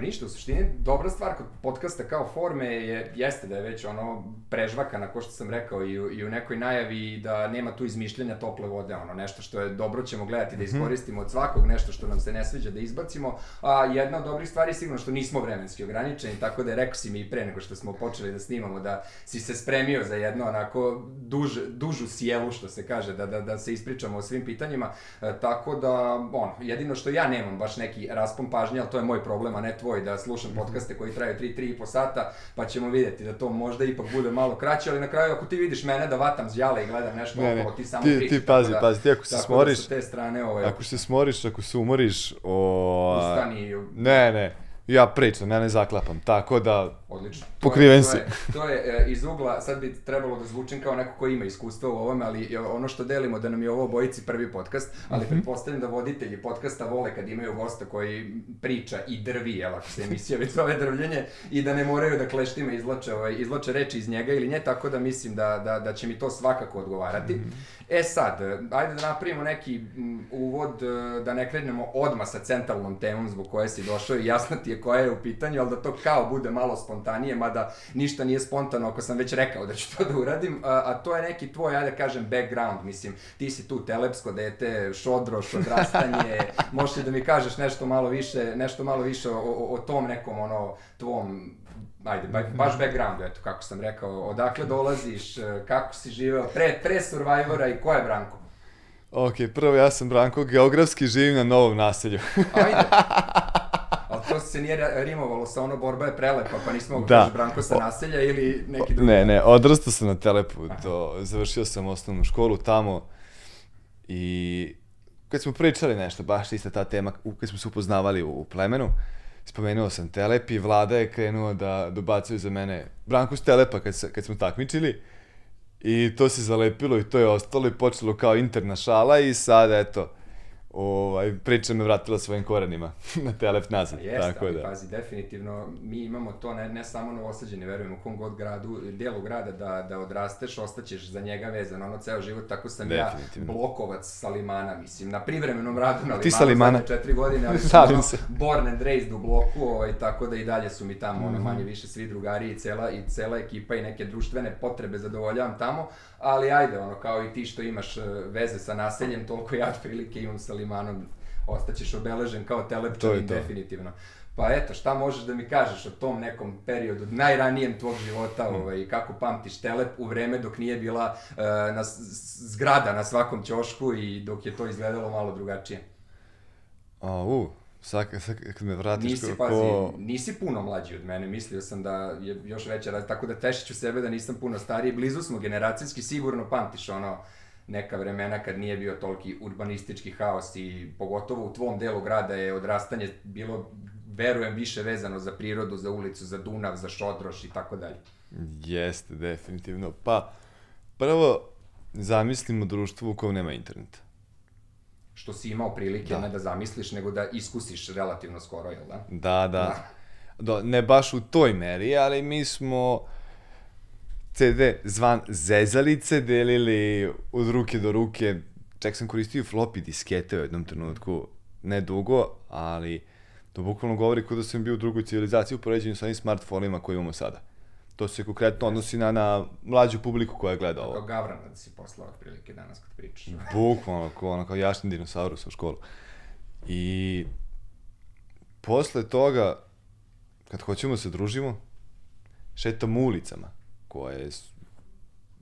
Pa ništa, u suštini dobra stvar kod podcasta kao forme je, jeste da je već ono prežvakana, ko što sam rekao i u, i u nekoj najavi da nema tu izmišljenja tople vode, ono nešto što je dobro ćemo gledati da iskoristimo od svakog, nešto što nam se ne sviđa da izbacimo, a jedna od dobrih stvari je sigurno što nismo vremenski ograničeni, tako da je rekao si mi i pre nego što smo počeli da snimamo da si se spremio za jedno onako duž, dužu sjelu što se kaže, da, da, da se ispričamo o svim pitanjima, e, tako da, ono, jedino što ja nemam baš neki raspon pažnje, ali to je moj problem, a ne tvoj, da slušam podcaste koji traju 3 po sata, pa ćemo videti da to možda ipak bude malo kraće, ali na kraju ako ti vidiš mene da vatam zjale i gledam nešto Ne, ne, okolo, ti samo ti- pričaš. ti pazi, da, pazi, ti ako se tako smoriš- Da te strane, ovaj, Ako se smoriš, ako se umoriš, o... ustani Ne, ne, ja pričam, ja ne zaklapam, tako da... Odlično. Pokriven to si. je, to je, to je iz ugla, sad bi trebalo da zvučim kao neko ko ima iskustva u ovome, ali e, ono što delimo da nam je ovo obojici prvi podcast, ali Mhm. pretpostavljam da voditelji podcasta vole kad imaju gosta koji priča i drvi, jel, ako se emisija već zove drvljenje, i da ne moraju da kleštima izlače, ovaj, izlače reči iz njega ili nje, tako da mislim da, da, da će mi to svakako odgovarati. Mhm. E sad, ajde da napravimo neki uvod, e, da ne krenemo odmah sa centralnom temom zbog koje si došao i jasno ti je koja je u pitanju, ali da to kao bude malo spontanije, mada ništa nije spontano ako sam već rekao da ću to da uradim, a, a to je neki tvoj, ajde da kažem, background, mislim, ti si tu telepsko dete, šodroš, odrastanje, možeš li da mi kažeš nešto malo više, nešto malo više o, o, o tom nekom, ono, tvom ajde, ba, baš backgroundu, eto, kako sam rekao, odakle dolaziš, kako si živeo, pre, pre Survivora i ko je Branko? Ok, prvo ja sam Branko, geografski živim na novom naselju. Ajde. Ali to se nije rimovalo sa ono borba je prelepa, pa nismo mogu Da. kažeš Branko sa naselja ili neki drugi. Ne, ne, odrastao sam na Telepu, to, završio sam osnovnu školu tamo i kad smo pričali nešto, baš ista ta tema, kad smo se upoznavali u, u plemenu, spomenuo sam Telep i vlada je krenuo da dobacuju za mene Branko s Telepa kad, se, kad smo takmičili i to se zalepilo i to je ostalo i počelo kao interna šala i sad eto, ovaj, priča me vratila svojim korenima na Telep nazad. Jeste, tako ali da. pazi, definitivno mi imamo to ne, ne samo novosađeni, verujem u kom god gradu, delu grada da, da odrasteš, ostaćeš za njega vezan, ono ceo život, tako sam ja blokovac sa Limana, mislim, na privremenom radu na Limanu, Ti sa Limana? četiri godine, ali sam ono, se. born and raised u bloku, ovaj, tako da i dalje su mi tamo, ono, Mhm. manje više svi drugari i cela, i cela ekipa i neke društvene potrebe zadovoljavam tamo, ali ajde, ono, kao i ti što imaš e, veze sa naseljem, toliko ja otprilike imam sa Limanom, ostaćeš obeležen kao telepčanin, definitivno. Pa eto, šta možeš da mi kažeš o tom nekom periodu, najranijem tvog života, Hmm. ovaj, kako pamtiš Telep u vreme dok nije bila e, na, zgrada na svakom ćošku i dok je to izgledalo malo drugačije. A, u, sad, sad kad me vratiš Nisi, ko- pazi, nisi puno mlađi od mene, mislio sam da je još veća razlika, tako da tešit ću sebe da nisam puno stariji, blizu smo generacijski, sigurno pamtiš ono, neka vremena kad nije bio toliki urbanistički haos i pogotovo u tvom delu grada je odrastanje bilo, verujem, više vezano za prirodu, za ulicu, za Dunav, za Šodroš i tako dalje. Jeste, definitivno. Pa, prvo, zamislimo društvo u kojem nema interneta. Što si imao prilike Da. ne da zamisliš, nego da iskusiš relativno skoro, jel da? Da, da. Do, ne baš u toj meri, ali mi smo CD zvan Zezalice delili od ruke do ruke. Čak sam koristio floppy diskete u jednom trenutku. Ne dugo, ali to bukvalno govori kao da sam bio u drugoj civilizaciji u poređenju sa ovim smartfonima koje imamo sada. To se konkretno odnosi na, na mlađu publiku koja gleda ovo. Kao Gavrana da si poslao otprilike danas kad pričaš. Bukvalno, kao ono, kao jašni dinosaurus u školu. I posle toga, kad hoćemo da se družimo, šetamo ulicama, koje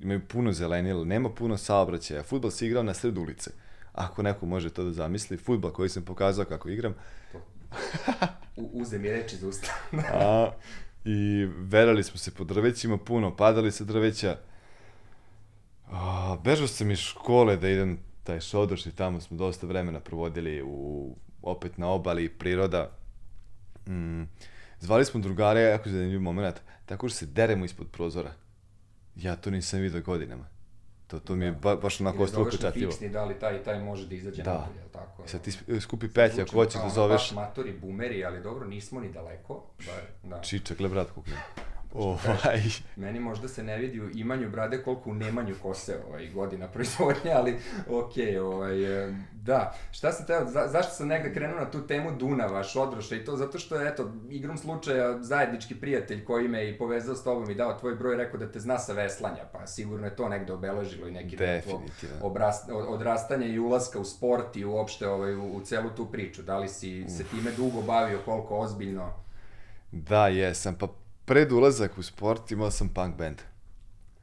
imaju puno zelenila, nema puno saobraćaja, futbol se igrao na sred ulice. Ako neko može to da zamisli, futbol koji sam pokazao kako igram, U, uze mi reči za usta. I verali smo se po drvećima puno, padali sa drveća. A, bežao sam iz škole da idem taj šodoš i tamo smo dosta vremena provodili u, opet na obali, priroda. Mm, zvali smo drugare, jako zanimljiv moment, tako što se deremo ispod prozora. Ja to nisam vidio godinama. To, to mi je ba, baš onako ostalo upečatljivo. fiksni, da li taj i taj može da izađe Da. napolje, jel tako? Sad ti skupi petlja, ako hoćeš da zoveš Baš matori, bumeri, ali dobro, nismo ni daleko. Bar, da. Čičak, gle brat ima. Ovaj. Meni možda se ne vidi u imanju brade koliko u nemanju kose ovaj, godina proizvodnje, ali okej, okay, ovaj, e, da. Šta sam teo, za, zašto sam negde krenuo na tu temu Dunava, Šodroša i to zato što je, eto, igrom slučaja zajednički prijatelj koji me i povezao s tobom i dao tvoj broj, rekao da te zna sa veslanja, pa sigurno je to negde obeležilo i neki obrast, odrastanje i ulaska u sport i uopšte ovaj, u, u celu tu priču. Da li si Uf. se time dugo bavio, koliko ozbiljno? Da, jesam, pa pred ulazak u sport imao sam punk band.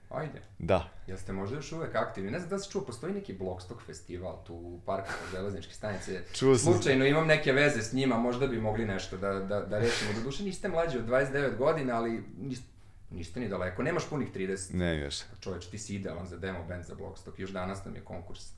Ajde. Da. Jeste možda još uvek aktivni? Ne znam da si čuo, postoji neki Blockstock festival tu u parku železničke stanice. Čuo sam. Slučajno imam neke veze s njima, možda bi mogli nešto da, da, da rešimo. Do duše niste mlađi od 29 godina, ali niste, niste ni daleko. Nemaš punih 30. Ne, još. Čoveč, ti si idealan za demo band za Blockstock. Još danas nam je konkurs.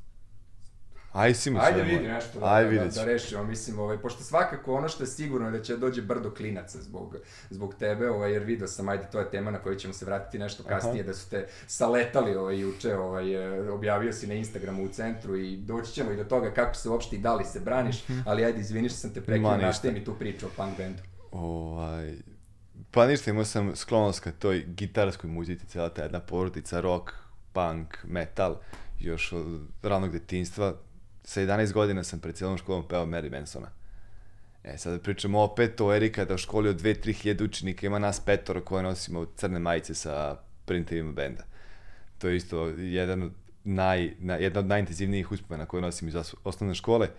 Aj si mi Ajde vidi nešto da, Aj, da, da, da rešimo, mislim, ovaj, pošto svakako ono što je sigurno je da će dođe brdo klinaca zbog, zbog tebe, ovaj, jer vidio sam, ajde, to je tema na koju ćemo se vratiti nešto kasnije, Aha. da su te saletali ovaj, juče, ovaj, e, objavio si na Instagramu u centru i doći ćemo i do toga kako se uopšte i da li se braniš, mhm. ali ajde, izviniš sam te prekinuo, našte mi tu priču o punk bandu. Ovaj, pa ništa, imao sam sklonost ka toj gitarskoj muzici, cijela ta jedna porodica, rock, punk, metal, još od ranog detinstva, sa 11 godina sam pred cijelom školom peo Mary Mansona. E, sad pričamo opet o Erika da u školi od 2-3 hiljade učenika ima nas petoro koje nosimo crne majice sa printovima benda. To je isto jedan od naj, na, jedna od najintenzivnijih uspomena koje nosim iz osnovne škole.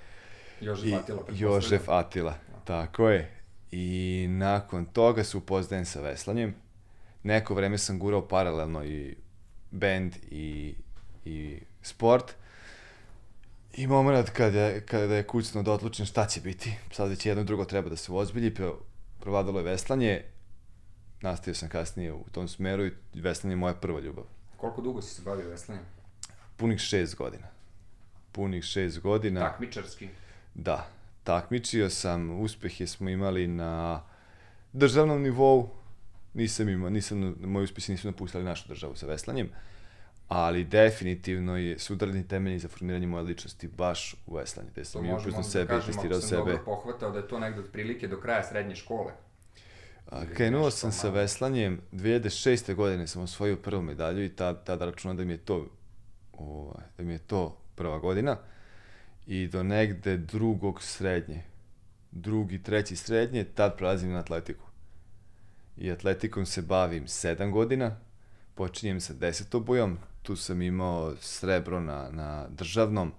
Jožef I, Atila. Jožef Atila, no. tako je. I nakon toga se upoznajem sa veslanjem. Neko vreme sam gurao paralelno i band i, i sport. I moment kada, kada je kućno da odlučim šta će biti. Sad već jedno drugo treba da se ozbilji, provadalo je veslanje, nastavio sam kasnije u tom smeru i veslanje je moja prva ljubav. Koliko dugo si se bavio veslanjem? Punih šest godina. Punih šest godina. Takmičarski? Da. Takmičio sam, uspehe smo imali na državnom nivou, nisam imao, nisam, moji uspesi nisu napustili našu državu sa veslanjem. Uh, ali definitivno je sudarni temelji za formiranje moje ličnosti baš u veslanju, gde sam i upoznao da sebe i testirao sebe. To možemo pohvatao da je to negde otprilike do kraja srednje škole. A, krenuo sam sa veslanjem, 2006. godine sam osvojio prvu medalju i tada, tada računam da mi je to ovaj, da mi je to prva godina i do negde drugog srednje, drugi, treći srednje, tad prelazim na atletiku. I atletikom se bavim 7 godina, počinjem sa desetobojom, tu sam imao srebro na, na državnom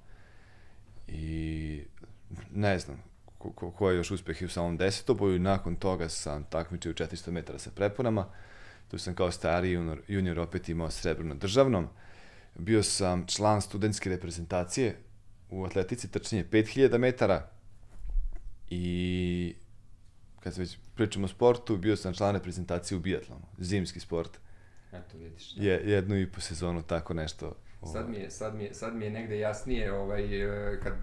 i ne znam ko, ko, ko je još uspeh u samom desetoboju i nakon toga sam takmičio 400 metara sa preponama. Tu sam kao stari junior, junior opet imao srebro na državnom. Bio sam član studentske reprezentacije u atletici trčanje 5000 metara i kad se već pričamo o sportu, bio sam član reprezentacije u biatlonu, zimski sport. Eto, vidiš. Da. Je, jednu i po sezonu, tako nešto. Sad mi je, sad mi je, sad mi je negde jasnije, ovaj, e, kad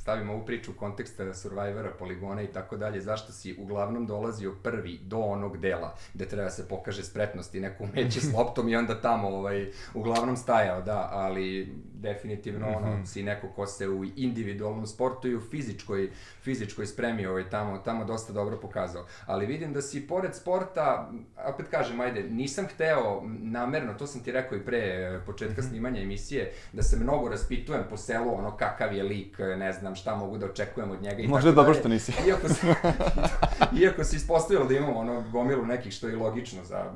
stavimo ovu priču u kontekst Survivora, poligona i tako dalje, zašto si uglavnom dolazio prvi do onog dela gde treba da se pokaže spretnost i neko umeće s loptom i onda tamo ovaj, uglavnom stajao, da, ali definitivno mm -hmm. ono, si neko ko se u individualnom sportu i u fizičkoj, fizičkoj spremi ovaj, tamo, tamo dosta dobro pokazao. Ali vidim da si pored sporta, opet kažem, ajde, nisam hteo namerno, to sam ti rekao i pre eh, početka mm -hmm. snimanja emisije, da se mnogo raspitujem po selu, ono kakav je lik, ne znam šta mogu da očekujem od njega i Možda dobro što nisi. Iako se, iako se ispostavilo da imamo ono gomilu nekih što je logično za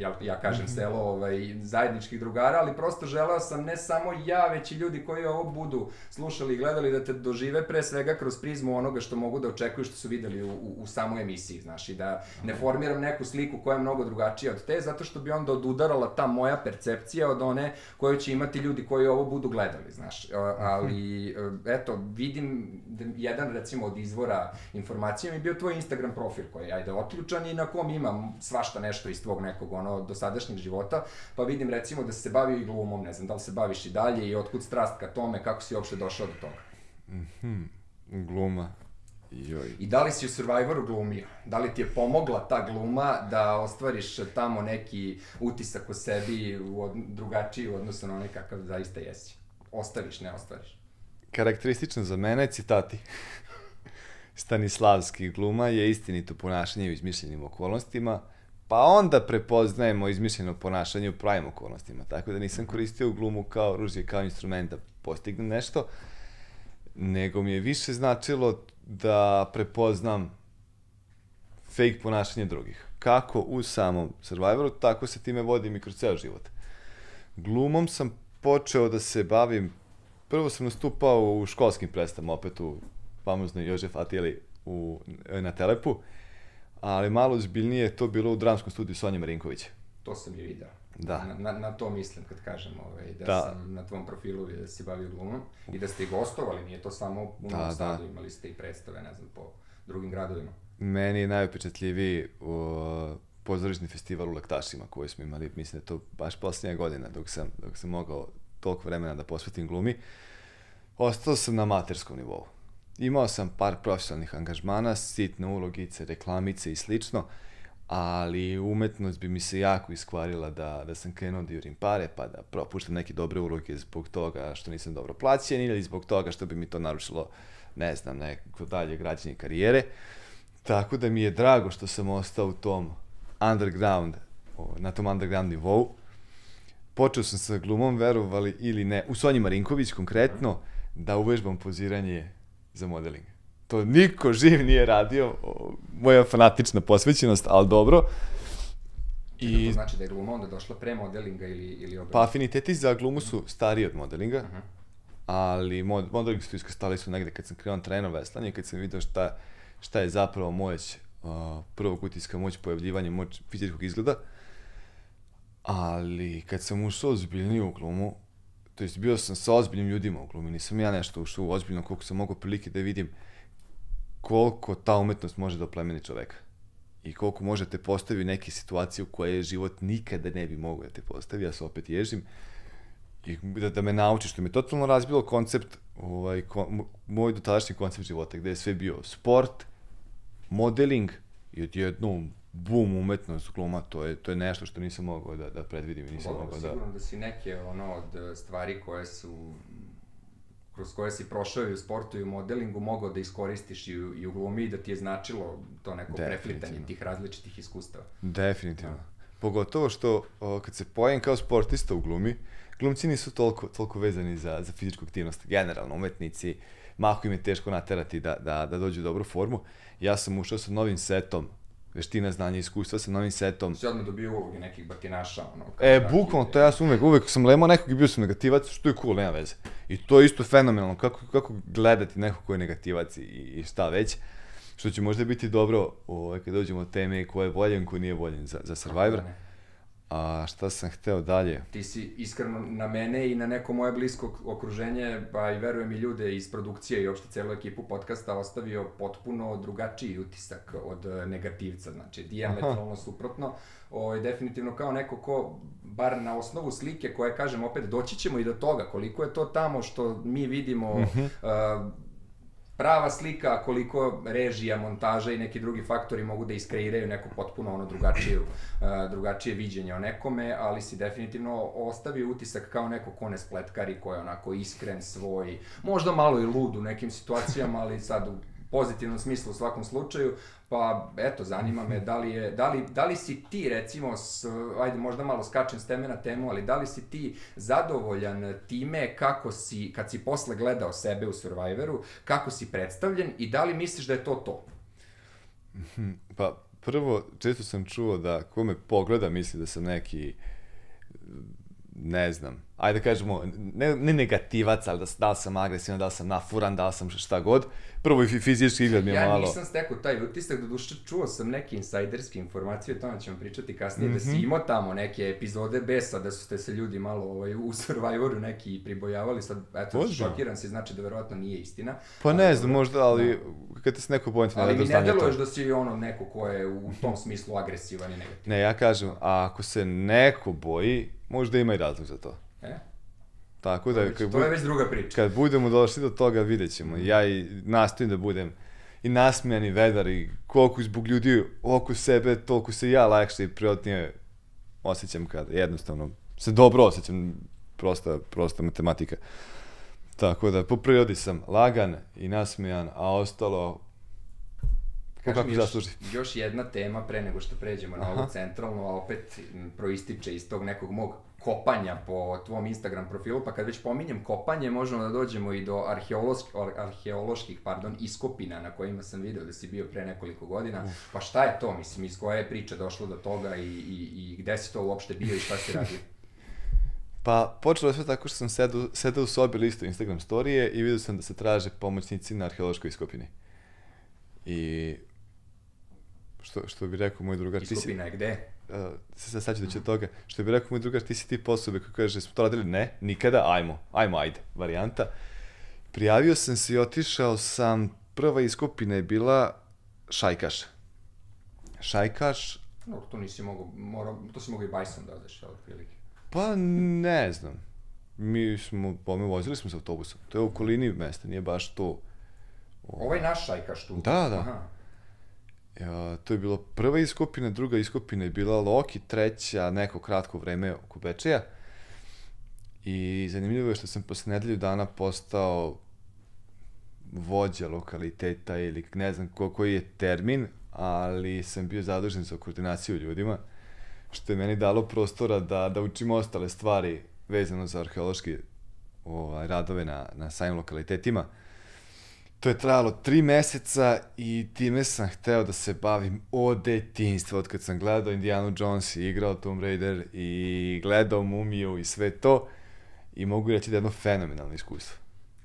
ja, ja kažem mhm. selo ovaj, zajedničkih drugara, ali prosto želeo sam ne samo ja, već i ljudi koji ovo budu slušali i gledali da te dožive pre svega kroz prizmu onoga što mogu da očekuju što su videli u, u, u samoj emisiji, znaš, i da ne formiram neku sliku koja je mnogo drugačija od te, zato što bi onda odudarala ta moja percepcija od one koju će imati ljudi koji ovo budu gledali, znaš, ali eto, vidim da jedan recimo od izvora informacija mi je bio tvoj Instagram profil koji je ajde otključan i na kom imam svašta nešto iz tvog nekog ono, dosadašnjeg života, pa vidim recimo da se bavio i glumom, ne znam, da li se baviš i dalje i otkud strast ka tome, kako si uopšte došao do toga? Mhm, mm gluma. Joj. I da li si u Survivoru glumio? Da li ti je pomogla ta gluma da ostvariš tamo neki utisak o sebi u od, drugačiji u odnosu na onaj kakav zaista jesi? Ostaviš, ne ostvariš? Karakteristično za mene je citati. Stanislavski gluma je istinito ponašanje u izmišljenim okolnostima, pa onda prepoznajemo izmišljeno ponašanje u pravim okolnostima. Tako da nisam koristio glumu kao oružje, kao instrument da postignem nešto, nego mi je više značilo da prepoznam fake ponašanje drugih. Kako u samom Survivoru, tako se time vodim i kroz ceo život. Glumom sam počeo da se bavim, prvo sam nastupao u školskim predstavama, opet u famoznoj Jožef Atijeli u, na Telepu, ali malo zbiljnije je to bilo u dramskom studiju Sonja Marinkovića. To sam i video. Da. Na, na, na to mislim kad kažem ovaj, da, Da. sam na tvom profilu da si bavio glumom i da ste i gostovali, nije to samo u Novom Da, Sadu, da. imali ste i predstave, ne znam, po drugim gradovima. Meni je najupečatljiviji uh, pozorišni festival u Lektašima koji smo imali, mislim da to baš posljednja godina dok sam, dok sam mogao toliko vremena da posvetim glumi. Ostao sam na amaterskom nivou. Imao sam par profesionalnih angažmana, sitne ulogice, reklamice i slično, ali umetnost bi mi se jako iskvarila da, da sam krenuo da jurim pare, pa da propuštam neke dobre uloge zbog toga što nisam dobro plaćen ili zbog toga što bi mi to narušilo, ne znam, neko dalje građenje karijere. Tako da mi je drago što sam ostao u tom underground, na tom underground nivou. Počeo sam sa glumom, verovali ili ne, u Sonji Marinković konkretno, da uvežbam poziranje za modeling. To niko živ nije radio, moja fanatična posvećenost, ali dobro. I... I To znači da je gluma onda došla pre modelinga ili, ili obrnuto? pa afiniteti za glumu su stariji od modelinga, Mhm. ali mod, modeling su iskastali su negde kad sam krenuo trenuo veslanje, kad sam video šta, šta je zapravo moć uh, prvog utiska, moć pojavljivanja, moć fizičkog izgleda. Ali kad sam ušao ozbiljnije u glumu, to jest bio sam sa ozbiljnim ljudima u glumi, nisam ja nešto ušao u ozbiljno koliko sam mogao prilike da vidim koliko ta umetnost može da oplemeni čoveka. I koliko može da te postavi u neke situacije u koje život nikada ne bi mogao da te postavi, ja se opet ježim. I da, da me nauči, što mi je totalno razbilo koncept, ovaj, ko, mo- moj dotadašnji koncept života, gde je sve bio sport, modeling i odjednom bum umetnost gluma, to je, to je nešto što nisam mogao da, da predvidim i nisam mogao da... sigurno da si neke ono od e, stvari koje su kroz koje si prošao i u sportu i u modelingu mogao da iskoristiš i u, i u glumi i da ti je značilo to neko preplitanje tih različitih iskustava. Definitivno. Pogotovo što o, kad se pojavim kao sportista u glumi, glumci nisu toliko, toliko vezani za, za fizičku aktivnost. Generalno, umetnici, mako im je teško naterati da, da, da dođu u dobru formu. Ja sam ušao sa novim setom veština, znanja iskustva sa novim setom. Si odmah dobio uloge nekih batinaša, ono... kao E, taki- bukvalno, to ja sam uvek, uvek sam lemao nekog i bio sam negativac, što je cool, nema veze. I to je isto fenomenalno, kako, kako gledati nekog ko je negativac i, i šta već. Što će možda biti dobro ovaj, kad dođemo od teme ko je voljen, ko nije voljen za, za Survivor. Ne. A šta sam hteo dalje? Ti si iskreno na mene i na neko moje blisko okruženje, pa i verujem i ljude iz produkcije i uopšte celu ekipu podcasta ostavio potpuno drugačiji utisak od e, negativca, znači diametralno suprotno. O, definitivno kao neko ko, bar na osnovu slike koje kažem opet, doći ćemo i do toga koliko je to tamo što mi vidimo Mhm. uh, prava slika, koliko režija, montaža i neki drugi faktori mogu da iskreiraju neku potpuno ono drugačiju, uh, drugačije viđenje o nekome, ali si definitivno ostavio utisak kao neko ko ne spletkari, ko je onako iskren, svoj, možda malo i lud u nekim situacijama, ali sad u pozitivnom smislu u svakom slučaju, pa eto, zanima me da li, je, da li, da li si ti recimo, s, ajde možda malo skačem s teme na temu, ali da li si ti zadovoljan time kako si, kad si posle gledao sebe u Survivoru, kako si predstavljen i da li misliš da je to to? Pa, prvo, često sam čuo da ko me pogleda misli da sam neki, ne znam, ajde da kažemo, ne, ne negativac, ali da, da li sam agresivan, da li sam nafuran, da li sam šta god. Prvo i fi- fizički izgled mi je Ja malo... nisam stekao taj utisak, do duše čuo sam neke insajderske informacije, o tome ćemo pričati kasnije, mm -hmm. da Mhm. si imao tamo neke epizode besa, da su te se ljudi malo ovaj, u Survivoru neki pribojavali, sad eto, Ozbiljno? šokiran si, znači da verovatno nije istina. Pa Ali ne znam, možda, ali kad te s neko pojem Ali mi ne deluješ da si ono neko ko je u tom smislu agresivan i negativan. Ne, ja kažem, a ako se neko boji, možda ima i razlog za to. E? Tako da, kad, to je već druga priča. kad budemo došli do toga, vidjet ćemo. Ja i nastojim da budem i nasmijan i vedar i koliko zbog ljudi oko sebe, toliko se ja lakše i prijatnije osjećam kada jednostavno se dobro osjećam, prosta, prosta matematika. Tako da, po prirodi sam lagan i nasmijan, a ostalo kako mi još, zasluži. još jedna tema pre nego što pređemo na Aha. ovo centralno, a opet proističe iz tog nekog mog kopanja po tvom Instagram profilu, pa kad već pominjem kopanje, možemo da dođemo i do arheoloških, arheoloških pardon, iskopina na kojima sam video da si bio pre nekoliko godina. Pa šta je to, mislim, iz koje je priča došlo do toga i, i, i gde si to uopšte bio i šta si radio? Pa počelo je sve tako što sam sedao, sedao u sobi listu Instagram storije i vidio sam da se traže pomoćnici na arheološkoj iskopini. I što, što bi rekao moj drugar, ti si, Iskopina je gde? uh, se sad saću da će od toga, što bi rekao moj drugar, ti si ti osobe koji kaže, smo to radili? Ne, nikada, ajmo, ajmo, ajde, varijanta. Prijavio sam se i otišao sam, prva iskopina je bila Šajkaš. Šajkaš, No, to nisi mogao, mora, to si mogao i bajsom da odeš, ali otprilike. Pa ne znam. Mi smo, pa mi vozili smo se autobusom. To je u okolini mesta, nije baš to. Ovaj naš šajkaš tu. Da, da. Aha. Ja, to je bilo prva iskopina, druga iskopina je bila Loki, treća neko kratko vreme oko Bečeja. I zanimljivo je što sam posle nedelju dana postao vođa lokaliteta ili ne znam ko, koji je termin, ali sam bio zadužen za koordinaciju ljudima, što je meni dalo prostora da, da učim ostale stvari vezano za arheološki ovaj, radove na, na samim lokalitetima. To je trajalo tri meseca i time sam hteo da se bavim od detinjstva, od kad sam gledao Indiana Jones i igrao Tomb Raider i gledao Mumiju i sve to. I mogu reći da je jedno fenomenalno iskustvo.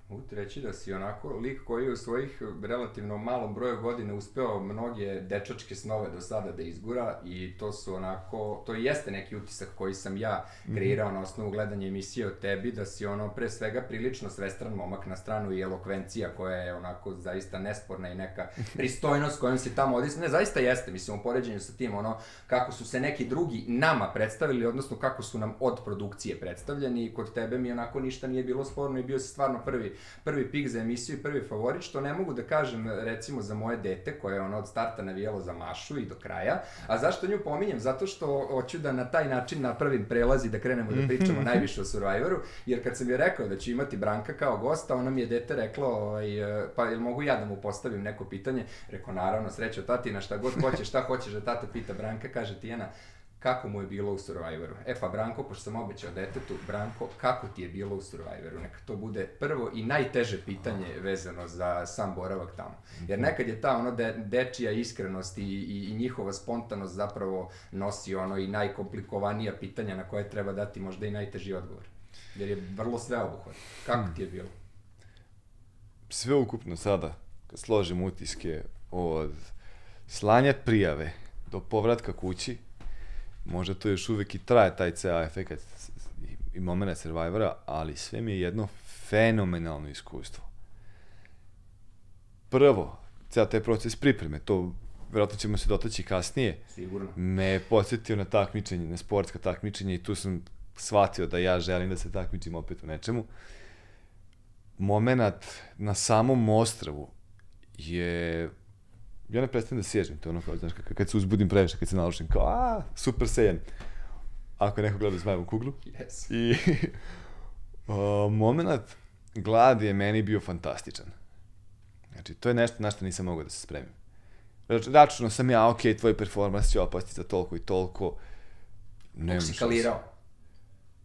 Mogu ti reći da si onako lik koji je u svojih relativno malom broju godina uspeo mnoge dečačke snove do sada da izgura i to su onako, to jeste neki utisak koji sam ja kreirao na osnovu gledanja emisije o tebi, da si ono pre svega prilično svestran momak na stranu i elokvencija koja je onako zaista nesporna i neka pristojnost kojom si tamo odisao. Ne, zaista jeste, mislim, u poređenju sa tim, ono, kako su se neki drugi nama predstavili, odnosno kako su nam od produkcije predstavljeni i kod tebe mi onako ništa nije bilo sporno i bio si stvarno prvi, prvi pik za emisiju i prvi favorit, što ne mogu da kažem recimo za moje dete koje je ono od starta navijalo za Mašu i do kraja. A zašto nju pominjem? Zato što hoću da na taj način napravim prelaz i da krenemo da pričamo najviše o Survivoru, jer kad sam joj rekao da ću imati Branka kao gosta, ona mi je dete reklo, ovaj, pa jel mogu ja da mu postavim neko pitanje? Rekao, naravno, srećo tatina, šta god hoćeš, šta hoćeš da tata pita Branka, kaže Tijana, kako mu je bilo u Survivoru. E pa Branko, pošto sam obećao detetu, Branko, kako ti je bilo u Survivoru? Neka to bude prvo i najteže pitanje vezano za sam boravak tamo. Jer nekad je ta ono de, dečija iskrenost i, i, i njihova spontanost zapravo nosi ono i najkomplikovanija pitanja na koje treba dati možda i najteži odgovor. Jer je vrlo sveobuhvatno. Kako ti je bilo? Sve ukupno sada, kad složim utiske od slanja prijave do povratka kući, možda to još uvek i traje taj CA efekt i, i momena Survivora, ali sve mi je jedno fenomenalno iskustvo. Prvo, ceo taj proces pripreme, to verovatno ćemo se dotaći kasnije, Sigurno. me je podsjetio na takmičenje, na sportska takmičenja i tu sam shvatio da ja želim da se takmičim opet u nečemu. Momenat na samom ostravu je ja ne predstavim da sježim, to je ono kao, znaš, kad, se uzbudim previše, kad se naložim, kao, a, super saiyan. Ako neko gleda zmajevu kuglu. Yes. I o, moment gladi je meni bio fantastičan. Znači, to je nešto na što nisam mogao da se spremim. Znači, računao sam ja, ok, tvoj performans će opasti za toliko i toliko. Nema si šanse. kalirao?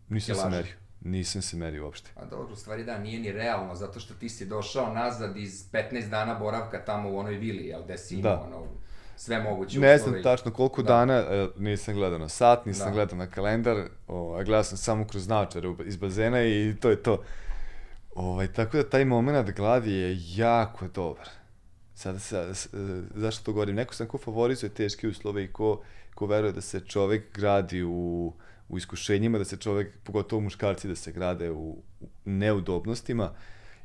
Nisam se merio. Nisam se merio uopšte. A dobro, u stvari da, nije ni realno, zato što ti si došao nazad iz 15 dana boravka tamo u onoj vili, jel, gde si imao Da. ono, sve moguće Ne uslove znam i- tačno koliko Da. dana, e, nisam gledao na sat, nisam Da. gledao na kalendar, o, a gledao sam samo kroz naočare iz bazena i to je to. Ovaj, tako da taj moment gladi je jako dobar. Sada se, s- e, zašto to govorim? Neko sam ko favorizuje teške uslove i ko, ko veruje da se čovek gradi u, u iskušenjima, da se čovek, pogotovo muškarci, da se grade u, u neudobnostima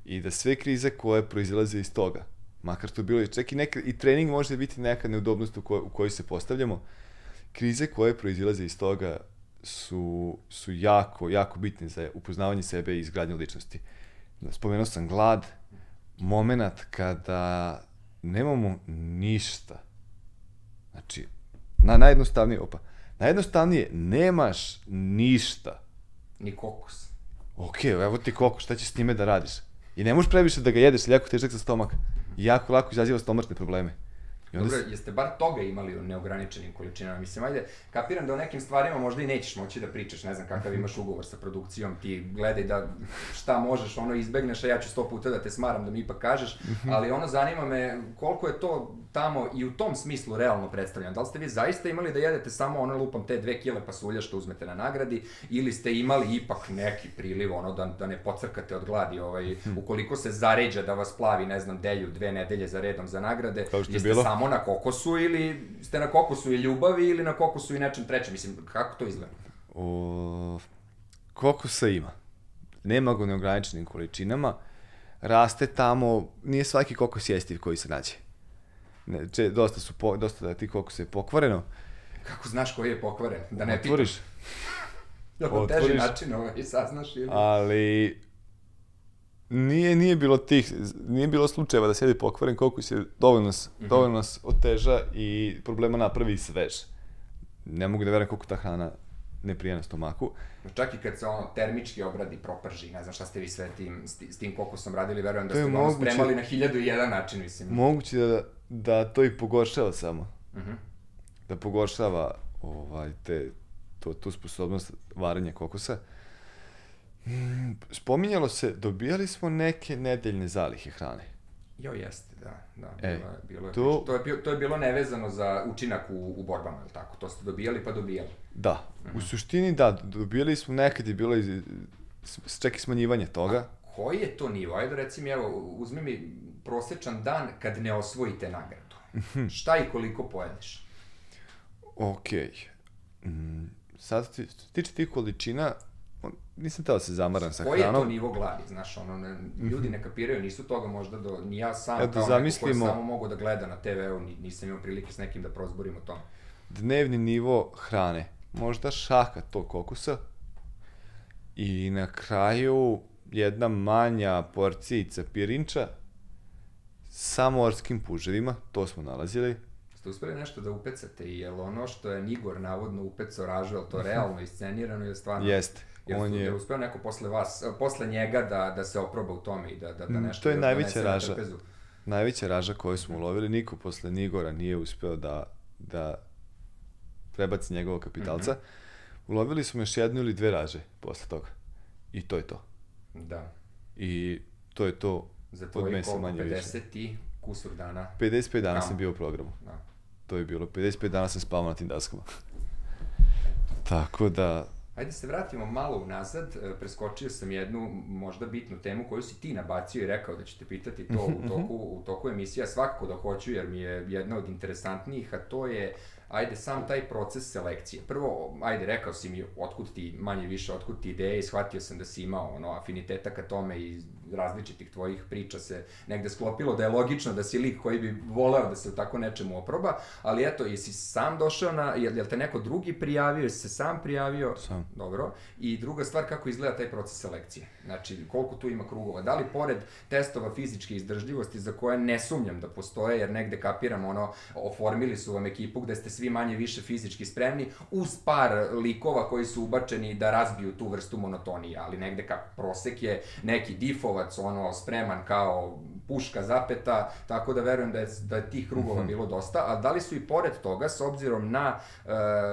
i da sve krize koje proizilaze iz toga, makar to bilo čak i, neka, i trening može biti neka neudobnost u, koj, u kojoj se postavljamo, krize koje proizilaze iz toga su, su jako, jako bitne za upoznavanje sebe i izgradnju ličnosti. Spomenuo sam glad, moment kada nemamo ništa. Znači, na, najjednostavnije, opa, najjednostavnije, nemaš ništa. Ni kokus. Ok, evo ti koliko, šta ćeš s njime da radiš? I ne možeš previše da ga jedeš, jako težak za stomak. I jako lako izaziva stomačne probleme. I onda Dobro, jeste bar toga imali u neograničenim količinama? Mislim, ajde, kapiram da o nekim stvarima možda i nećeš moći da pričaš, ne znam kakav imaš ugovor sa produkcijom, ti gledaj da šta možeš, ono izbegneš, a ja ću sto puta da te smaram da mi ipak kažeš, ali ono zanima me koliko je to tamo i u tom smislu realno predstavljeno. Da li ste vi zaista imali da jedete samo ono lupam te dve kile pasulja što uzmete na nagradi ili ste imali ipak neki priliv ono da, da ne pocrkate od gladi ovaj, ukoliko se zaređa da vas plavi ne znam delju dve nedelje za redom za nagrade Kao što je jeste bilo. samo na kokosu ili ste na kokosu i ljubavi ili na kokosu i nečem trećem mislim kako to izgleda O, kokosa ima. Nema ga u neograničenim količinama. Raste tamo, nije svaki kokos jestiv koji se nađe. Ne, če, dosta su po, dosta da ti kokosa je pokvareno. kako znaš koji je pokvaren da ne pitaš Otvoriš, teži otvoriš. način ovaj saznaš ili ali nije, nije bilo tih, nije bilo slučajeva da sjedi pokvaren kokos je dovoljno, nas, dovoljno nas oteža i problema napravi i svež. Ne mogu da verujem koliko ta hrana ne prija na stomaku. Čak i kad se ono termički obradi, proprži, ne znam šta ste vi sve tim, s, ti- s tim kokosom radili, verujem da ste ono moguće. spremali na hiljadu i jedan način, mislim. Moguće da, da to i pogoršava samo. Mhm. Da pogoršava ovaj, te, to, tu sposobnost varenja kokosa. Mm, Spominjalo se, dobijali smo neke nedeljne zalihe hrane. Jo, jeste, da, da, E, bilo, bilo je to- to... Je, to je bilo nevezano za učinak u, u borbama, ili tako? To ste dobijali pa dobijali. Da, u suštini da, dobijali smo nekad je bilo iz, čak i smanjivanje toga. Koji je to nivo? Ajde reci mi, evo, uzmi mi prosečan dan kad ne osvojite nagradu. Mhm. Šta i koliko pojedeš? Ok. Mm, sad, ti, što tiče tih količina, nisam teo da se zamaram sa Koji je to hranom. nivo gladi, znaš, ono, ne, ljudi ne kapiraju, nisu toga možda do, ni ja sam, Evo da kao neko koji zamislimo- samo mogu da gleda na TV-u, ni- nisam imao prilike s nekim da prozborim o tome. Dnevni nivo hrane. Možda šaka tog kokosa. I na kraju jedna manja porcijica pirinča sa morskim puževima, to smo nalazili. Ste uspeli nešto da upecate i je li ono što je Nigor navodno upecao ražu, je li to realno iscenirano ili stvarno? Jeste. Jel On je... uspeo neko posle vas, posle njega da, da se oproba u tome i da, da, da Mm, nešto to je još najveća na raža. trpezu? najveća raža koju smo ulovili, niko posle Nigora nije uspeo da, da prebaci njegovog kapitalca. Mhm. Ulovili smo još jednu ili dve raže posle toga. I to je to. Da. I to je to Za od mesa manje više. 50 i kusur dana. 55 dana sam bio u programu. Da. To je bilo. 55 dana sam spavao na tim daskama. Tako da, Ajde se vratimo malo unazad, e, preskočio sam jednu možda bitnu temu koju si ti nabacio i rekao da ću te pitati to u toku, u toku emisija, svakako da hoću jer mi je jedna od interesantnijih, a to je ajde sam taj proces selekcije. Prvo, ajde rekao si mi otkud ti, manje više otkud ti ideje i shvatio sam da si imao ono, afiniteta ka tome i različitih tvojih priča se negde sklopilo da je logično da si lik koji bi voleo da se u tako nečemu oproba, ali eto, jesi sam došao na, jel, jel te neko drugi prijavio, jesi se sam prijavio? Sam. Dobro. I druga stvar, kako izgleda taj proces selekcije? Znači, koliko tu ima krugova? Da li pored testova fizičke izdržljivosti za koje ne sumnjam da postoje, jer negde kapiram, ono, oformili su vam ekipu gde ste svi manje više fizički spremni, uz par likova koji su ubačeni da razbiju tu vrstu monotonije, ali negde ka prosek je neki difovac, ono, spreman kao puška zapeta, tako da verujem da je, da je tih krugova bilo dosta, a da li su i pored toga, s obzirom na, uh,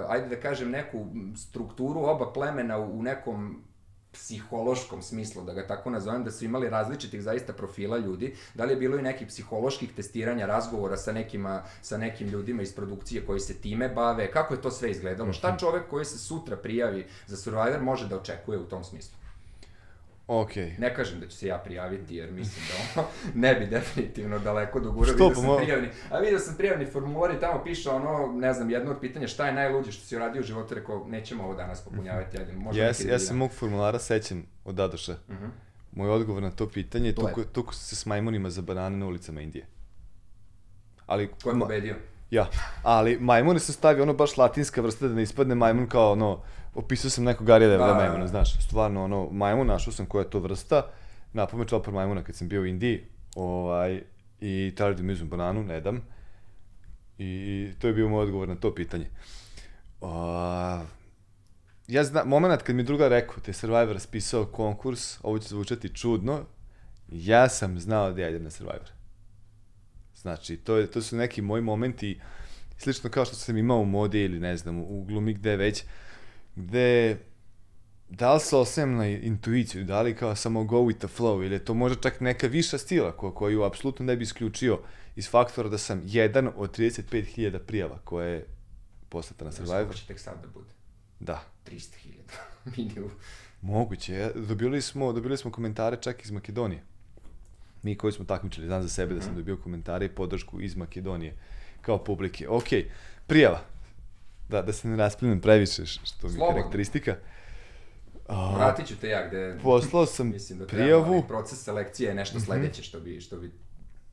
ajde da kažem, neku strukturu oba plemena u, u nekom psihološkom smislu, da ga tako nazovem, da su imali različitih zaista profila ljudi, da li je bilo i nekih psiholoških testiranja, razgovora sa nekima, sa nekim ljudima iz produkcije koji se time bave, kako je to sve izgledalo, šta čovek koji se sutra prijavi za Survivor može da očekuje u tom smislu? Ok. Ne kažem da ću se ja prijaviti, jer mislim da ono ne bi definitivno daleko dogurao. Vidio pa sam mo- prijavni, a vidio sam prijavni formular i tamo piše ono, ne znam, jedno od pitanja šta je najluđe što si uradio u životu, rekao, nećemo ovo danas popunjavati, ajde, možda Yes, ja dan. mog formulara sećam od Dadoša. Mhm. Moj odgovor na to pitanje je tuku, tuku se s majmunima za banane na ulicama Indije. Ali, Ko je pobedio? ja, ali majmune sam stavio ono baš latinska vrsta da ne ispadne majmun kao ono, opisao sam nekog Arija da Da, majmuna, da. znaš, stvarno ono, majmun, našao sam koja je to vrsta, napome čopar majmuna kad sam bio u Indiji, ovaj, i tražio da mi uzmem bananu, ne dam, i to je bio moj odgovor na to pitanje. A, ja znam, moment kad mi druga rekao da je Survivor raspisao konkurs, ovo će zvučati čudno, ja sam znao da ja idem na Survivor. Znači, to, je, to su neki moji momenti, slično kao što sam imao u modi ili ne znam, u glumi gde već, gde da li se osvijem na intuiciju, da li kao samo go with the flow, ili je to možda čak neka viša stila ko, koju apsolutno ne bi isključio iz faktora da sam jedan od 35.000 prijava koje je poslata na Survivor. Znaš, će tek sad da bude. Da. 300.000. Minimum. Moguće. Dobili smo, dobili smo komentare čak iz Makedonije. Mi koji smo takmičili, znam za sebe mm -hmm. da sam dobio komentare i podršku iz Makedonije kao publike. Ok, prijava. Da, da se ne rasplinem previše, što mi je karakteristika. A, Vratit ću te ja gde... Poslao sam mislim da prijavu. Treba, proces selekcije je nešto sledeće što bi, što bi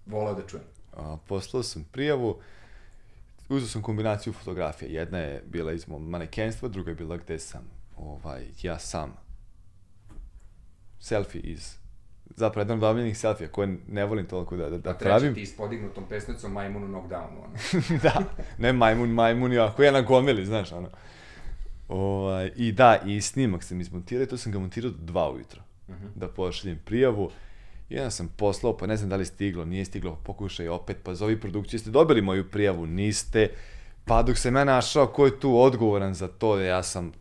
volao da čujem. A, poslao sam prijavu. Uzeo sam kombinaciju fotografija. Jedna je bila iz mom manekenstva, druga je bila gde sam ovaj, ja sam selfie iz zapravo jedan od omiljenih selfija koje ne volim toliko da, da, da pravim. A treći ti s podignutom pesnicom majmunu knockdownu, ono. da, ne majmun, majmun, ja, ako ja na gomili, znaš, ono. Ovaj, I da, i snimak sam izmontirao i to sam ga montirao do dva ujutro. Uh -huh. Da pošaljem prijavu. I onda sam poslao, pa ne znam da li stiglo, nije stiglo, pokušaj opet, pa zovi produkciju, ste dobili moju prijavu, niste. Pa dok sam ja našao ko je tu odgovoran za to, ja sam,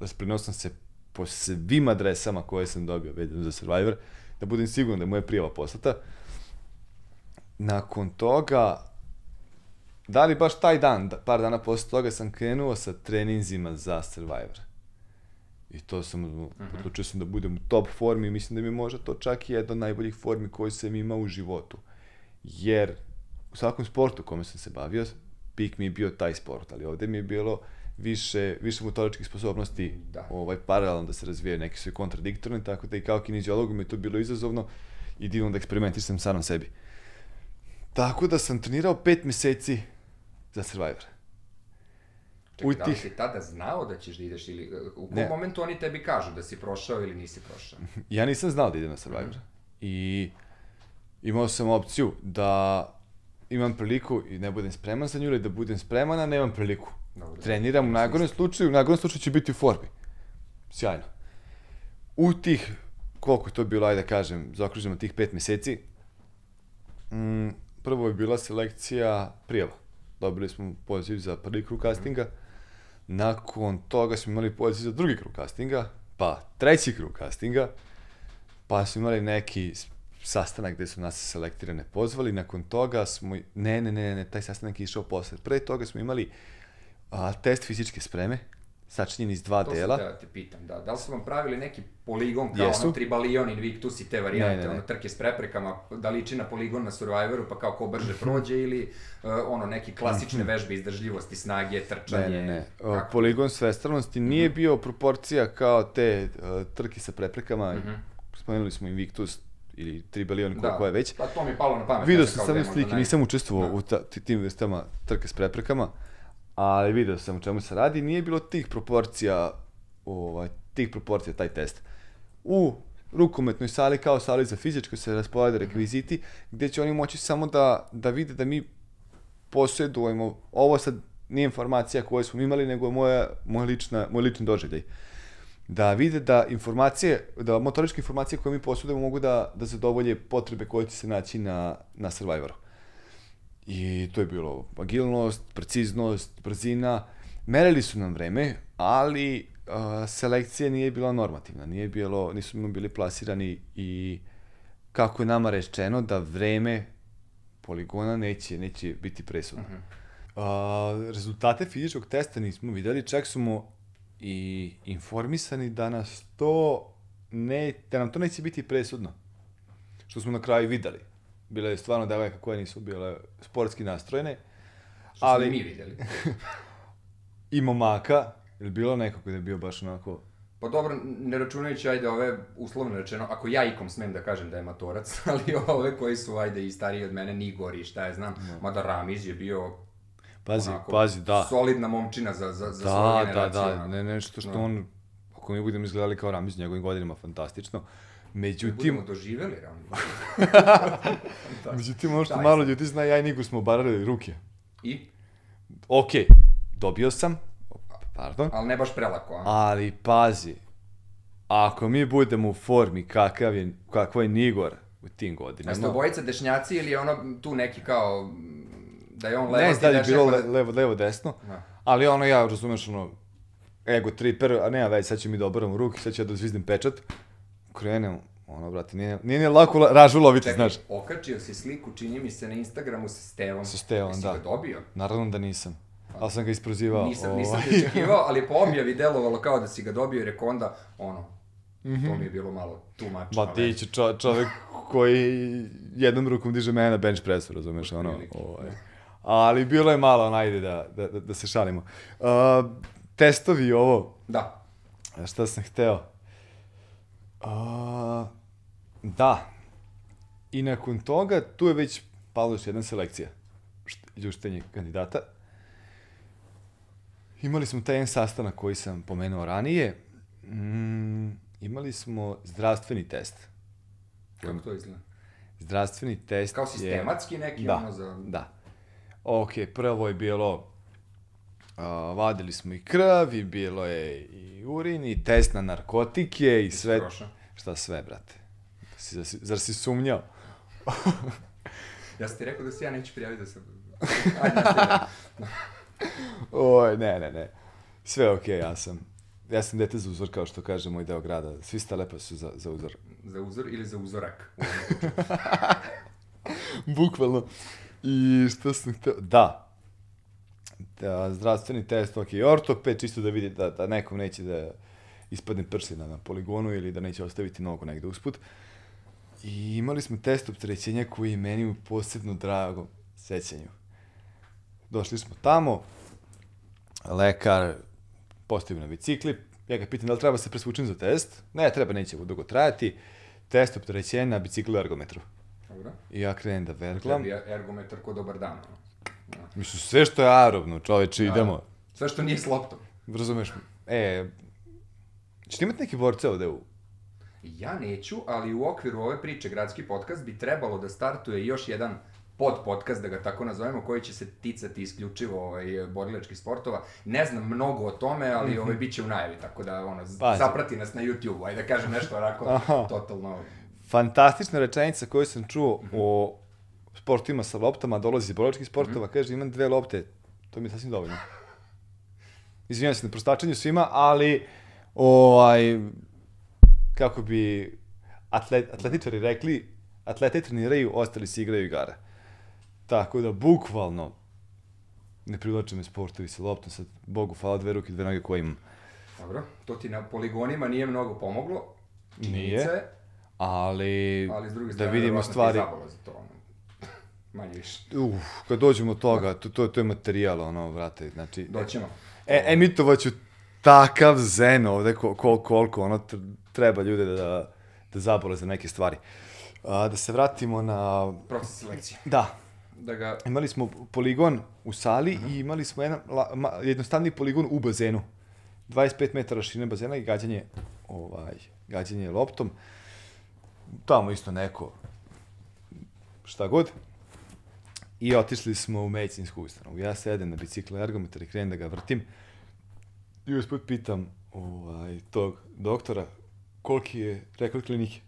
rasprinuo sam se po svim adresama koje sam dobio vezano za Survivor, da budem siguran da je moja prijava poslata. Nakon toga, da li baš taj dan, da, par dana posle toga sam krenuo sa treninzima za Survivor. I to sam, uh -huh. odlučio sam da budem u top formi, mislim da mi možda to čak i jedna od najboljih formi koju sam imao u životu. Jer u svakom sportu kome sam se bavio, pik mi je bio taj sport, ali ovde mi je bilo više, više motoričkih sposobnosti da. ovaj, paralelno da se razvijaju, neki su i kontradiktorni, tako da i kao kineziologu mi je to bilo izazovno i divno da eksperimentišem sam na sebi. Tako da sam trenirao pet meseci za Survivor. Čekaj, U da li si tada znao da ćeš da ideš ili u kom ne. momentu oni tebi kažu da si prošao ili nisi prošao? ja nisam znao da idem na Survivor. Mm -hmm. I imao sam opciju da imam priliku i ne budem spreman za nju ili da budem spreman, a nemam priliku. Dobre, Treniram u najgorem slučaju, u najgorem slučaju će biti u formi. Sjajno. U tih, koliko je to bilo, ajde da kažem, zaokružimo tih pet meseci, mm, prvo je bila selekcija prijava. Dobili smo poziv za prvi krug castinga, nakon toga smo imali poziv za drugi krug castinga, pa treći krug castinga, pa smo imali neki sastanak gde su nas selektirane pozvali, nakon toga smo, ne, ne, ne, ne, taj sastanak je išao posle. Pre toga smo imali a, test fizičke spreme, sačinjen iz dva to dela. To da te pitam, da. Da li su vam pravili neki poligon kao Jesu. ono Tribalion, Invictus i te varijante, ne, ne, ne. ono trke s preprekama, da liči na poligon na Survivoru, pa kao ko brže prođe ili uh, ono neki klasične mhm. vežbe izdržljivosti, snage, trčanje. Ne, ne, ne. O, poligon svestranosti nije mm -hmm. bio proporcija kao te uh, trke sa preprekama, mm -hmm. spomenuli smo Invictus, ili Tribalion, koliko da. je već. Pa to mi je palo na pamet. Video sam samo slike, nisam učestvovao da. u ta, tim vrstama trke s preprekama ali video sam o čemu se radi, nije bilo tih proporcija, ovaj, tih proporcija taj test. U rukometnoj sali kao sali za fizičko se rasporede rekviziti, gde će oni moći samo da, da vide da mi posjedujemo, ovo sad nije informacija koju smo imali, nego je moja, moja lična, moj lični doživljaj. Da vide da informacije, da motoričke informacije koje mi posjedujemo mogu da, da zadovolje potrebe koje će se naći na, na Survivoru. I to je bilo agilnost, preciznost, brzina. Merili su nam vreme, ali uh, selekcija nije bila normativna, nije bilo, nisu nam bili plasirani i kako je nama rečeno da vreme poligona neće, neće biti presudno. Uh -huh. uh, rezultate fizičkog testa nismo videli, čak smo i informisani da nas to ne, da nam to neće biti presudno. Što smo na kraju videli bile je stvarno devojka koje nisu bile sportski nastrojene. Što ali, mi videli. I momaka, ili bilo neko koji je bio baš onako... Pa dobro, ne računajući, ajde, ove, uslovno rečeno, ako ja ikom smem da kažem da je matorac, ali ove koji su, ajde, i stariji od mene, ni gori, šta je znam, no. mada Ramiz je bio Pazi, onako, pazi, da. Solidna momčina za, za, za da, svoju generaciju. Da, da, da, ne, nešto što no. on, ako mi budemo izgledali kao Ramiz njegovim godinama, fantastično. Međutim... Budemo doživeli Ramiz. Međutim, ono što malo ljudi zna, ja i Nigu smo barali ruke. I? Okej, okay, dobio sam, pardon. Ali ne baš prelako, a? Ali pazi, ako mi budemo u formi kakav je, kakva je Nigor u tim godinama. A ste obojica dešnjaci ili je ono tu neki kao, da je on levo, Ne da je ti bilo deš, le, levo, levo, desno, Da. ali ono ja, razumeš, ono, ego triper, a nema već, sad ću mi da obaram ruke, sad ću ja da zvizdim pečat, krenem, ono, brate, nije, nije ni lako la- ražu loviti, Čekaj, znaš. okačio si sliku, čini mi se, na Instagramu sa Stevom. Sa Stevom, Jesi da. ga dobio? Naravno da nisam, ali sam ga isprozivao. Nisam, nisam ovaj. te očekivao, ali je po objavi delovalo kao da si ga dobio i rekao onda, ono, to mi je bilo malo. Ma ono, ti će čo, čovek koji jednom rukom diže mene na bench pressu, razumeš, ono, ovaj. Ali bilo je malo, ono, ajde da, da, da, da se šalimo. Uh, testovi ovo, Da, Šta sam hteo? A, da. I nakon toga, tu je već pala još jedna selekcija. Št- Ljuštenje kandidata. Imali smo taj jedan sastanak koji sam pomenuo ranije. Mm, imali smo zdravstveni test. kako to izgleda? Zdravstveni test Kao je... sistematski neki, Da, ono za... da. Ok, prvo je bilo, a, vadili smo i krv, i bilo je i urin, i test na narkotike, i sve, prošao? šta sve, brate. Si, zar, si, zar si sumnjao? Ja sam ti rekao da se ja neću prijaviti da se... Ajde. Oj, ne, ne, ne. Sve okej, ja sam, ja sam dete za uzor, kao što kaže moj deo grada. Svi stalepa su za, za uzor. Za uzor ili za uzorak? Bukvalno. I što sam hteo? Da. Da, zdravstveni test, ok, ortoped, čisto da vidi da, da nekom neće da ispadne prsina na poligonu ili da neće ostaviti nogu negde usput. I imali smo test opterećenja koji je meni u posebno drago sećanju. Došli smo tamo, lekar postavio na bicikli, ja ga pitam da li treba se presvučem za test. Ne, treba, neće dugo trajati. Test opterećenja na biciklu ergometru. Dobro. I ja krenem da verglam. Tebi je ergometar ko dobar dan. Da. Mislim, sve što je aerobno, čoveče, idemo. Sve što nije s loptom. Razumeš? E, ćete imati neke borce ovde u... Ja neću, ali u okviru ove priče Gradski podcast bi trebalo da startuje još jedan pod podcast, da ga tako nazovemo, koji će se ticati isključivo ovaj, borilačkih sportova. Ne znam mnogo o tome, ali ovaj, bit će u najavi, tako da ono, Pazi. zaprati nas na YouTube, ajde da kažem nešto onako Aha. totalno... Fantastična rečenica koju sam čuo o sportovima sa loptama, dolazi iz borilačkih sportova, kaže imam dve lopte, to mi je sasvim dovoljno. Izvinjam se na prostačenju svima, ali ovaj, kako bi atlet, atletičari rekli, atlete treniraju, ostali se igraju igara. Tako da, bukvalno, ne privlače me sportovi sa loptom, sad, Bogu hvala, dve ruke, dve noge koje imam. Dobro, to ti na poligonima nije mnogo pomoglo. Nije. je, ali, ali s druge da strane, vidimo ti je stvari. za to. Manje više. Uf, kad dođemo od toga, to, to, to je materijal, ono, vrate, znači... Doćemo. E, emitovaću takav zen ovde, ko, kol, koliko ono tr- treba ljude da, da zabole za neke stvari. A, da se vratimo na... Proces selekcije. Da, Da ga... imali smo poligon u sali i imali smo jedan la, ma, jednostavni poligon u bazenu. 25 metara širine bazena i gađanje, ovaj, gađanje loptom. Tamo isto neko, šta god. I otišli smo u medicinsku ustanovu. Ja sedem na biciklu ergometar i krenem da ga vrtim. I usput pitam ovaj, tog doktora koliki je rekord klinike.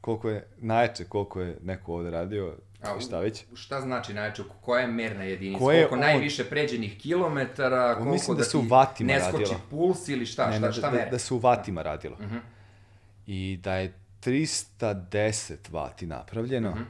Koliko je najjače, koliko je neko ovde radio A, šta već. Šta znači najjače, koja je merna jedinica? Koje je koliko on- najviše pređenih kilometara, koliko mislim da da, se u ti vatima ne skoči puls ili šta, Ne, šta, ne, šta da, mere? da, da se u vatima radilo. Mhm. I da je 310 vati napravljeno, Mhm.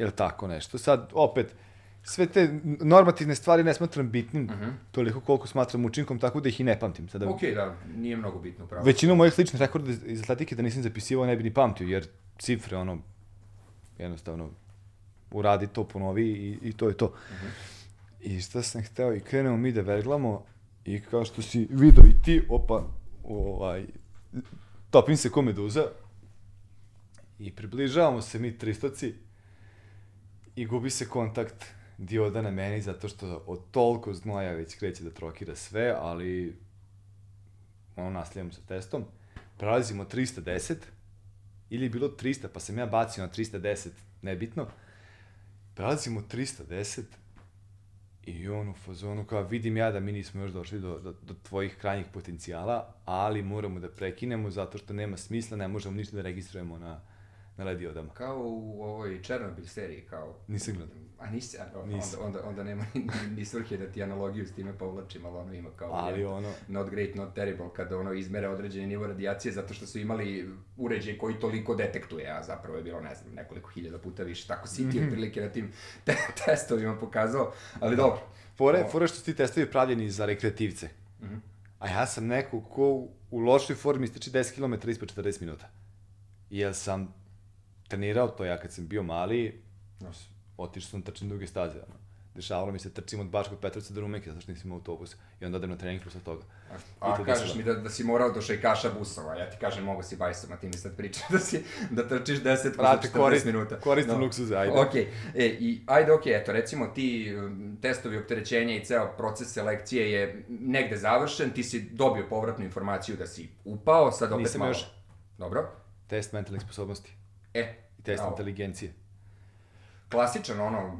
Ili tako nešto. Sad, opet, sve te normativne stvari ne smatram bitnim, Mhm. toliko koliko smatram učinkom, tako da ih i ne pamtim. Sada, Okej, da, nije mnogo bitno pravo. Većinu mojih ličnih rekorda iz- atletike da nisam zapisivao ne bi ni pamtio, jer cifre, ono, jednostavno, uradi to, ponovi i, i to je to. I šta sam hteo, i krenemo mi da verglamo, i kao što si video i ti, opa, ovaj, topim se ko meduza, i približavamo se mi tristoci, i gubi se kontakt dioda na meni, zato što od toliko znoja već kreće da trokira sve, ali ono, nastavljamo sa testom, prelazimo 310, ili je bilo 300, pa sam ja bacio na 310, nebitno, prelazimo 310 i on u fazonu kao vidim ja da mi nismo još došli do, do, do tvojih krajnjih potencijala, ali moramo da prekinemo zato što nema smisla, ne možemo ništa da registrujemo na, na lediodama. Kao u ovoj Černobil seriji, kao... Nisam gledao. A nisi, a, onda, Nisam. onda, onda nema ni, ni svrhe da ti analogiju s time povlačim, ali ono ima kao... Ali ono- Not great, not terrible, kada ono izmere određeni nivo radijacije, zato što su imali uređaj koji toliko detektuje, a zapravo je bilo, ne znam, nekoliko hiljada puta više. Tako si Mhm. ti otprilike na tim te testovima pokazao, ali dobro. Fore, fore što su ti testovi pravljeni za rekreativce. Mhm. A ja sam neko ko u lošoj formi istrači 10 km ispod 40 minuta. Jer sam trenirao to ja kad sam bio mali, otišao sam trčim duge staze. Ono. Dešavalo mi se trčim od Bačkog Petrovca do Rumenke, zato što nisam imao autobus. I onda odem na trening posle toga. A, a kažeš mi da, da si morao do šejkaša busova, ja ti kažem mogo si bajsom, a ti mi sad pričaš da, si, da trčiš 10 posle Brate, 40 korist- minuta. koristim luksuze, ajde. Ok, e, i, ajde, ok, eto, recimo ti um, testovi opterećenja i ceo proces selekcije je negde završen, ti si dobio povratnu informaciju da si upao, sad opet Nisam malo... još. Dobro. Test mentalnih sposobnosti E, i test bravo. inteligencije. klasičan ono,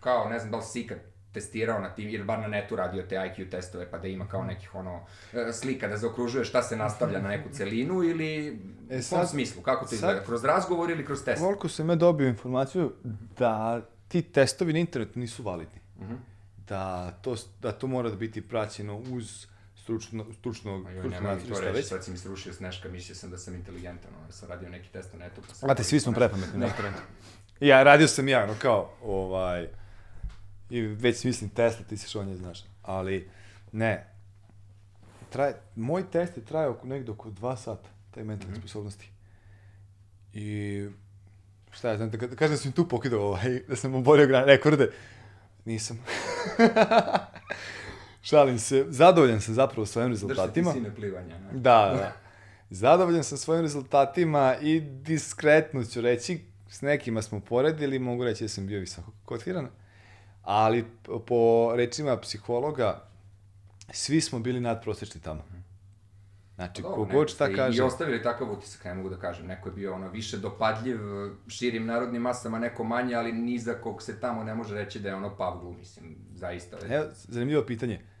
kao ne znam da li si ikad testirao na tim, ili bar na netu radio te IQ testove, pa da ima kao nekih ono, e, slika da zaokružuje šta se nastavlja na neku celinu ili E, u kom smislu, kako to sad- izgleda, kroz razgovor ili kroz test? Koliko sam ja dobio informaciju da ti testovi na internetu nisu validni. Mhm. Da, to, da to mora da biti praćeno uz stručno, stručnog, Ma joj, stručnog nemoj mi to reći, već. sad si mi srušio sneška, mislio sam da sam inteligentan, ono, ja sam radio neki test na netu. Pa sam Znate, svi smo prepametni na internetu. Ja, radio sam ja, ono kao, ovaj, i već mislim Tesla, ti si što nje znaš, ali ne, traje, moj test je trajao oko negde oko dva sata, taj mentalne sposobnosti. I šta ja znam, da, da kažem da sam tu pokidao ovaj, da sam oborio gran, rekorde, nisam. Šalim se, zadovoljan sam zapravo svojim Drži ti rezultatima. sine plivanja. ne? Da, da. Zadovoljan sam svojim rezultatima i diskretno ću reći, s nekima smo poredili, mogu reći da sam bio visoko kotiran, ali po rečima psihologa, svi smo bili nadprosečni tamo. Znači, Dobro, kogod šta kaže... I ostavili takav utisak, ne mogu da kažem. Neko je bio ono više dopadljiv širim narodnim masama, neko manje, ali ni za kog se tamo ne može reći da je ono Pavlu, mislim, zaista. Evo, zanimljivo pitanje.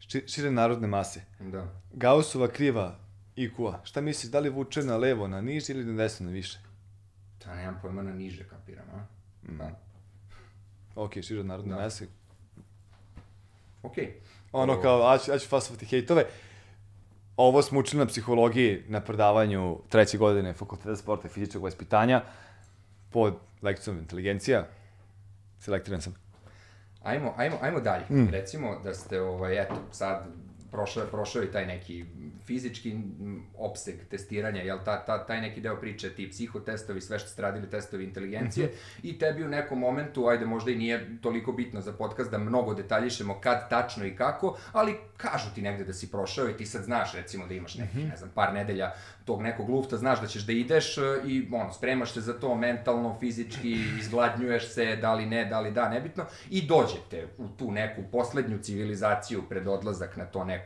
Ši- Šire narodne mase. Da. Gaussova kriva IQ-a. Šta misliš, da li vuče na levo, na niže ili na desno, na više? Da, nemam pojma na niže, kapiram, a? Da. Ok, šire narodne Da. mase. Okej. Ono Ovo- kao, ja ću, ja ću fasovati hejtove. Ovo smo učili na psihologiji na predavanju treće godine Fakulteta sporta i fizičkog vaspitanja pod lekcijom inteligencija. Selektiran sam. Ajmo, ajmo, ajmo dalje. Mm. Recimo da ste, ovaj, eto, sad prošao, je- prošao je taj neki fizički opseg testiranja, jel, ta, ta, taj neki deo priče, ti psihotestovi, sve što ste radili, testovi inteligencije, i tebi u nekom momentu, ajde, možda i nije toliko bitno za podcast da mnogo detaljišemo kad tačno i kako, ali kažu ti negde da si prošao i ti sad znaš, recimo, da imaš nekih, ne znam, par nedelja tog nekog lufta, znaš da ćeš da ideš e, i, ono, spremaš se za to mentalno, fizički, izgladnjuješ se, da li ne, da li da, nebitno, i dođete u tu neku poslednju civilizaciju pred odlazak na to neko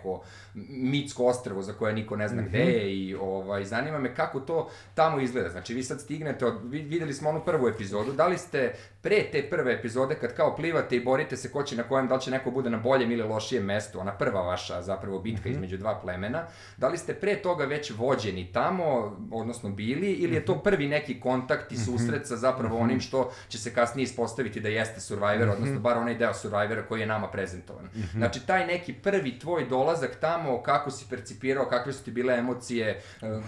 mitsko ostrvo za koje niko ne zna gde je i ovaj, zanima me kako to tamo izgleda. Znači, vi sad stignete, od, vi- videli smo onu prvu epizodu, da li ste pre te prve epizode, kad kao plivate i borite se ko će na kojem, da li će neko bude na boljem ili lošijem mestu, ona prva vaša zapravo bitka između dva plemena, da li ste pre toga već vođeni tamo, odnosno bili, ili je to prvi neki kontakt i susret sa zapravo onim što će se kasnije ispostaviti da jeste Survivor, odnosno bar onaj deo Survivora koji je nama prezentovan. Znači, taj neki prvi tvoj dolazak tamo, kako si percipirao, kakve su ti bile emocije, um,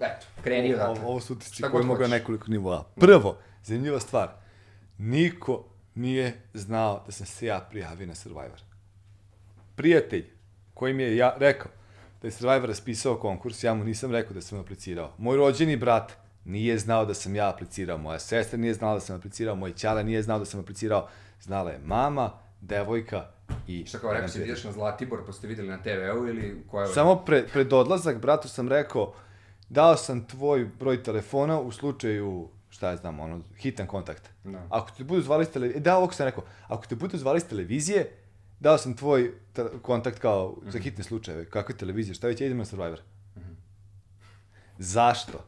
eto, kreni odatle. ovo su utisci god mogu na nekoliko nivoa. Prvo, zanimljiva stvar. Niko nije znao da sam se ja prijavio na Survivor. Prijatelj koji mi je ja rekao da je Survivor raspisao konkurs, ja mu nisam rekao da sam aplicirao. Moj rođeni brat nije znao da sam ja aplicirao, moja sestra nije znala da sam aplicirao, moj ćala nije znao da sam aplicirao, znala je mama, devojka i... Šta kao rekao si, ideš na Zlatibor, pa ste videli na TV-u ili koja. Samo pre, pred odlazak bratu sam rekao, dao sam tvoj broj telefona u slučaju, šta ja znam, ono, hitan kontakt. Da. Ako te budu zvali s televizije, da, ovako sam rekao, ako te budu zvali s televizije, dao sam tvoj kontakt kao za hitne slučajeve. Kakve televizije, šta već, ja idem na Survivor. Zašto?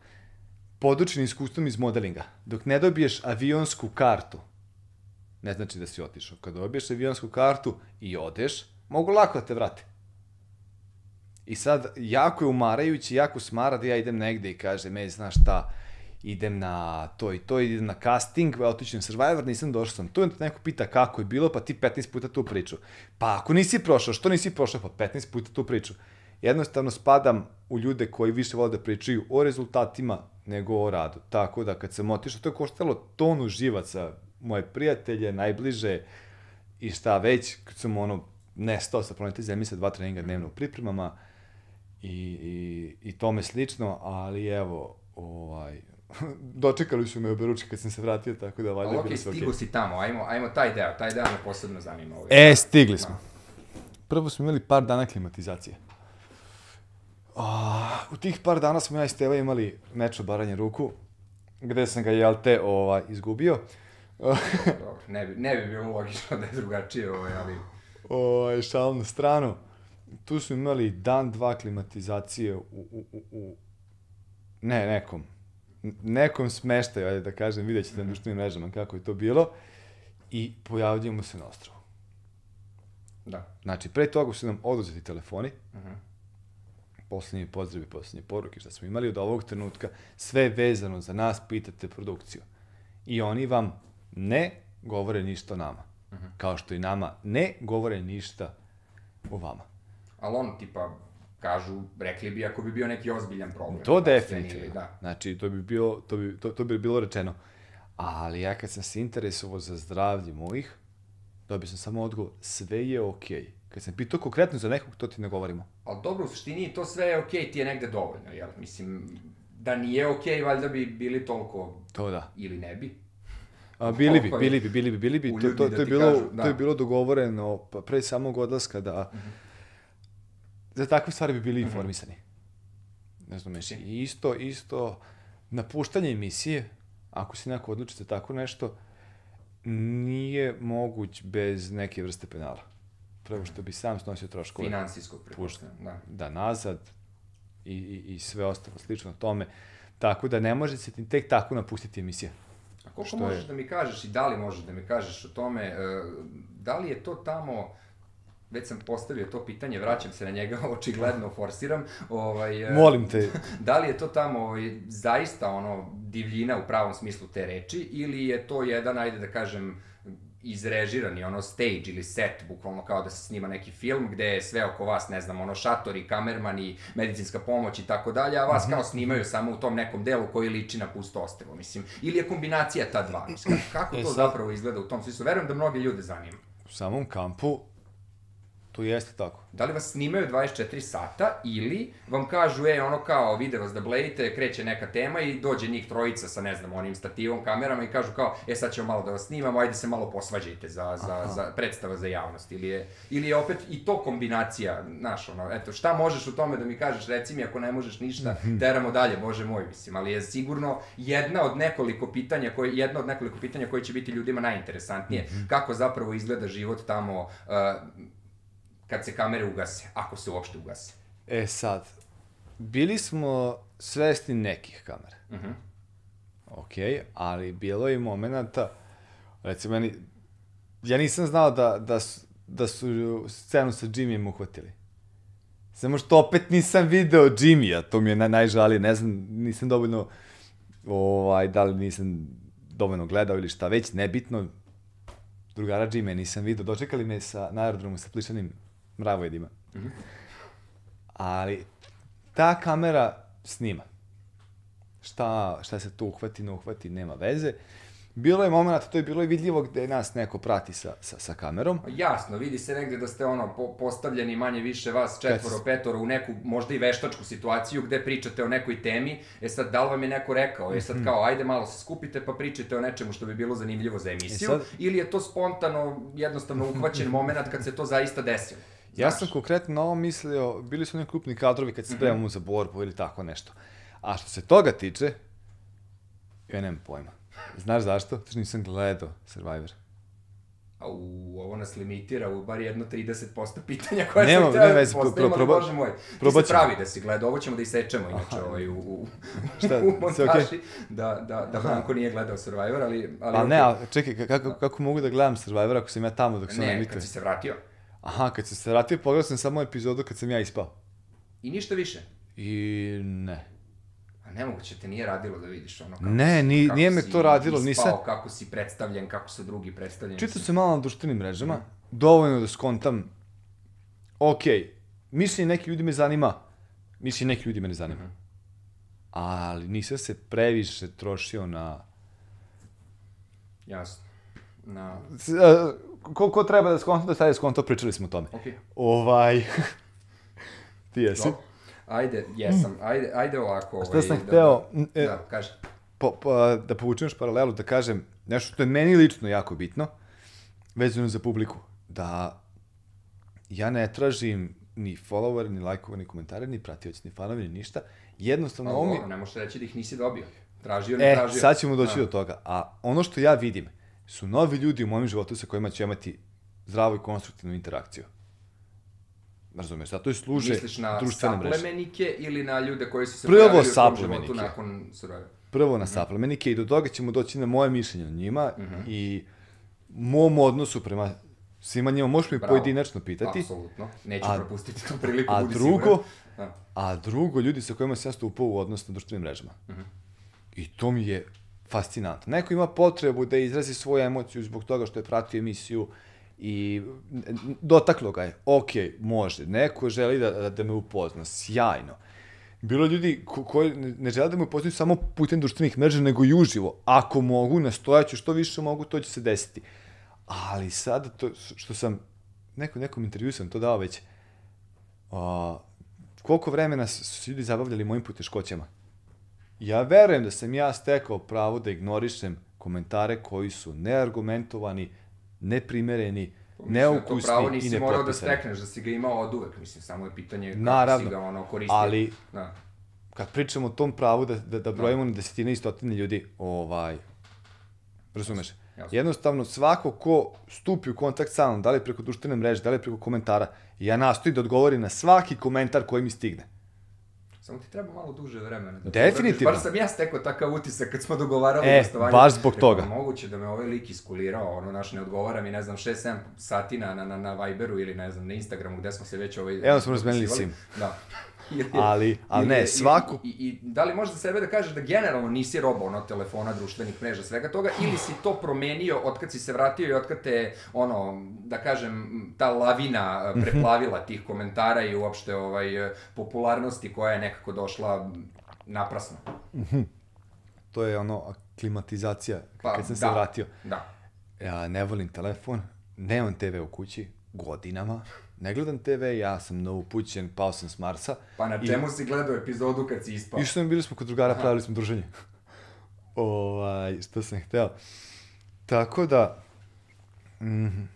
Podučen iskustvom iz modelinga. Dok ne dobiješ avionsku kartu, ne znači da si otišao. Kad dobiješ avionsku kartu i odeš, mogu lako da te vrate. I sad, jako je umarajući, jako smara da ja idem negde i kažem, ej, znaš šta, idem na to i to, idem na casting, na Survivor, nisam došao sam tu, onda neko pita kako je bilo, pa ti 15 puta tu priču. Pa ako nisi prošao, što nisi prošao? Pa 15 puta tu priču. Jednostavno spadam u ljude koji više vole da pričaju o rezultatima nego o radu. Tako da kad sam otišao, to je koštalo tonu živaca, moje prijatelje, najbliže i šta već, kad sam ono nestao sa planete Zemlje sa dva treninga dnevno u pripremama i, i, i tome slično, ali evo, ovaj, dočekali su me u Beruči kad sam se vratio, tako da valjda je okej, bilo sve okej. si tamo, ajmo, ajmo taj deo, taj deo me posebno zanima. Ovaj. E, stigli smo. Prvo smo imali par dana klimatizacije. A, u tih par dana smo ja i Steva imali meč o baranje ruku, gde sam ga, jel te, ovaj, izgubio. Dobro, ne bi, ne bi bilo logično da je drugačije, ovaj, ali... Ovaj, šal na stranu. Tu smo imali dan, dva klimatizacije u, u, u, u ne, nekom, nekom smeštaju, ajde da kažem, vidjet ćete na društvenim mrežama kako je to bilo. I pojavljujemo se na ostrovu. Da. Znači, pre toga su nam oduzeti telefoni, Mhm. poslednji pozdravi, poslednje poruke što smo imali od ovog trenutka, sve vezano za nas, pitate produkciju. I oni vam ne govore ništa o nama. Mhm. Kao što i nama ne govore ništa o vama. Ali on, tipa, kažu, rekli bi ako bi bio neki ozbiljan problem. To Ili, definitivno. Da. Znači, to bi, bilo, to, bi, to, to bi bilo rečeno. Ali ja kad sam se interesovao za zdravlje mojih, dobio sam samo odgovor, sve je okej. Okay. Kad sam pitao konkretno za nekog, to ti ne govorimo. Ali dobro, u suštini to sve je okej, ti je negde dovoljno, jel? Mislim, da nije okej, valjda bi bili toliko, To da. ili ne bi. A, bili bi, bili bi, bili bi, bili bi. To, uljudni to, da to, je bilo, kažu, da. to je bilo dogovoreno pa pre samog odlaska da za takve stvari bi bili informisani. Ne znam, meš, i isto, isto, napuštanje emisije, ako se neko odluči za tako nešto, nije moguć bez neke vrste penala. Prvo što bi sam snosio troškove Finansijskog prepuštenja, da. da nazad i, i, i sve ostalo slično tome. Tako da ne može se ti tek tako napustiti emisija. A koliko Što možeš je? da mi kažeš i da li možeš da mi kažeš o tome, e, da li je to tamo, već sam postavio to pitanje, vraćam se na njega, očigledno forsiram, ovaj, e, Molim te, da li je to tamo ovaj, zaista ono divljina u pravom smislu te reči ili je to jedan, ajde da kažem, izrežirani, ono stage ili set, bukvalno kao da se snima neki film gde je sve oko vas, ne znam, ono šatori, kamermani, medicinska pomoć i tako dalje, a vas kao snimaju samo u tom nekom delu koji liči na pusto ostrvo, mislim. Ili je kombinacija ta dva, mislim. Kako E to sad- zapravo izgleda u tom smislu? Verujem da mnoge ljude zanima. u samom kampu to jeste tako. Da li vas snimaju 24 sata ili vam kažu, e, ono kao, vide vas da blejite, kreće neka tema i dođe njih trojica sa, ne znam, onim stativom, kamerama i kažu kao, e, sad ćemo malo da vas snimamo, ajde se malo posvađajte za, za, za predstava za javnost. Ili je, ili je opet i to kombinacija, znaš, ono, eto, šta možeš u tome da mi kažeš, reci mi ako ne možeš ništa, teramo dalje, bože moj, mislim, ali je sigurno jedna od nekoliko pitanja, koje, jedna od nekoliko pitanja koje će biti ljudima najinteresantnije, kako zapravo izgleda život tamo, uh, kad se kamere ugase, ako se uopšte ugase. E sad, bili smo svesni nekih kamera. Uh -huh. Ok, ali bilo je momenta, recimo, meni, ja nisam znao da, da, su, da su scenu sa Jimmyem uhvatili. Samo što opet nisam video Jimmya, to mi je naj, najžalije, ne znam, nisam dovoljno, ovaj, da li nisam dovoljno gledao ili šta već, nebitno, drugara Jimmy nisam video, dočekali me sa, na aerodromu sa plišanim mravojedima. Mm -hmm. Ali, ta kamera snima. Šta, šta se tu uhvati, ne uhvati, nema veze. Bilo je moment, to je bilo i vidljivo gde nas neko prati sa, sa, sa kamerom. Jasno, vidi se negde da ste ono po, postavljeni manje više vas četvoro, Kad- petoro u neku možda i veštačku situaciju gde pričate o nekoj temi. E sad, da li vam je neko rekao, e sad kao, ajde malo se skupite pa pričajte o nečemu što bi bilo zanimljivo za emisiju, sad- ili je to spontano, jednostavno uhvaćen moment kad se to zaista desilo? Ja Znaš? sam konkretno na ovo mislio, bili su neki klupni kadrovi kad se spremamo za borbu ili tako nešto. A što se toga tiče, ja nemam pojma. Znaš zašto? Zato što nisam gledao Survivor. A u, ovo nas limitira u bar jedno 30% pitanja koje Nema- sam htio da nema veze, postavim, pro- ali proba- bože moj. Ti probat se pravi da si gledao, ovo ćemo da isečemo inače ovaj, u, u, Šta, u montaži, da, da, da Branko nije gledao Survivor, ali... ali Pa ne, okej. ali čekaj, ka- kako, kako mogu da gledam Survivor ako sam ja tamo dok on Ne, emituje? kad si se vratio. Aha, kad sam se vratio, pogledao sam samo epizodu kad sam ja ispao. I ništa više. I ne. A nemoguće te nije radilo da vidiš ono kako Ne, ni- kako nije me to radilo, ispao, nisam- kako si predstavljen, kako su drugi predstavljeni. Čitao sam malo na društvenim mrežama, dovoljno da skontam, ok, mišljenje neki ljudi me zanima, mišljenje neki ljudi me ne zanima. Ali nisam se previše trošio na... Jasno. Na... A, Ko, ko treba da skonta, da taj skonto, pričali smo o tome. Okej. Ovaj... Ti jesi? Dobro. Ajde, jesam. Ajde, ajde ovako. Šta ovaj, sam da- hteo, m, e, Da, kaži. po, po, da povučem još paralelu, da kažem nešto što je meni lično jako bitno, vezano za publiku, da ja ne tražim ni follower, ni lajkova, ni komentare, ni pratioci, ni fanovi, ni ništa. Jednostavno, Ali ovo mi... ne možeš reći da ih nisi dobio. Tražio, ne E, tražio. sad ćemo doći Da. do toga. A ono što ja vidim su novi ljudi u mojem životu sa kojima ću imati zdravu i konstruktivnu interakciju. Razumeš, zato i služe Misliš na društvene mreže. saplemenike ili na ljude koji su se Prvo pojavili u saplemenike. životu nakon surove? prvo na saplemenike i do toga ćemo doći na moje mišljenje o njima i mom odnosu prema svima njima. Možeš mi Bravo. pojedinačno pitati. Apsolutno. Neću A- propustiti tu priliku, A budi drugo. Da. a drugo, ljudi sa kojima sam ja stupao u odnos na društvenim mrežama. Mhm. I to mi je fascinantno. Neko ima potrebu da izrazi svoju emociju zbog toga što je pratio emisiju i dotaklo ga je. Ok, može. Neko želi da, da, me upozna. Sjajno. Bilo ljudi ko, koji ne žele da me upoznaju samo putem društvenih mreža, nego i uživo. Ako mogu, nastojaću što više mogu, to će se desiti. Ali sad, to, što sam, neko, nekom intervju sam to dao već, a, koliko vremena su ljudi zabavljali mojim poteškoćama. Ja verujem da sam ja stekao pravo da ignorišem komentare koji su neargumentovani, neprimereni, Mislim da to neukusni pravo i nisi morao da stekneš, da si ga imao od uvek. Mislim, samo je pitanje kako Naravno, si ga ono koristio. ali- Da. Kad pričamo o tom pravu da, da, da brojimo na desetine i stotine ljudi, ovaj, razumeš? Jasno. Jednostavno, svako ko stupi u kontakt sa mnom, da li preko društvene mreže, da li preko komentara, ja nastojim da odgovorim na svaki komentar koji mi stigne. Samo ti treba malo duže vremena. Da Definitivno. Bar sam ja stekao takav utisak kad smo dogovarali E, gostovanje. baš zbog Rekao, toga. Moguće da me ovaj lik iskulirao, ono, naš, ne odgovara mi, ne znam, 6-7 sati na, na, na, na Viberu ili, ne znam, na Instagramu gde smo se već ovaj... Evo smo razmenili sim. Da. Ali- ali ne, svako- I, i, I da li možeš za sebe da kažeš da generalno nisi roba ono telefona, društvenih mreža, svega toga, ili si to promenio od kad si se vratio i od kad te, ono, da kažem, ta lavina Mhm. eh, preplavila tih komentara i uopšte ovaj, eh, popularnosti koja je nekako došla naprasno. To je ono, klimatizacija, Pa, kad sam se da. vratio. Da. Ja ne volim telefon, nemam TV u kući, godinama. Ne gledam TV, ja sam novupućen, pao sam s Marsa. Pa na I- čemu si gledao epizodu kad si ispao? Išli smo, bili smo kod drugara, pravili smo druženje. ovaj, što sam hteo. Tako da, mm,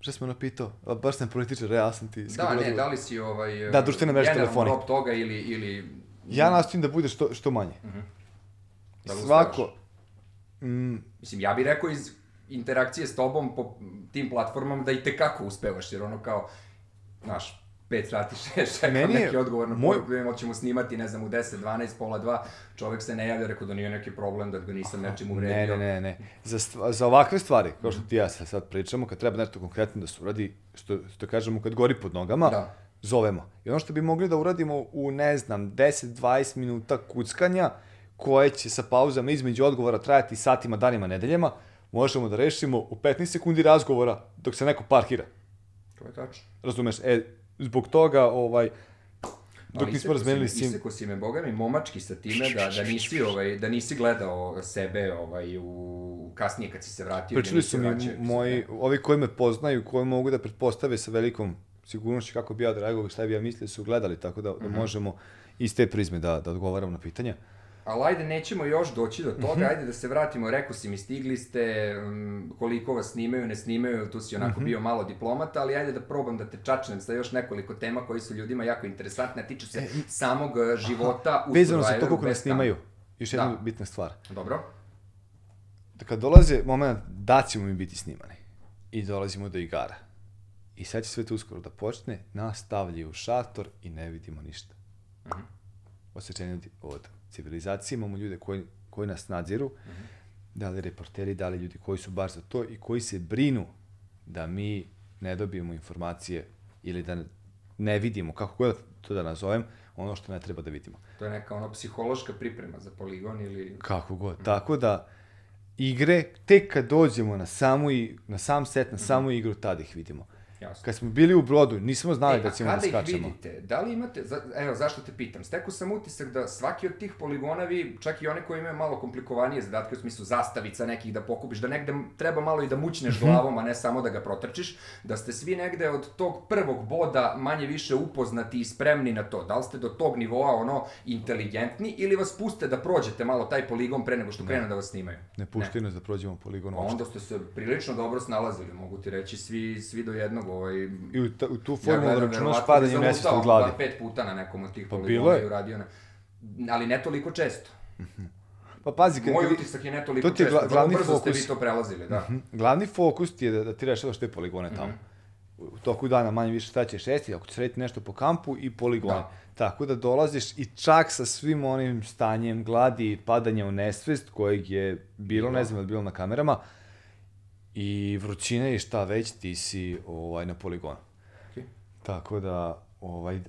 šta smo napitao? A, baš sam političar, ja sam ti... Da, ne, da li si ovaj... Da, društvene mreže, telefoni. rob toga ili... ili Ja nastojim da bude što, što manje. Da li Svako, uspevaš? mm, Mislim, ja bih rekao iz interakcije s tobom po tim platformama da i tekako uspevaš, jer ono kao, znaš, 5 sati, 6, čekam Meni je- neki odgovor na moj- poruku, moj... ćemo snimati, ne znam, u 10, 12, pola 2, čovek se ne javlja, rekao da nije neki problem, da ga nisam nečim Ne, uvredio. ne, ne, ne. Za, stva, za ovakve stvari, kao što ti ja sad, sad pričamo, kad treba nešto konkretno da se uradi, što, što kažemo, kad gori pod nogama, Da. zovemo. I ono što bi mogli da uradimo u, ne znam, 10-20 minuta kuckanja, koje će sa pauzama između odgovora trajati satima, danima, nedeljama, možemo da rešimo u 15 sekundi razgovora dok se neko parkira. To je tačno. Razumeš? E, zbog toga, ovaj, dok Ali nismo razmenili me- sim... Isekao si me, boga mi, momački sa time da, da, nisi, ovaj, da nisi gledao sebe ovaj, u, kasnije kad si se vratio. Pričali su mi vraćao, moji, ovi koji me poznaju, koji mogu da pretpostave sa velikom sigurnošću kako bi ja reagovao, šta bi ja mislio, su gledali, tako da, da Mhm. možemo iz te prizme da, da odgovaram na pitanja. Ali ajde, nećemo još doći do Mhm. toga, ajde da se vratimo, rekao si mi, stigli ste, um, koliko vas snimaju, ne snimaju, tu si onako Mhm. bio malo diplomata, ali ajde da probam da te čačnem sa još nekoliko tema koji su ljudima jako interesantne, a tiču se samog uh, života u E, Vezano za to koliko kamere. snimaju, još jedna Da. bitna stvar. Dobro? Da kad dolaze moment da ćemo mi biti snimani i dolazimo do igara. I sad će sve to uskoro da počne, nas stavljaju u šator i ne vidimo ništa. Mhm. Osjećanje od, od civilizacije, imamo ljude koji, koji nas nadziru, Mhm. da li reporteri, da li ljudi koji su baš za to i koji se brinu da mi ne dobijemo informacije ili da ne, vidimo, kako god to da nazovem, ono što ne treba da vidimo. To je neka ono psihološka priprema za poligon ili... Kako god. Mm. Tako da, igre, tek kad dođemo na, samu na sam set, na samu igru, tada ih vidimo. Jasno. Kad smo bili u brodu, nismo znali E, da ćemo da kada ih skačemo. vidite? Da li imate, za, evo zašto te pitam, stekao sam utisak da svaki od tih poligona vi, čak i one koji imaju malo komplikovanije zadatke u smislu zastavica nekih da pokupiš, da negde treba malo i da mućneš Mhm. glavom, a ne samo da ga protrčiš, da ste svi negde od tog prvog boda manje više upoznati i spremni na to. Da li ste do tog nivoa ono inteligentni ili vas puste da prođete malo taj poligon pre nego što krenu da vas snimaju? Ne puštaju nas da prođemo poligon onda ste se prilično dobro snalazili, mogu ti reći, svi, svi do jednog ovaj, I u, ta, u tu Ja formulu gledam, računaš padanjem nesvesta od zalutao gladi. bar pet puta na nekom od tih Pa poligona i uradio na... Ali ne toliko često. Pa pazi, kad, Moj utisak je ne toliko to ti je često. glavni brzo ste fokus. vi to prelazili, da. Mhm. Glavni fokus ti je da, da ti rešavaš te poligone tamo. Mhm. U toku dana manje više šta ćeš jesti, ako ćeš raditi nešto po kampu i poligone. Da. Tako da dolaziš i čak sa svim onim stanjem gladi i padanja u nesvest kojeg je bilo, ne znam, li bilo na kamerama, i vrućine i šta već, ti si ovaj, na poligonu. Okej. Tako da, ovaj,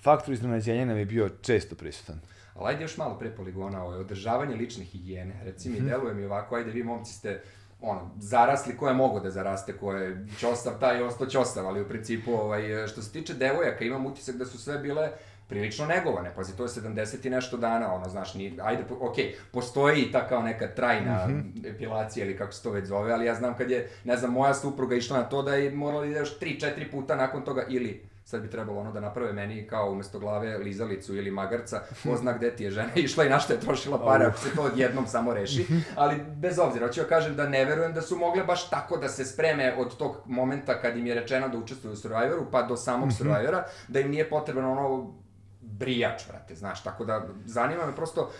faktor iznenađenja nam je bio često prisutan. Ali ajde još malo pre poligona, ovo, održavanje lične higijene. Reci mi, deluje mi ovako, ajde vi momci ste ono, zarasli ko je mogo da zaraste, ko je ćosav, taj je ostao ćosav, ali u principu, ovaj, što se tiče devojaka, imam utisak da su sve bile prilično negovane, pazi, to je 70 i nešto dana, ono, znaš, ni, ajde, po- okej, postoji i ta kao neka trajna epilacija ili kako se to već zove, ali ja znam kad je, ne znam, moja supruga išla na to da je morala da ide još 3-4 puta nakon toga, ili sad bi trebalo ono da naprave meni kao umesto glave lizalicu ili magarca, ko zna gde ti je žena išla i na što je trošila pare, ako se to odjednom samo reši, ali bez obzira, hoću da kažem da ne verujem da su mogle baš tako da se spreme od tog momenta kad im je rečeno da učestvuju u Survivoru, pa do samog Survivora, da im nije potreban ono brijač, brate, znaš, tako da zanima me prosto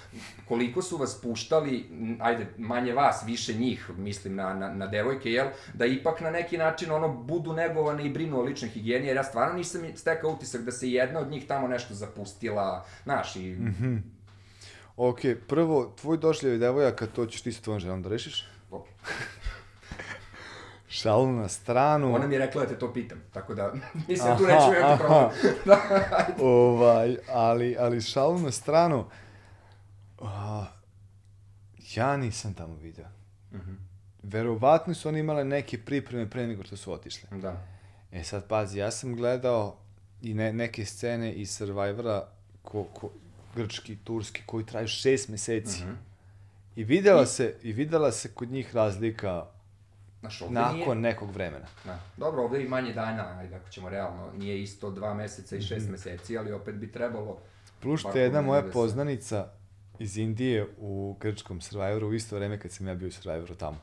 koliko su vas puštali, ajde, manje vas, više njih, mislim na, na, na devojke, jel, da ipak na neki način ono budu negovane i brinu o ličnoj higijeni, jer ja stvarno nisam stekao utisak da se jedna od njih tamo nešto zapustila, znaš, i Ok, prvo, tvoj došljav devojaka, to ćeš ti sa tvojom ženom da rešiš? Dobro. Šalu na stranu. ona mi je rekla da te to pitam, tako da mislim tu Aha, neću imati problem. da, ovaj, ali, ali šalu na stranu. A, ja nisam tamo video. Mhm. Verovatno su oni imale neke pripreme pre nego što su otišle. Da. E sad, pazi, ja sam gledao i ne, neke scene iz Survivora, ko, ko, grčki, turski, koji traju šest meseci. Mhm. I videla se, i videla se kod njih razlika Znaš, ovde nakon nije... nekog vremena. Da. Dobro, ovde je i manje dana, ajde, ako ćemo realno, nije isto dva meseca i šest meseci, ali opet bi trebalo... Plus što je jedna moja da se- poznanica iz Indije u grčkom Survivoru u isto vreme kad sam ja bio u Survivoru tamo.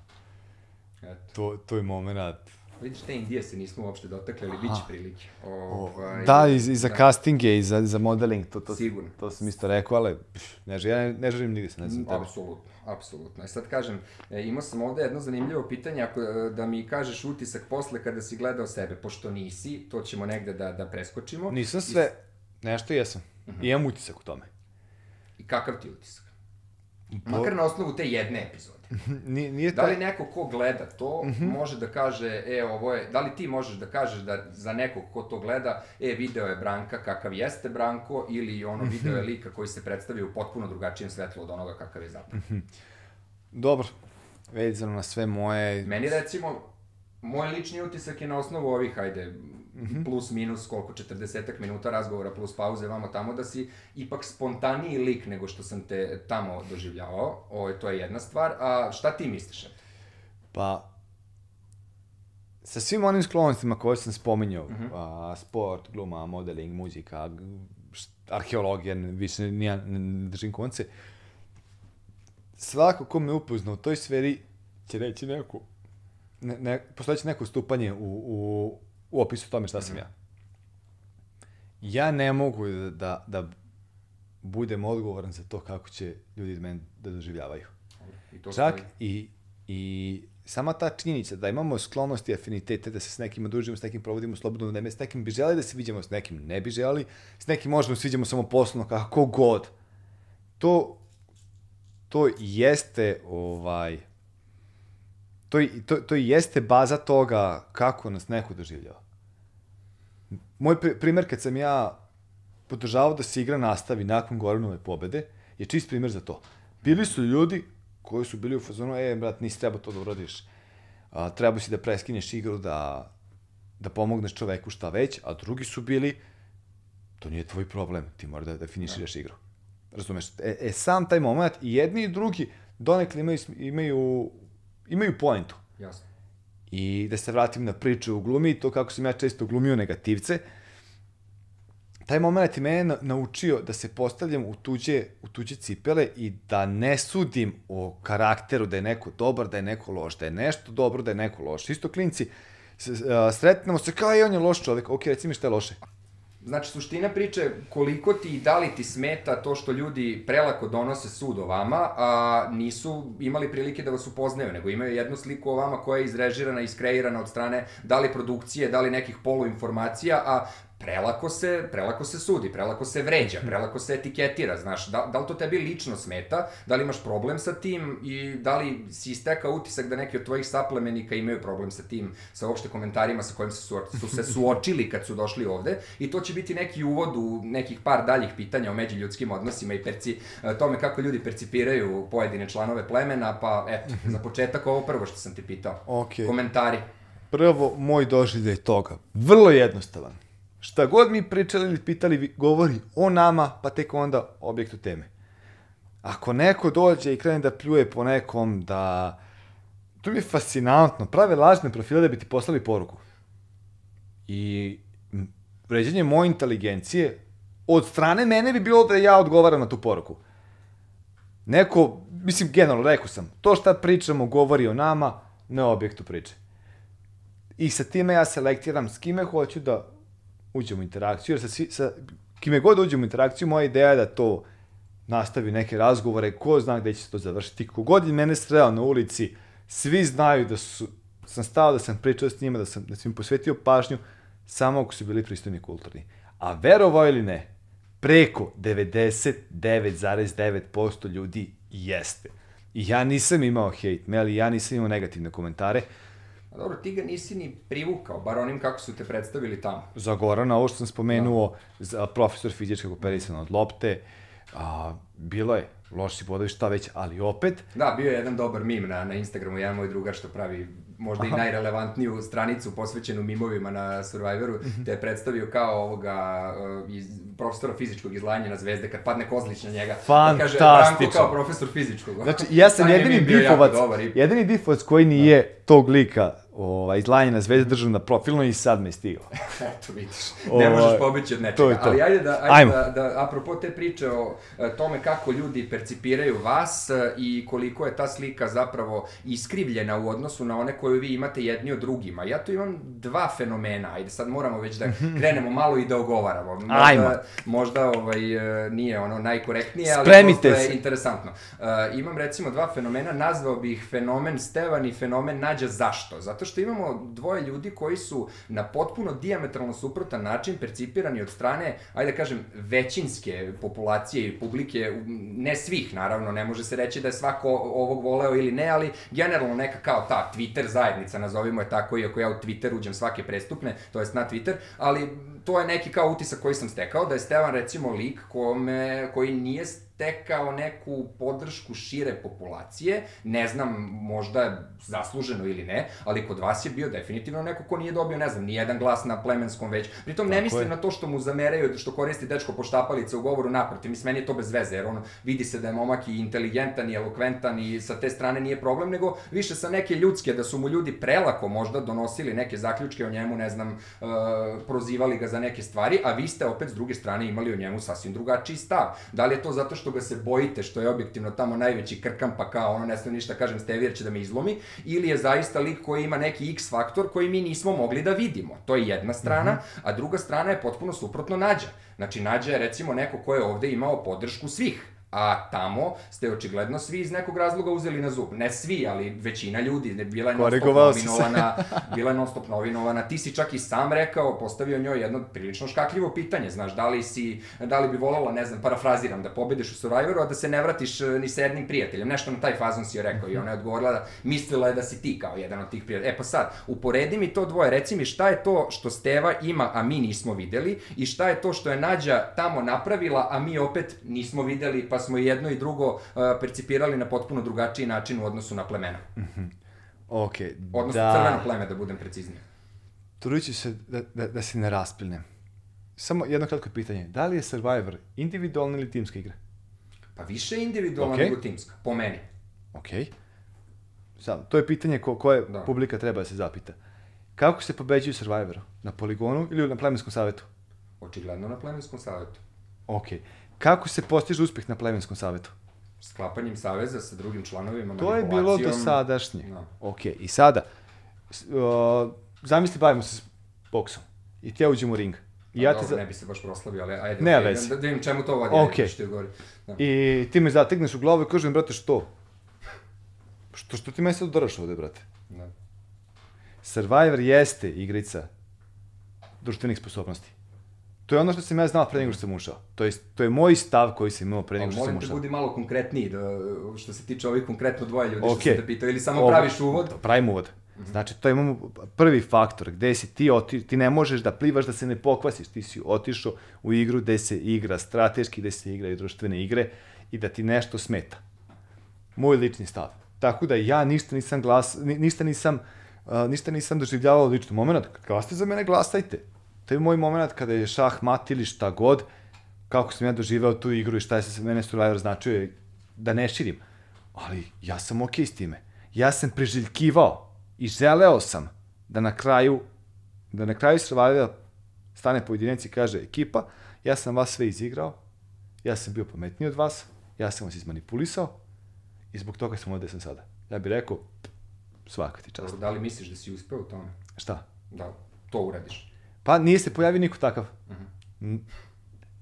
Eto. To, to je moment. Vidiš, te Indije se nismo uopšte dotakli, ali bit će prilike. Ovaj, Da, i, i za da. castinge i za, za modeling, to, to, Sigurno. to sam isto rekao, ali pff, ne, želim- ja ne, ne želim nigde se ne znam tebe. Apsolutno, apsolutno. E sad kažem, e, imao sam ovde jedno zanimljivo pitanje, ako, e, da mi kažeš utisak posle kada si gledao sebe, pošto nisi, to ćemo negde da, da preskočimo. Nisam sve, nešto jesam. Mhm. I imam utisak u tome. I kakav ti utisak? Makar na osnovu te jedne epizode. Nije, nije Da li neko ko gleda to Mhm. može da kaže, e, ovo je, da li ti možeš da kažeš da za nekog ko to gleda, e, video je Branka kakav jeste Branko, ili ono Mhm. video je lika koji se predstavio u potpuno drugačijem svetlu od onoga kakav je zapravo. Dobro, vezano na sve moje... Meni recimo, moj lični utisak je na osnovu ovih, ajde, Mhm. plus minus koliko, 40 minuta razgovora plus pauze vamo tamo, da si ipak spontaniji lik nego što sam te tamo doživljavao. Ovo, to je jedna stvar. A šta ti misliš? Pa, sa svim onim sklonostima koje sam spominjao, Mhm. a, sport, gluma, modeling, muzika, arheologija, više ne, ja ne, ne držim konce, svako ko me upozna u toj sferi će reći neku, ne, ne, postojeće neko stupanje u, u, u opisu tome šta Mhm. sam ja. Ja ne mogu da, da, da budem odgovoran za to kako će ljudi mene da doživljavaju. I to Čak stoji. i, i sama ta činjenica da imamo sklonosti i afinitete, da se s nekim družimo, s nekim provodimo slobodno vreme, s nekim bi želeli da se viđamo, s nekim ne bi želeli, s nekim možemo da se viđamo samo poslovno, kako god. To, to jeste ovaj, to, to, to jeste baza toga kako nas neko doživljava. moj pri- primer kad sam ja podržavao da se igra nastavi nakon Goranove pobede, je čist primer za to. Bili su ljudi koji su bili u fazonu, e, brat, nisi treba to da uradiš. A, treba si da preskineš igru, da, da pomogneš čoveku šta već, a drugi su bili, to nije tvoj problem, ti moraš da, da finiširaš igru. Razumeš? E, e, sam taj moment, i jedni i drugi donekle imaju, imaju, imaju poentu. Jasno. I da se vratim na priču u glumi, to kako sam ja često glumio negativce, taj moment je mene na- naučio da se postavljam u tuđe, u tuđe cipele i da ne sudim o karakteru da je neko dobar, da je neko loš, da je nešto dobro, da je neko loš. Isto klinci, sretnemo se kao i on je loš čovek, ok, reci mi šta je loše. Znači, suština priče, koliko ti i da li ti smeta to što ljudi prelako donose sud o vama, a nisu imali prilike da vas upoznaju, nego imaju jednu sliku o vama koja je izrežirana, iskreirana od strane da li produkcije, da li nekih poluinformacija, a prelako se, prelako se sudi, prelako se vređa, prelako se etiketira, znaš, da, da li to tebi lično smeta, da li imaš problem sa tim i da li si istekao utisak da neki od tvojih saplemenika imaju problem sa tim, sa uopšte komentarima sa kojim su, su, su se suočili kad su došli ovde i to će biti neki uvod u nekih par daljih pitanja o međuljudskim odnosima i perci, e, tome kako ljudi percipiraju pojedine članove plemena, pa eto, za početak ovo prvo što sam ti pitao. Okej. Komentari. Prvo, moj doživljaj toga, vrlo jednostavan. Šta god mi pričali ili pitali, govori o nama, pa tek onda objektu teme. Ako neko dođe i krene da pljuje po nekom, da... To mi je fascinantno. Prave lažne profile da bi ti poslali poruku. I m, vređanje moje inteligencije od strane mene bi bilo da ja odgovaram na tu poruku. Neko, mislim, generalno, rekao sam, to šta pričamo govori o nama, ne o objektu priče. I sa time ja selektiram s kime hoću da uđem u interakciju, jer sa, svi, sa kime god uđem u interakciju, moja ideja je da to nastavi neke razgovore, ko zna gde će se to završiti. Kogod je mene sreo na ulici, svi znaju da su, sam stao, da sam pričao s njima, da sam, da sam im posvetio pažnju, samo ako su bili pristojni kulturni. A verovao ili ne, preko 99,9% ljudi jeste. I ja nisam imao hate mail, ja nisam imao negativne komentare. A dobro, ti ga nisi ni privukao, bar onim kako su te predstavili tamo. Za Gorana, ovo što sam spomenuo, za profesor fizičkog operisana od lopte, a, bilo je, loš si bodovi šta već, ali opet, Da, bio je jedan dobar mim na, na Instagramu, jedan moj drugar što pravi možda i najrelevantniju stranicu posvećenu mimovima na Survivoru, te je predstavio kao ovoga uh, iz, profesora fizičkog izlanja na zvezde, kad padne kozlić na njega. Pa kaže, Branko Fantastično. kao profesor fizičkog. Znači, ja sam jedini difovac, dobar i- jedini difovac koji nije tog lika ovaj, izlanje na zvezde držao na profilno i sad me je stigao. Eto, vidiš, Ovaj, ne možeš pobeći od nečega. to to. Ali ajde da, ajde Ajmo. da, da, apropo te priče o e, tome kako ljudi percipiraju vas e, i koliko je ta slika zapravo iskrivljena u odnosu na one koju vi imate jedni od drugima. Ja tu imam dva fenomena, ajde sad moramo već da krenemo malo i da ogovaramo. Možda, Ajmo. Možda ovaj, e, nije ono najkorektnije, ali Spremite je se. interesantno. Uh, imam recimo dva fenomena, nazvao bih ih fenomen Stevan i fenomen Nađa zašto? Zato što imamo dvoje ljudi koji su na potpuno diametralno suprotan način percipirani od strane, ajde da kažem, većinske populacije i publike, ne svih naravno, ne može se reći da je svako ovog voleo ili ne, ali generalno neka kao ta Twitter zajednica, nazovimo je tako, iako ja u Twitter uđem svake prestupne, to jest na Twitter, ali to je neki kao utisak koji sam stekao, da je Stevan recimo lik kome, koji nije stekao neku podršku šire populacije, ne znam, možda zasluženo ili ne, ali kod vas je bio definitivno neko ko nije dobio, ne znam, ni jedan glas na plemenskom već. Pritom ne Tako mislim je. na to što mu zameraju, što koristi dečko poštapalice u govoru naprotiv, mislim, meni je to bez veze, jer on vidi se da je momak i inteligentan i elokventan i sa te strane nije problem, nego više sa neke ljudske, da su mu ljudi prelako možda donosili neke zaključke o njemu, ne znam, uh, prozivali ga za neke stvari, a vi ste opet s druge strane imali o njemu sasvim drugačiji stav. Da li je to zato što ga se bojite, što je objektivno tamo najveći krkam, pa kao ono ne smijem ništa kažem Stevi jer će da me izlomi, ili je zaista lik koji ima neki X faktor koji mi nismo mogli da vidimo. To je jedna strana, a druga strana je potpuno suprotno Nađa. Znači, Nađa je recimo neko ko je ovde imao podršku svih A tamo ste očigledno svi iz nekog razloga uzeli na zub. Ne svi, ali većina ljudi. Ne, bila je non stop Korigovao si se. nominovana, bila je non stop nominovana. Ti si čak i sam rekao, postavio njoj jedno prilično škakljivo pitanje. Znaš, da li, si, da li bi volala, ne znam, parafraziram, da pobediš u Survivoru, a da se ne vratiš e, ni sa jednim prijateljem. Nešto na taj fazon si joj rekao. I ona je odgovorila da mislila je da si ti kao jedan od tih prijatelja. E pa sad, uporedi mi to dvoje. Reci mi šta je to što Steva ima, a mi nismo videli i šta je to što je Nađa tamo napravila, a mi opet nismo videli, pa smo jedno i drugo uh, percipirali na potpuno drugačiji način u odnosu na plemena. Ok, Odnosno da. crveno pleme, da budem precizniji. Trudit ću se da, da, da se ne raspilnem. Samo jedno kratko pitanje. Da li je Survivor individualna ili timska igra? Pa više individualna Okej. nego timska, po meni. Ok. Sam, to je pitanje ko, koje Da. publika treba da se zapita. Kako se pobeđuju Survivoru? Na poligonu ili na plemenskom savetu? Očigledno na plemenskom savetu. Ok. Kako se postiže uspeh na plemenskom savetu? Sklapanjem saveza sa drugim članovima, To je bilo do sadašnje. Da. Ok, i sada, o, zamisli bavimo se s boksom. I ti ja uđem u ring. I ja Pa te dobro, za... ne bi se baš proslavio, ali ajde, okej, veze. da, da vidim čemu to vodi, Okej. ajde, što. Da. I ti me zategneš u glavu i kažem, brate, što? Što, što ti meni sad udaraš ovde, brate? Da. Survivor jeste igrica društvenih sposobnosti. To je ono što sam ja znao pre nego što sam ušao. To je, to je moj stav koji sam imao pre nego što sam molim te, ušao. budi malo konkretniji, da, što se tiče ovih konkretno dvoje ljudi Ok. što sam te pitao, ili samo Ovo- praviš uvod. Pravim uvod. Znači, to imamo prvi faktor, gde si ti, oti, ti ne možeš da plivaš da se ne pokvasiš, ti si otišao u igru gde se igra strateški, gde se igraju društvene igre i da ti nešto smeta. Moj lični stav. Tako da ja ništa nisam glas, ni- ništa nisam, uh, ništa nisam doživljavao lično. Moment, kad glasate za mene, glasajte. To je moj moment kada je šah mat ili šta god, kako sam ja doživeo tu igru i šta je se mene Survivor značio je da ne širim. Ali ja sam okej s time. Ja sam priželjkivao i želeo sam da na kraju da na kraju Survivora stane pojedinac i kaže ekipa, ja sam vas sve izigrao, ja sam bio pametniji od vas, ja sam vas izmanipulisao i zbog toga sam ovde sam sada. Ja bih rekao, svaka ti čast. Da li misliš da si uspeo u tome? Šta? Da to uradiš? Pa nije se pojavio niko takav. Koji,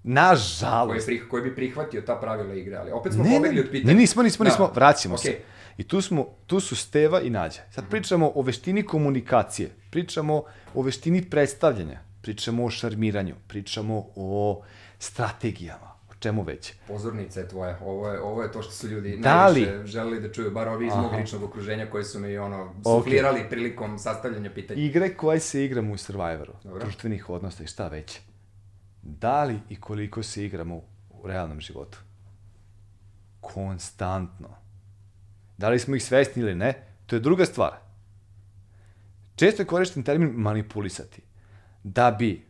Nažalost. prih, koji bi prihvatio ta pravila igre, ali opet smo Ne, pobegli od pitanja. ne, nismo, nismo, Da. nismo, vraćamo Okej. se. I tu, smo, tu su Steva i Nađa. Sad pričamo o veštini komunikacije, pričamo o veštini predstavljanja, pričamo o šarmiranju, pričamo o strategijama, čemu već. Pozornica je tvoja, ovo je, ovo je to što su ljudi Da li- najviše želeli da čuju, bar ovi iz mog ličnog okruženja koji su mi ono, suflirali prilikom sastavljanja pitanja. Igre koje se igramo u Survivoru, Dobro. društvenih odnosa i šta već. Da li i koliko se igramo u realnom životu? Konstantno. Da li smo ih svesni ili ne, to je druga stvar. Često je korišten termin manipulisati. Da bi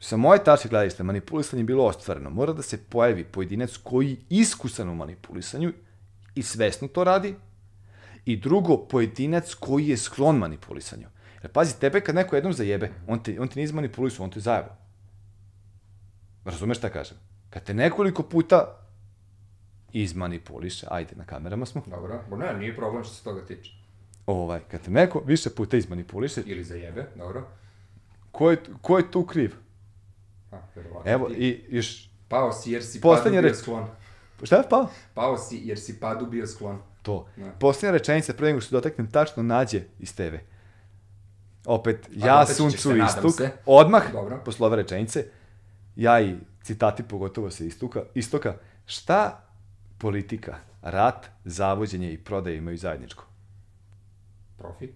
sa moje tačke gledišta manipulisanje bilo ostvareno, mora da se pojavi pojedinac koji je iskusan u manipulisanju i svesno to radi, i drugo, pojedinac koji je sklon manipulisanju. Jer pazi, tebe kad neko jednom zajebe, on te, on te nije izmanipulisao, on te zajebo. Razumeš šta kažem? Kad te nekoliko puta izmanipuliše, ajde, na kamerama smo, Dobro, bo ne, nije problem što se toga tiče. ovaj, kad te neko više puta izmanipuliše, Ili za jebe, dobro. ko je, ko je tu kriv? A, verovatno Evo, i još, Pao si jer si Poslednja padu bio sklon. šta je pao? Pao si jer si padu bio sklon. To. Da. Posljednja rečenica, pre nego što dotaknem tačno nađe iz tebe. Opet, A ja suncu se, istuk, se. odmah, Dobro. posle ove rečenice, ja i citati pogotovo sa istuka, istoka, šta politika, rat, zavođenje i prodaje imaju zajedničko? Profit.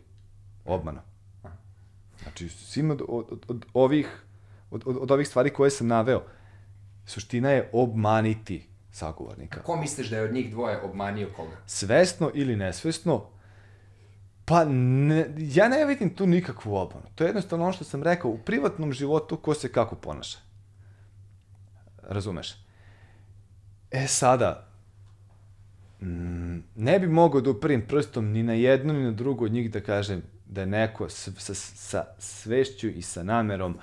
Obmano. Znači, svim od, od, od, ovih, od, od, od ovih stvari koje sam naveo, suština je obmaniti sagovornika. Ko misliš da je od njih dvoje obmanio koga? svesno ili nesvesno, pa ne, ja ne vidim tu nikakvu obmanu. To je jednostavno ono što sam rekao, u privatnom životu ko se kako ponaša. Razumeš? E sada, mm, ne bi mogao da uprim prstom ni na jednu ni na drugu od njih da kažem da je neko s, sa, sa svešću i sa namerom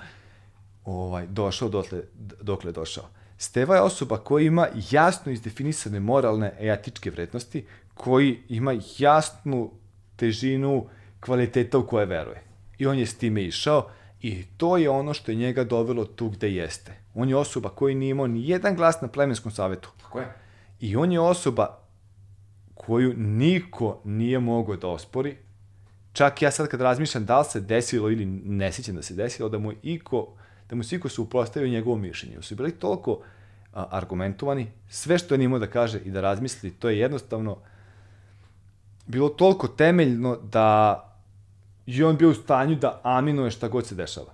ovaj, došao dotle, dokle je došao. Steva je osoba koja ima jasno izdefinisane moralne i etičke vrednosti, koji ima jasnu težinu kvaliteta u koje veruje. I on je s time išao i to je ono što je njega dovelo tu gde jeste. On je osoba koji nije imao ni jedan glas na plemenskom savetu. Kako je? I on je osoba koju niko nije mogao da ospori. Čak ja sad kad razmišljam da li se desilo ili ne sjećam da se desilo, da mu iko, da mu se iko su uprostavio njegovom mišljenju. Su bili toliko a, argumentovani, sve što je imao da kaže i da razmisli, to je jednostavno bilo toliko temeljno da je on bio u stanju da aminuje šta god se dešava.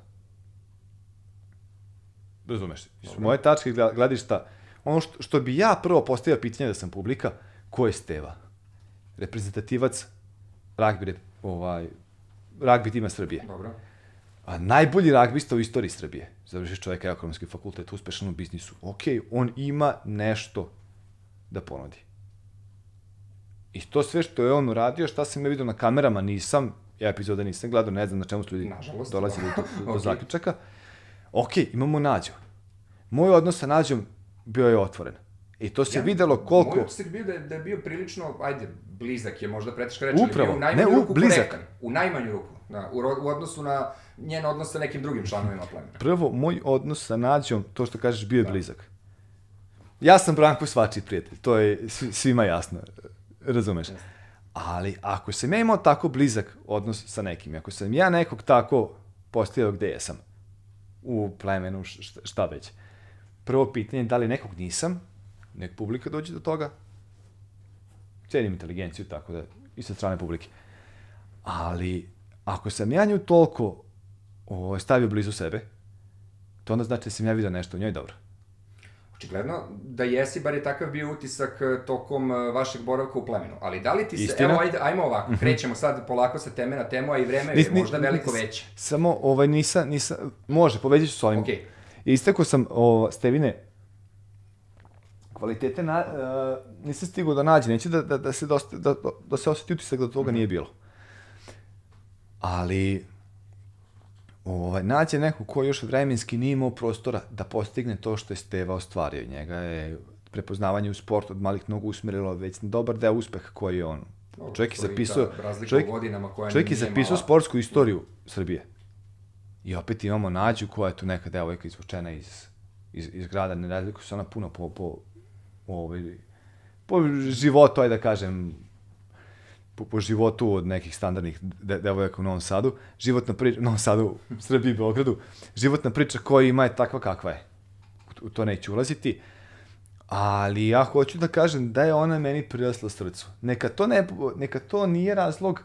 Razumeš? Iz moje tačke gledišta, ono što, što bi ja prvo postavio pitanje da sam publika, ko je Steva? Reprezentativac ragbi, ovaj, ragbi tima Srbije. Dobro. A najbolji ragbista u istoriji Srbije. Završi čovjek ekonomski fakultet, uspešan u biznisu. Ok, on ima nešto da ponudi. I to sve što je on uradio, šta sam ja vidio na kamerama, nisam, ja epizoda nisam gledao, ne znam na čemu su ljudi Nažalost, dolazili do, do, do Ok. zaključaka. Ok, imamo Nađu. Moj odnos sa Nađom bio je otvoren. I to se videlo koliko... Moj utisak bio da je, da je bio prilično, ajde, blizak je možda preteška reč, Upravo. ali bio u najmanju Ne, u- ruku blizak. korektan. U najmanju ruku, da, u, u odnosu na njen odnos sa nekim drugim članovima plemena. Prvo, moj odnos sa Nađom, to što kažeš, bio je blizak. Ja sam Branko svačiji prijatelj, to je svi- svima jasno, razumeš? Ali ako sam ja imao tako blizak odnos sa nekim, ako sam ja nekog tako postavio gde jesam, u plemenu, šta, šta već, prvo pitanje je da li nekog nisam, nek publika dođe do toga, cenim inteligenciju, tako da, i sa strane publike. Ali, ako sam ja nju toliko o, stavio blizu sebe, to onda znači da sam ja vidio nešto u njoj dobro. Očigledno da jesi, bar je takav bio utisak eh, tokom eh, vašeg boravka u plemenu. Ali da li ti se, Istina. evo ajde, ajmo ovako, krećemo sad polako sa teme na temu, a i vreme je Nis- ni- možda veliko veće. Samo, ovaj, nisam, nisam, može, povezit ću s ovim. Okej. Istekao sam, o, Stevine, kvalitete na, uh, nisam stigao da nađem, neću da, da, da, se dosta, da, da se osjeti utisak da toga nije bilo. Ali, ovaj, nađe neko ko još vremenski nije imao prostora da postigne to što je Steva ostvario. Njega je prepoznavanje u sportu od malih nogu usmerilo već na dobar deo uspeha koji je on. Dobro, Čovjek je zapisao, čovjek, koja čovjek je zapisao sportsku istoriju Srbije. I opet imamo Nađu koja je tu neka devojka izvučena iz, iz, iz grada, ne razlikuje se ona puno po, po, ovaj, po životu, ajde da kažem, po, po životu od nekih standardnih de, devojaka u Novom Sadu, životna priča, u Novom Sadu, Srbiji i Beogradu, životna priča koja ima je takva kakva je. U to neću ulaziti. Ali ja hoću da kažem da je ona meni prirasla srcu. Neka to, ne, neka to nije razlog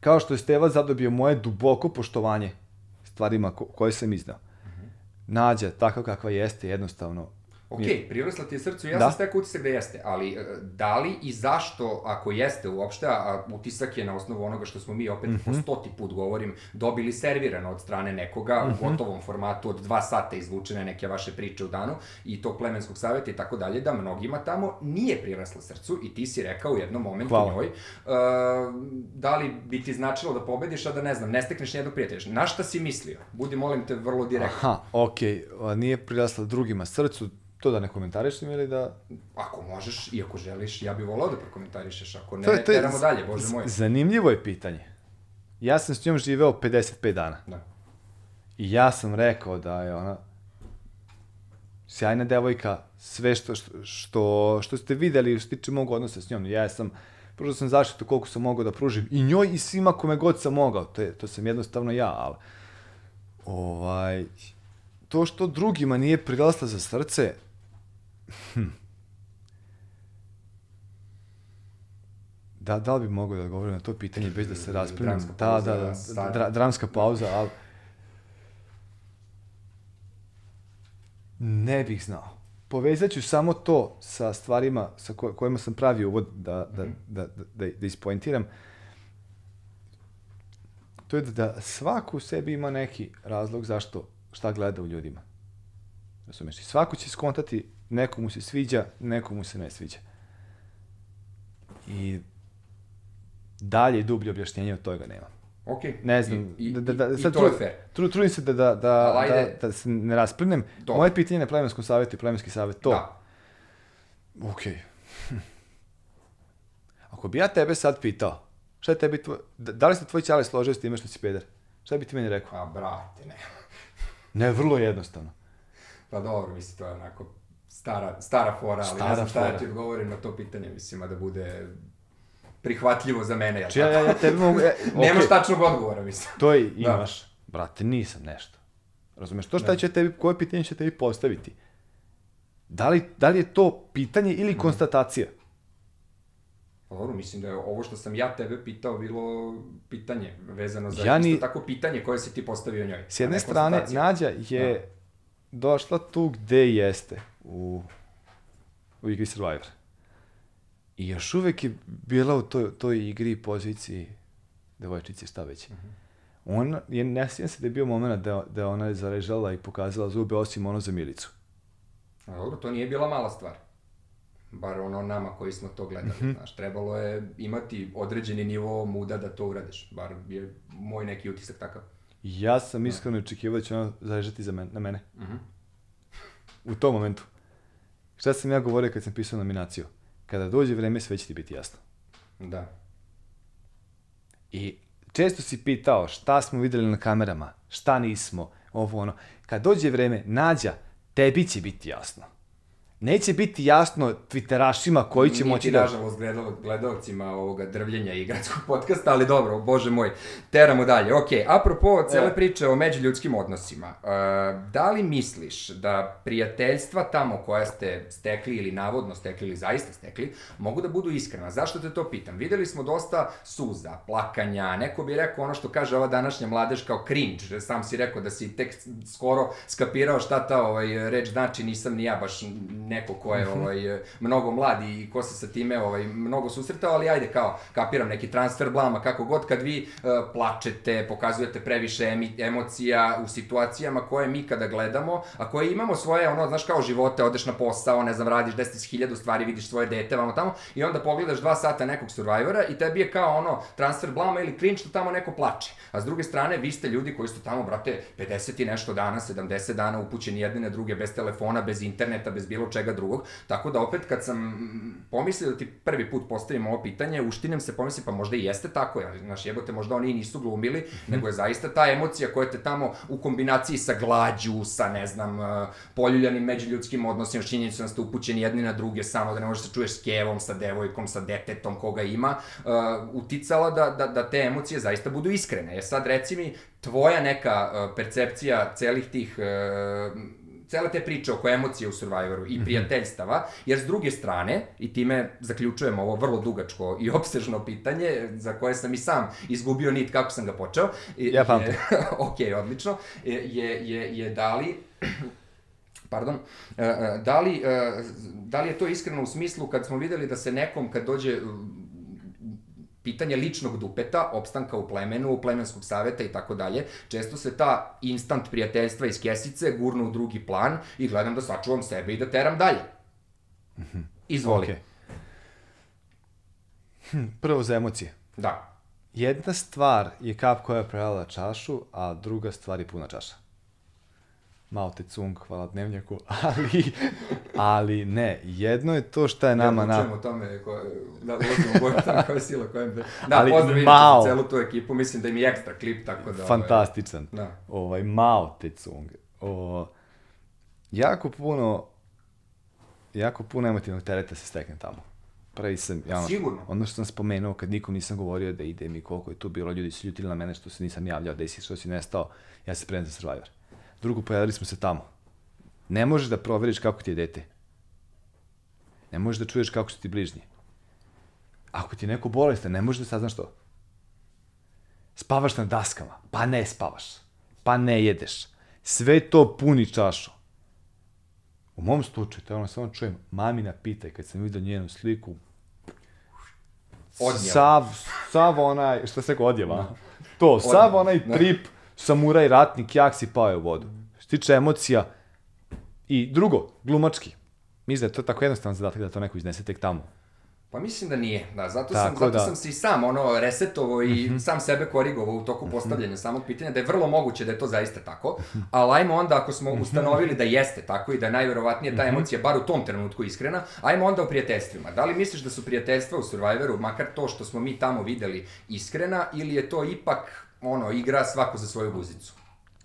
kao što je Steva zadobio moje duboko poštovanje stvarima ko, koje sam iznao. Nađa, takva kakva jeste, jednostavno. Ok, je- prirasla ti je srcu, ja Da. sam stekao utisak da jeste, ali e, da li i zašto, ako jeste uopšte, a utisak je na osnovu onoga što smo mi opet Mhm. po stoti put govorim, dobili servirano od strane nekoga Mhm. u gotovom formatu od dva sata izvučene neke vaše priče u danu i tog plemenskog savjeta i tako dalje, da mnogima tamo nije prirasla srcu i ti si rekao u jednom momentu Hvala. njoj, e, da li bi ti značilo da pobediš, a da ne znam, ne stekneš nijednog prijatelja. Na šta si mislio? Budi, molim te, vrlo direktno. Aha, okej, nije prirasla drugima srcu, to da ne komentarišem ili da... Ako možeš i ako želiš, ja bih volao da prokomentarišeš. Ako ne, To je- to je teramo dalje, bože moj. Zanimljivo je pitanje. Ja sam s njom živeo 55 dana. Da. I ja sam rekao da je ona sjajna devojka, sve što, što, što, što ste videli što tiče mog odnosa s njom. Ja sam, pružao sam zaštitu koliko sam mogao da pružim. I njoj i svima kome god sam mogao. To, je, to sam jednostavno ja, ali... Ovaj, to što drugima nije prirasla za srce, hm. Da, da li bi mogao da odgovorim na to pitanje bez da se? Dramska Da, da, da, sad. dra, dramska pauza, ali... Ne bih znao. Povezat ću samo to sa stvarima sa ko, kojima sam pravio uvod da, da, da, da, da, da ispointiram. To je da, da svako u sebi ima neki razlog zašto, šta gleda u ljudima. Razumeš? I svako će skontati, nekomu se sviđa, nekomu se ne sviđa. I dalje i dublje objašnjenje od toga nema. Ok. Ne znam, I, i, da, da, da, i, sad to je tru- fair. Tru, trudim se da, da, da, da, da se ne rasprnem. Dobro. Moje pitanje na plemenskom savjetu i plemenski savjet, to. Da. Okej. Hm. Ako bi ja tebe sad pitao, šta je tebi tvoj, da, da li se tvoj ćale složio s time što si peder? Šta bi ti meni rekao? A, brate, ne. Ne, vrlo jednostavno. Pa dobro, mislim, to je onako stara, stara fora, ali Stara ne znam šta fora. da ti odgovorim na to pitanje, mislim, a da bude prihvatljivo za mene, jel ja, tako? ja, ja tebi mogu... E, Nemaš okej, tačnog odgovora, mislim. To i imaš. Brate, nisam nešto. Razumeš, to šta Da. će tebi, koje pitanje će tebi postaviti? Da li, da li je to pitanje Mhm. ili konstatacija? Pa dobro, mislim da je ovo što sam ja tebe pitao bilo pitanje vezano za Ja ni- isto tako pitanje koje si ti postavio njoj. S jedne ne strane. Nađa je došla tu gde jeste u, u igri Survivor. I još uvek je bila u toj, toj igri i poziciji devojčice, šta već. Mhm. Ona, je, ne sjećam se da je bio moment da, da ona je zarežala i pokazala zube, osim ono za Milicu. A dobro, to nije bila mala stvar. Bar ono nama koji smo to gledali, Mhm. znaš, trebalo je imati određeni nivo muda da to uradiš. Bar je moj neki utisak takav. Ja sam iskreno očekivao da će ona zarežati za men, na mene. Mhm. U tom momentu. Šta sam ja govorio kad sam pisao nominaciju? Kada dođe vreme, sve će ti biti jasno. Da. I često si pitao šta smo videli na kamerama, šta nismo, ovo ono. Kad dođe vreme, nađa, tebi će biti jasno. Neće biti jasno twitterašima koji će Niti, moći da... nažalost, gledalo, gledalcima ovoga drvljenja i gradskog podcasta, ali dobro, bože moj, teramo dalje. Ok, apropo cele E. priče o međuljudskim odnosima, uh, da li misliš da prijateljstva tamo koja ste stekli ili navodno stekli ili zaista stekli, mogu da budu iskrena? Zašto te to pitam? Videli smo dosta suza, plakanja, neko bi rekao ono što kaže ova današnja mladež kao cringe, sam si rekao da si tek skoro skapirao šta ta ovaj, reč znači, nisam ni ja baš neko ko je ovaj, mnogo mlad i ko se sa time ovaj, mnogo susretao, ali ajde kao, kapiram neki transfer blama, kako god, kad vi uh, plačete, pokazujete previše emi, emocija u situacijama koje mi kada gledamo, a koje imamo svoje, ono, znaš, kao živote, odeš na posao, ne znam, radiš 10.000 stvari, vidiš svoje dete, vamo tamo, i onda pogledaš dva sata nekog Survivora i tebi je kao ono, transfer blama ili cringe što tamo neko plače. A s druge strane, vi ste ljudi koji su tamo, brate, 50 i nešto dana, 70 dana upućeni jedne na druge, bez telefona, bez interneta, bez bilo čega drugog. Tako da opet kad sam mm, pomislio da ti prvi put postavim ovo pitanje, uštinem se pomislim pa možda i jeste tako, ja, znaš, jebote, možda oni i nisu glumili, nego je zaista ta emocija koja te tamo u kombinaciji sa glađu, sa, ne znam, uh, poljuljanim međuljudskim odnosima, činjenicom da ste upućeni jedni na druge, samo da ne možeš da se čuješ s kevom, sa devojkom, sa detetom, koga ima, uh, uticala da, da, da te emocije zaista budu iskrene. E sad, reci mi, tvoja neka uh, percepcija celih tih uh, cele te priče oko emocije u Survivoru i prijateljstava, jer s druge strane, i time zaključujem ovo vrlo dugačko i opsežno pitanje, za koje sam i sam izgubio nit kako sam ga počeo. Ja pamtim. ok, odlično. Je, je, je da li pardon, e, e, da li, e, da li je to iskreno u smislu kad smo videli da se nekom kad dođe pitanje ličnog dupeta, opstanka u plemenu, plemenskog saveta i tako dalje, često se ta instant prijateljstva iz kesice gurnu u drugi plan i gledam da sačuvam sebe i da teram dalje. Izvoli. Okej. Hm, prvo za emocije. Da. Jedna stvar je kap koja je prelala čašu, a druga stvar je puna čaša. Mao Te Cung, hvala dnevnjaku, ali, ali ne, jedno je to šta je nama ja na... odlučujem o tome, ko, da ulazimo u boju tamo koja je sila kojem... Da, Ali pozdrav inače Mao. celu tu ekipu, mislim da im je ekstra klip, tako da... ovaj, Fantastičan. Da. Ovaj, Mao Te Cung. O, jako puno, jako puno emotivnog tereta se stekne tamo. Prvi sam, ja ono, Sigurno. ono što sam spomenuo, kad nikom nisam govorio da idem i koliko je tu bilo, ljudi su ljutili na mene što se nisam javljao, da si što si nestao, ja se premem za Survivor. Drugo, pojavili smo se tamo. Ne možeš da proveriš kako ti je dete. Ne možeš da čuješ kako su ti bližnji. Ako ti je neko bolestan, ne možeš da saznaš to. Spavaš na daskama, pa ne spavaš, pa ne jedeš. Sve to puni čašu. U mom slučaju, to ono samo čujem, mamina pitaj, kad sam vidio njenu sliku, Odnijela. sav, sav onaj, šta se rekao, odjeva? To, sav onaj da. trip, samuraj, ratnik, jak si pao je u vodu. Što tiče emocija, i drugo, glumački. Mislim da je to tako jednostavan zadatak da to neko iznese tek tamo. Pa mislim da nije, da, zato, sam, Tako zato da. Mhm. sam se i sam ono resetovao i sam sebe korigovao u toku postavljanja samog pitanja, da je vrlo moguće da je to zaista tako, Mhm. ali ajmo onda ako smo ustanovili da jeste tako i da je najverovatnije ta Mhm. emocija bar u tom trenutku iskrena, ajmo onda o prijateljstvima. Da li misliš da su prijateljstva u Survivoru, makar to što smo mi tamo videli, iskrena ili je to ipak ono, igra svako za svoju guzicu?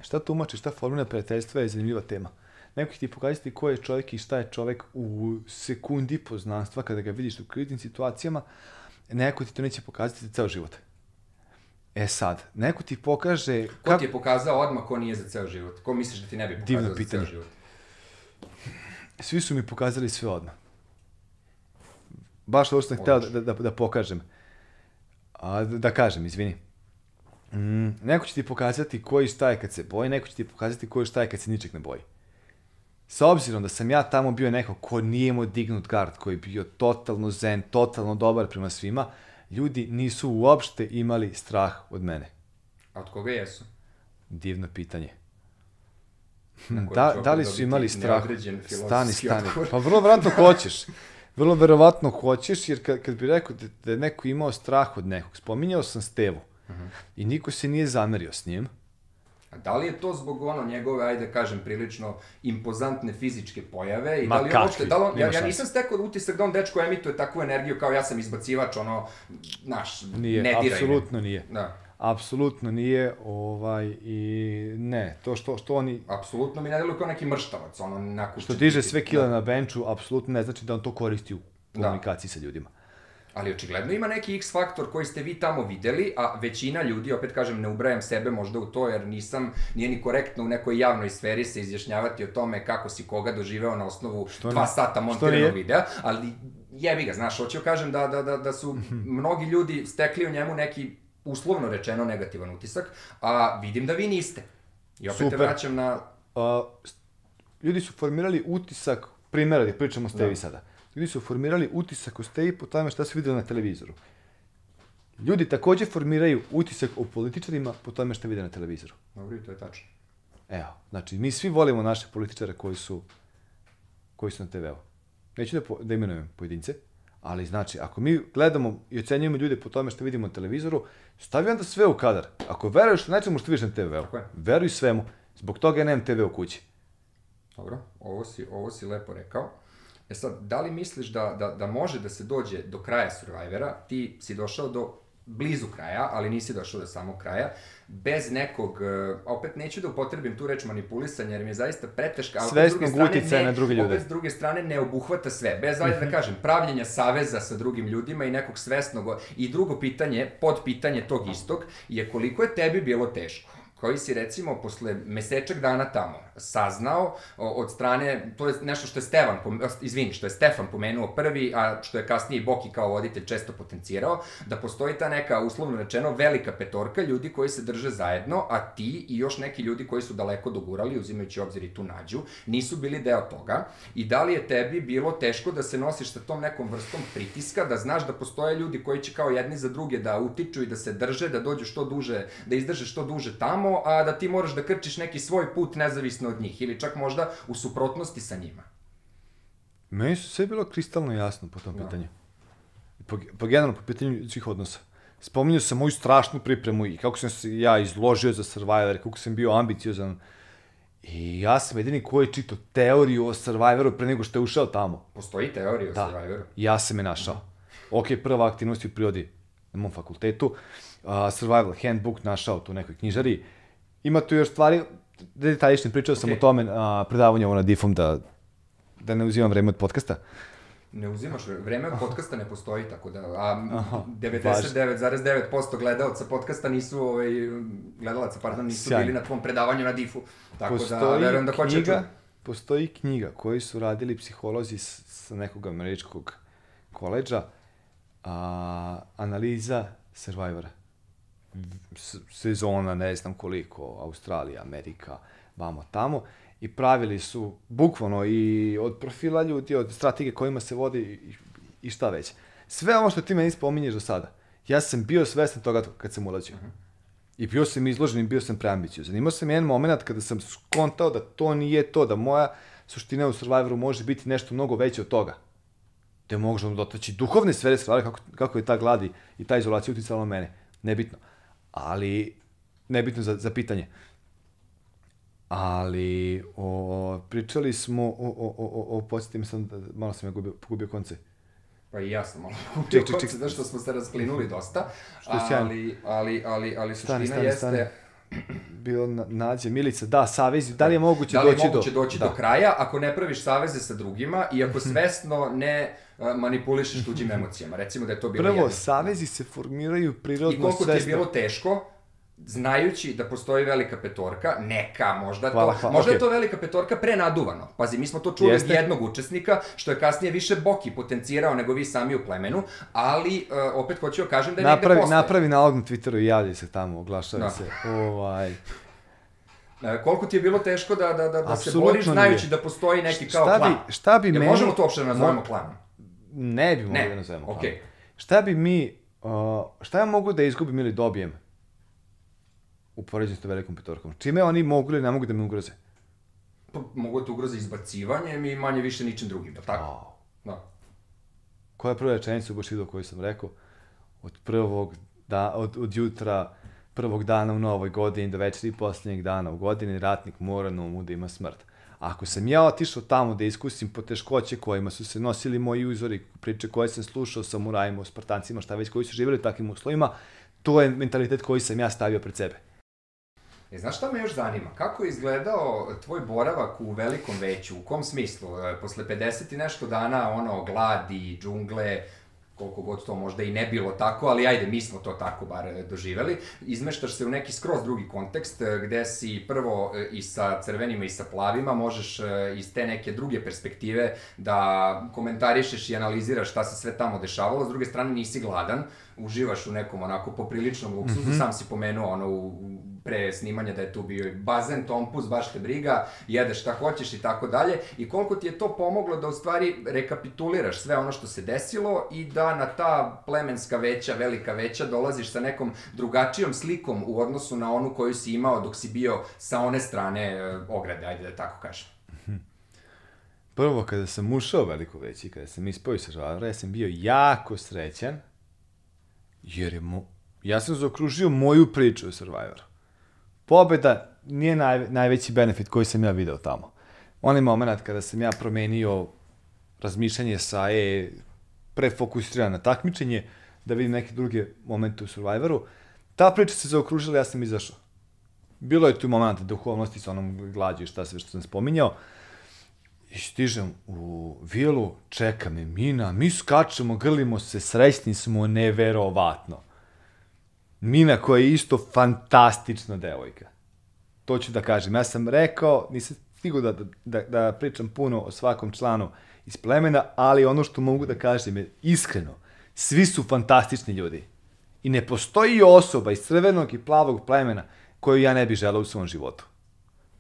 Šta tumači, šta formula prijateljstva je zanimljiva tema. neko će ti pokazati ko je čovjek i šta je čovjek u sekundi poznanstva kada ga vidiš u kriznim situacijama, neko ti to neće pokazati za ceo život. E sad, neko ti pokaže... Ko ti je pokazao odmah ko nije za ceo život? Ko misliš da ti ne bi pokazao Divno za pitanje. ceo život? Svi su mi pokazali sve odmah. Baš ovo što sam hteo da, da, da pokažem. A, da kažem, izvini. Mm, neko će ti pokazati koji šta je kad se boji, neko će ti pokazati koji šta je kad se ničeg ne boji. S obzirom da sam ja tamo bio neko ko nije imao dignut gard, koji je bio totalno zen, totalno dobar prema svima, ljudi nisu uopšte imali strah od mene. A od koga jesu? Divno pitanje. Da, da li opet su imali strah? Stani, stani. Pa vrlo verovatno hoćeš. Vrlo verovatno hoćeš, jer kad, kad bi rekao da, da je neko imao strah od nekog, spominjao sam Stevu. Mhm. I niko se nije zamerio s njim. A da li je to zbog ono njegove, ajde da kažem, prilično impozantne fizičke pojave i Ma da li uopšte, da li on, ja, ja nisam stekao utisak da on dečko emituje takvu energiju kao ja sam izbacivač, ono, naš, Nije, ne diraj apsolutno nije. Da, Apsolutno nije, ovaj, i ne, to što, što oni, apsolutno mi ne deluje kao neki mrštavac, ono, nakušćen. što diže sve kile Da. na benču, apsolutno ne znači da on to koristi u Da. komunikaciji sa ljudima. Ali očigledno ima neki X faktor koji ste vi tamo videli, a većina ljudi, opet kažem, ne ubrajam sebe možda u to, jer nisam, nije ni korektno u nekoj javnoj sferi se izjašnjavati o tome kako si koga doživeo na osnovu ne? dva sata Što montiranog videa, ali jebi ga, znaš, hoću kažem da, da, da, da su mnogi ljudi stekli u njemu neki uslovno rečeno negativan utisak, a vidim da vi niste. I opet te Super. vraćam na... a, ljudi su formirali utisak, primjera da pričamo o Stevi Da. sada. Ljudi su formirali utisak o Stevi po tome šta su videli na televizoru. Ljudi takođe formiraju utisak o političarima po tome šta vide na televizoru. Dobro, i to je tačno. Evo, znači, mi svi volimo naše političare koji su, koji su na TV-u. Neću da, po, da imenujem pojedince, ali znači, ako mi gledamo i ocenjujemo ljude po tome što vidimo na televizoru, stavi onda sve u kadar. Ako veruješ nečemu što vidiš na TV-u, veruj svemu. Zbog toga ja nemam TV u kući. Dobro, ovo si, ovo si lepo rekao. E sad, da li misliš da, da, da može da se dođe do kraja Survivora, ti si došao do blizu kraja, ali nisi došao do samog kraja, bez nekog, e, a opet neću da upotrebim tu reč manipulisanja, jer mi je zaista preteška, ali opet s druge Svesnog strane ne- na druge ljude. Opet s druge strane ne obuhvata sve, bez, ajde da kažem, pravljenja saveza sa drugim ljudima i nekog svesnog, i drugo pitanje, pod pitanje tog istog, je koliko je tebi bilo teško koji si recimo posle mesečak dana tamo saznao od strane, to je nešto što je Stevan, izvini, što je Stefan pomenuo prvi, a što je kasnije Boki kao voditelj često potencirao, da postoji ta neka, uslovno rečeno, velika petorka ljudi koji se drže zajedno, a ti i još neki ljudi koji su daleko dogurali, uzimajući obzir i tu nađu, nisu bili deo toga. I da li je tebi bilo teško da se nosiš sa tom nekom vrstom pritiska, da znaš da postoje ljudi koji će kao jedni za druge da utiču i da se drže, da dođu što duže, da izdrže što duže tamo, a da ti moraš da krčiš neki svoj put nezavisno od njih ili čak možda u suprotnosti sa njima. Meni su sve bilo kristalno jasno po tom Da. pitanju. Po, po generalno, po pitanju ljudskih odnosa. Spominjao sam moju strašnu pripremu i kako sam se ja izložio za Survivor, kako sam bio ambiciozan. I ja sam jedini koji je čitao teoriju o Survivoru pre nego što je ušao tamo. Postoji teorija o Da, Survivoru. ja sam je našao. Ok, prva aktivnost je u prirodi na mom fakultetu. Uh, survival handbook našao tu u nekoj knjižari. Ima tu još stvari, detaljično pričao sam o Okej. tome, a, predavanje ovo na Difom da, da ne uzimam vreme od podcasta. Ne uzimaš, vreme od podcasta ne postoji, tako da, a Aha, 99,9% gledalaca podcasta nisu, ovaj, gledalaca, pardon, nisu Sjajno. bili na tvom predavanju na difu. Tako da, postoji verujem da hoće knjiga, postoji knjiga koju su radili psiholozi s, sa nekog američkog koleđa, a, analiza Survivora. Sezona, ne znam koliko, Australija, Amerika, vamo tamo, i pravili su bukvalno i od profila ljudi, od strategije kojima se vodi i, i šta već. Sve ovo što ti meni spominješ do sada, ja sam bio svestan toga kad sam ulazio. I bio sam izložen i bio sam preambiciozan. Imao sam jedan moment kada sam skontao da to nije to, da moja suština u Survivoru može biti nešto mnogo veće od toga. Da možemo dotaći duhovne sfere stvari, kako, kako je ta gladi i ta izolacija uticala na mene. Nebitno. Ali, nebitno za, za pitanje. Ali, o, pričali smo o, o, o, o, o podsjetim sam, da- malo sam ja gubio, pogubio konce. Pa i ja sam malo Ček, ček, ček. da što smo se rasplinuli dosta, Što je sjajno. ali, ali, ali, ali suština Stani, stani, jeste... stani. bilo na, nađe Milica, da, savezi, da li je moguće da li je doći moguće do... doći da. do kraja ako ne praviš saveze sa drugima i ako svesno ne manipulišeš tuđim emocijama. Recimo da je to bilo Prvo, jedno. savezi se formiraju prirodno I koliko ti je svesno. bilo teško, znajući da postoji velika petorka, neka, možda Hvala, to, hvala, možda je okej. to velika petorka prenaduvano. Pazi, mi smo to čuli Jeste. od jednog učesnika, što je kasnije više Boki potencirao nego vi sami u plemenu, ali uh, opet hoću da kažem da je negde Napravi, postoje. napravi nalog na Twitteru i javlja se tamo, oglašava Da. se. Ovaj. E, koliko ti je bilo teško da, da, da, da se boriš nije. znajući da postoji neki kao Šta klan? bi, šta bi Jel meni... možemo to uopšte da nazovemo klanom? Ne bi mogli Ne, da nazovemo klanom. Šta bi mi, uh, šta ja mogu da izgubim ili dobijem u poređenju s velikom petorkom? Čime oni mogu ili ne mogu da me ugroze? Pa, mogu te ugroze izbacivanjem i manje više ničim drugim, da tako? Wow. Da. Koja je prva rečenica u Bushido koju sam rekao? Od prvog, da, od, od jutra, prvog dana u novoj godini do večeri posljednjeg dana u godini, ratnik mora na umu da ima smrt. Ako sam ja otišao tamo da iskusim poteškoće kojima su se nosili moji uzori, priče koje sam slušao sa murajima, Spartancima, šta već, koji su živjeli u takvim uslovima, to je mentalitet koji sam ja stavio pred sebe. E, znaš šta me još zanima? Kako je izgledao tvoj boravak u velikom veću? U kom smislu? E, posle 50 i nešto dana, ono, gladi, džungle, koliko god to možda i ne bilo tako, ali ajde, mi smo to tako bar e, doživeli. Izmeštaš se u neki skroz drugi kontekst, e, gde si prvo e, i sa crvenima i sa plavima, možeš iz te neke druge perspektive da komentarišeš i analiziraš šta se sve tamo dešavalo, s druge strane nisi gladan, uživaš u nekom onako popriličnom luksuzu, mm -hmm. sam si pomenuo ono u pre snimanja da je tu bio bazen, tompus, baš te briga, jedeš šta hoćeš i tako dalje. I koliko ti je to pomoglo da u stvari rekapituliraš sve ono što se desilo i da na ta plemenska veća, velika veća dolaziš sa nekom drugačijom slikom u odnosu na onu koju si imao dok si bio sa one strane e, ograde, ajde da tako kažem. Prvo, kada sam ušao veliko veće i kada sam ispao iz Žavara, ja sam bio jako srećan, jer je mo... ja sam zaokružio moju priču o Survivoru. Pobeda nije naj, najveći benefit koji sam ja video tamo. Onaj moment kada sam ja promenio razmišljanje sa e, prefokusiran na takmičenje, da vidim neke druge momente u Survivoru, ta priča se zaokružila, ja sam izašao. Bilo je tu momenta duhovnosti sa onom glađu i šta sve što sam spominjao, I stižem u vilu, čeka me Mina, mi skačemo, grlimo se, srećni smo, neverovatno. Mina koja je isto fantastična devojka. To ću da kažem. Ja sam rekao, nisam stigao da, da, da pričam puno o svakom članu iz plemena, ali ono što mogu da kažem je iskreno, svi su fantastični ljudi. I ne postoji osoba iz crvenog i plavog plemena koju ja ne bih želao u svom životu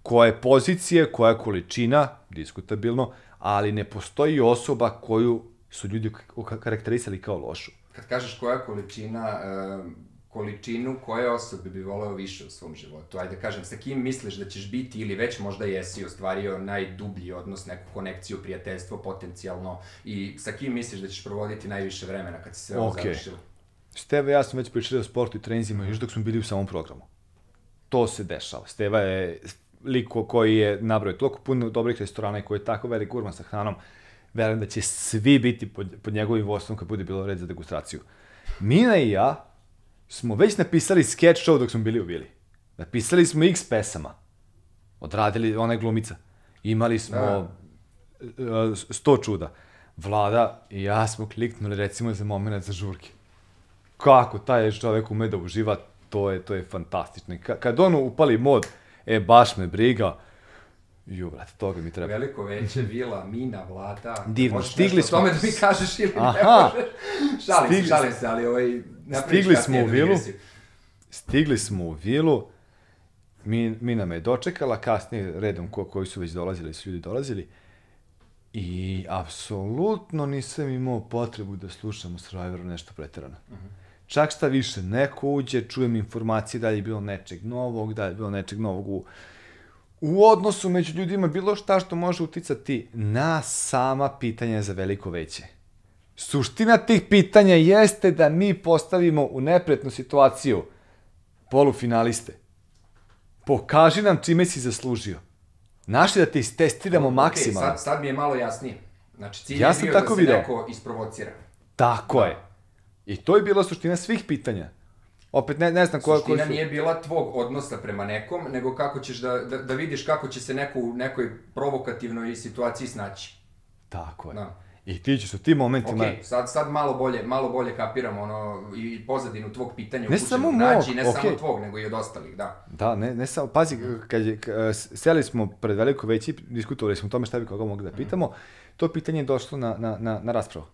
koja je pozicija, koja je količina, diskutabilno, ali ne postoji osoba koju su ljudi karakterisali kao lošu. Kad kažeš koja količina, e, količinu koje osobe bi voleo više u svom životu? Ajde da kažem, sa kim misliš da ćeš biti ili već možda jesi ostvario najdublji odnos, neku konekciju, prijateljstvo potencijalno i sa kim misliš da ćeš provoditi najviše vremena kad se sve ovo Okej. završilo? Steva ja smo već pričali o sportu i trenzima još dok smo bili u samom programu. To se dešava. Steva je lik ko- koji je nabrao toliko puno dobrih restorana i koji je tako velik gurman sa hranom, verujem da će svi biti pod, pod njegovim vodstvom kad bude bilo red za degustraciju. Mina i ja smo već napisali sketch show dok smo bili u Vili. Napisali smo x pesama. Odradili onaj glumica. Imali smo Da. uh, sto čuda. Vlada i ja smo kliknuli recimo za moment za žurke. Kako taj čovek ume da uživa, to je, to je fantastično. I ka, kad on upali mod, e, baš me briga, ju, brate, toga mi treba. Veliko veće, vila, mina, vlada. Divno, Možeš stigli nešto o tome smo. da mi kažeš ili ne Aha. možeš. Šalim se, šalim se, ali ovaj... Stigli smo u vilu. Stigli smo u vilu, mi, Mina me je dočekala, kasnije redom ko, koji su već dolazili, su ljudi dolazili. I apsolutno nisam imao potrebu da slušam u Survivoru nešto preterano. Čak šta više, neko uđe, čujem informacije da li je bilo nečeg novog, da li je bilo nečeg novog u, u odnosu među ljudima, bilo šta što može uticati na sama pitanja za veliko veće. Suština tih pitanja jeste da mi postavimo u nepretnu situaciju polufinaliste. Pokaži nam čime si zaslužio. Naši da te istestiramo Okej, maksimalno. sad, sad mi je malo jasnije. Znači, cilj Ja je sam bio tako da se video. neko isprovocira. Tako je. I to je bila suština svih pitanja. Opet ne, ne znam koja... Suština su... nije bila tvog odnosa prema nekom, nego kako ćeš da, da, da vidiš kako će se neko u nekoj provokativnoj situaciji snaći. Tako je. Da. I ti ćeš u tim momentima... Ok, sad, sad malo bolje, malo bolje kapiram ono, i pozadinu tvog pitanja Ne samo nađi, mog, ne samo okej. tvog, nego i od ostalih, da. Da, ne, ne samo, pazi, kad je, seli smo pred veliko veći, diskutovali smo o tome šta bi koga mogli da pitamo, to pitanje je došlo na, na, na, na raspravu.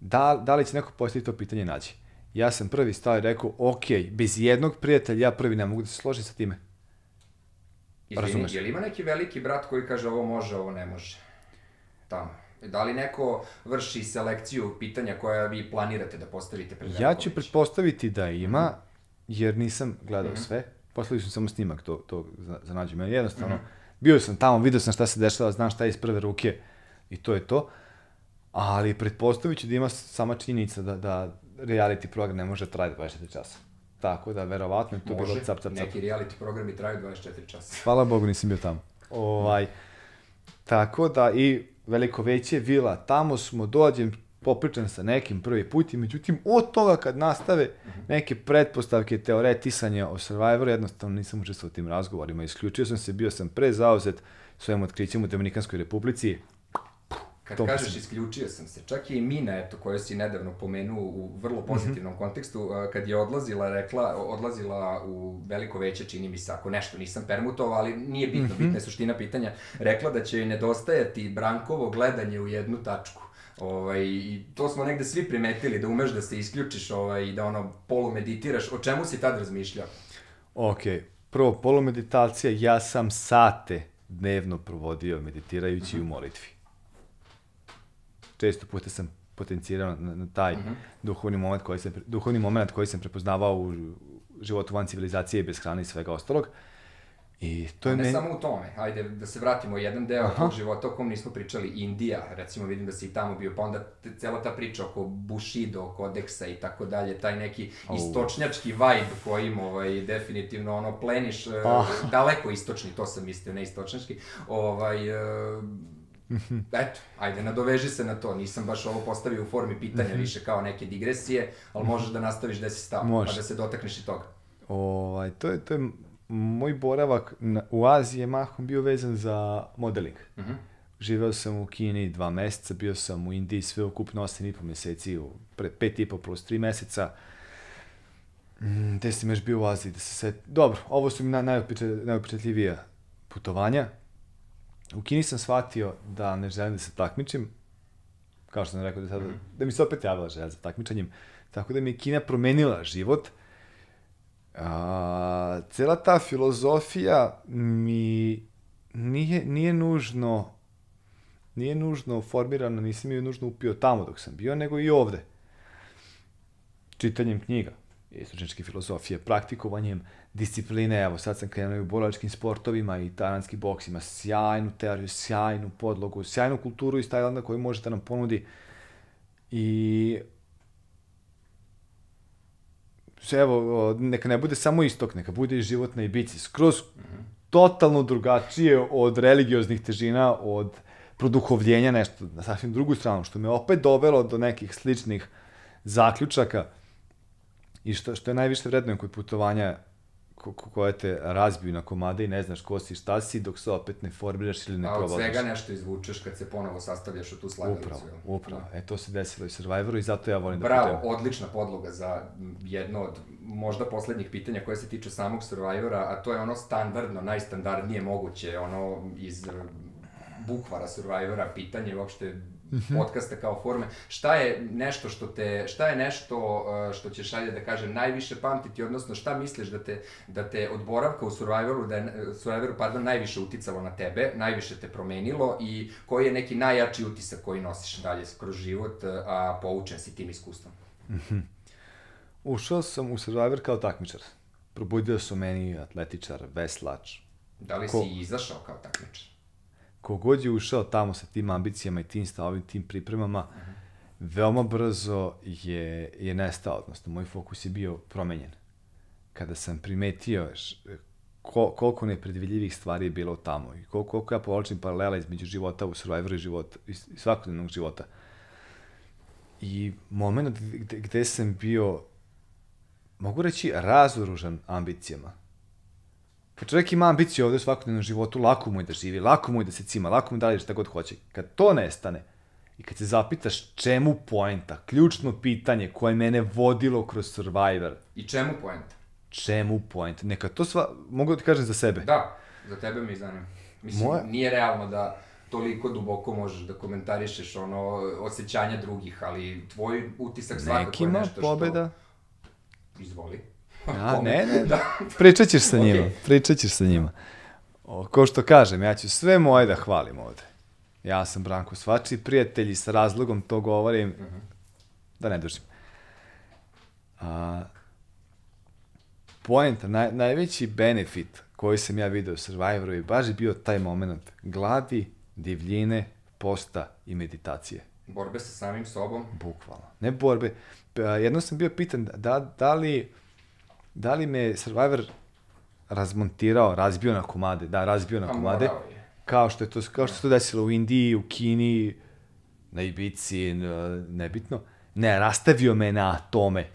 Da, da li će neko postaviti to pitanje nađi? Ja sam prvi stao i rekao, ok, bez jednog prijatelja ja prvi ne mogu da se složim sa time. Izvini, Razumeš. je li ima neki veliki brat koji kaže ovo može, ovo ne može? Tamo. Da li neko vrši selekciju pitanja koja vi planirate da postavite pred Ja ću pretpostaviti da ima, jer nisam gledao sve. Poslali su samo snimak to, to za, za nađu. Meni jednostavno, bio sam tamo, vidio sam šta se dešava, znam šta je iz prve ruke i to je to. Ali pretpostavit ću da ima sama činjenica da, da reality program ne može da traje 24 časa. Tako da, verovatno je to bilo Može, cap, cap, cap. neki reality programi traju 24 časa. Hvala Bogu nisam bio tamo. Ovaj, tako da i veliko veće vila, tamo smo, dođem, popričam sa nekim prvi put i međutim od toga kad nastave neke pretpostavke, teoretisanja o Survivoru, jednostavno nisam učestvovao u tim razgovorima. Isključio sam se, bio sam prezauzet svojim otkrićem u Dominikanskoj republici. Kad To kažeš mislim. isključio sam se, čak i Mina, eto, koju si nedavno pomenuo u Mhm. vrlo pozitivnom kontekstu, uh, kad je odlazila, rekla, odlazila u veliko veće, čini mi se, ako nešto nisam permutovao, ali nije bitno, Mhm. bitna je suština pitanja, rekla da će nedostajati Brankovo gledanje u jednu tačku. Ovaj, I to smo negde svi primetili, da umeš da se isključiš ovaj, i da ono polu meditiraš. O čemu si tad razmišljao? Ok, prvo, polumeditacija, ja sam sate dnevno provodio meditirajući u molitvi. Često puta sam potencirao na, na taj duhovni moment koji sam, duhovni moment koji sam prepoznavao u životu van civilizacije bez hrane i svega ostalog. I to je ne meni... samo u tome, ajde da se vratimo jedan deo Aha. tog života o kom nismo pričali, Indija, recimo vidim da si i tamo bio, pa onda te, cela ta priča oko Bushido, kodeksa i tako dalje, taj neki Au. istočnjački vibe kojim ovaj, definitivno ono pleniš, Ah. daleko istočni, to sam mislio, ne istočnjački, ovaj, eh, eto, ajde, nadoveži se na to, nisam baš ovo postavio u formi pitanja više kao neke digresije, ali možeš da nastaviš gde si stao, Može. pa da se dotakneš i toga. Ovaj, to je, to je moj boravak na, u Aziji je mahom bio vezan za modeling. Mhm. Živeo sam u Kini dva meseca, bio sam u Indiji sve ukupno 8,5 meseci, u pre, pet i po plus 3 meseca. Mm, gde sam još bio u Aziji, da se set... Dobro, ovo su mi na, najupečatljivija putovanja. U Kini sam shvatio da ne želim da se takmičim, kao što sam rekao da, sada, da mi se opet javila želja za takmičenjem. Tako da mi je Kina promenila život. A, cela ta filozofija mi nije, nije nužno nije nužno formirana, nisam ju nužno upio tamo dok sam bio, nego i ovde. Čitanjem knjiga, istočničke filozofije, praktikovanjem discipline, evo sad sam krenuo i u borilačkim sportovima i taranski boks ima sjajnu teoriju, sjajnu podlogu, sjajnu kulturu iz Tajlanda koju može da nam ponudi. I evo, neka ne bude samo istok, neka bude i život na Ibici, skroz totalno drugačije od religioznih težina, od produhovljenja, nešto na sasvim drugu stranu, što me opet dovelo do nekih sličnih zaključaka i što, što je najviše vredno kod putovanja ko, ko, koje te razbiju na komade i ne znaš ko si, šta si, dok se opet ne formiraš ili ne A od provodiš. svega nešto izvučeš kad se ponovo sastavljaš u tu slagalicu. Upravo, upravo. E, to se desilo i Survivoru i zato ja volim da Bravo, odlična podloga za jedno od možda poslednjih pitanja koje se tiče samog Survivora, a to je ono standardno, najstandardnije moguće, ono iz bukvara Survivora, pitanje uopšte Mhm. podcasta kao forme. Šta je nešto što te, šta je nešto e, što ćeš, ajde da kažem, najviše pamtiti, odnosno šta misliš da te, da te od boravka u Survivoru, da je, Survivoru, pardon, najviše uticalo na tebe, najviše te promenilo i koji je neki najjači utisak koji nosiš dalje kroz život, e, a poučen si tim iskustvom? Ušao sam u Survivor kao takmičar. Probudio su meni atletičar, veslač. Da li Ko- si izašao kao takmičar? Kogod je ušao tamo sa tim ambicijama i tim stavovim, tim pripremama, veoma brzo je, je nestao, odnosno moj fokus je bio promenjen. Kada sam primetio ko, koliko nepredvidljivih stvari je bilo tamo i koliko, koliko ja povlačim paralela između života u Survivoru i, života, i svakodnevnog života. I moment gde, gde sam bio mogu reći, razoružan ambicijama. Kad čovjek ima ambicije ovde u svakodnevnom životu, lako mu je da živi, lako mu je da se cima, lako mu je da radi šta god hoće. Kad to nestane, i kad se zapitaš čemu poenta, ključno pitanje koje mene vodilo kroz Survivor, I čemu poenta? čemu poenta, neka to sva, mogu da ti kažem za sebe. Da, za tebe mi zanima. Mislim, Moja- nije realno da toliko duboko možeš da komentarišeš ono osjećanja drugih, ali tvoj utisak svakako je Nekima nešto što... pobeda, Izvoli. A, ne, ne, da. pričat ćeš sa njima, pričat ćeš sa njima. O, ko što kažem, ja ću sve moje da hvalim ovde. Ja sam Branko Svači, prijatelj i sa razlogom to govorim, da ne dužim. A, poenta, naj, najveći benefit koji sam ja video u Survivoru je baš bio taj moment gladi, divljine, posta i meditacije. Borbe sa samim sobom. Bukvalno. Ne borbe. P- a, Jedno sam bio pitan da, da, li, da li me Survivor razmontirao, razbio na komade. Da, razbio na Pa komade. Kao što je to, kao što se to desilo u Indiji, u Kini, na Ibici, nebitno. Ne, rastavio me na atome.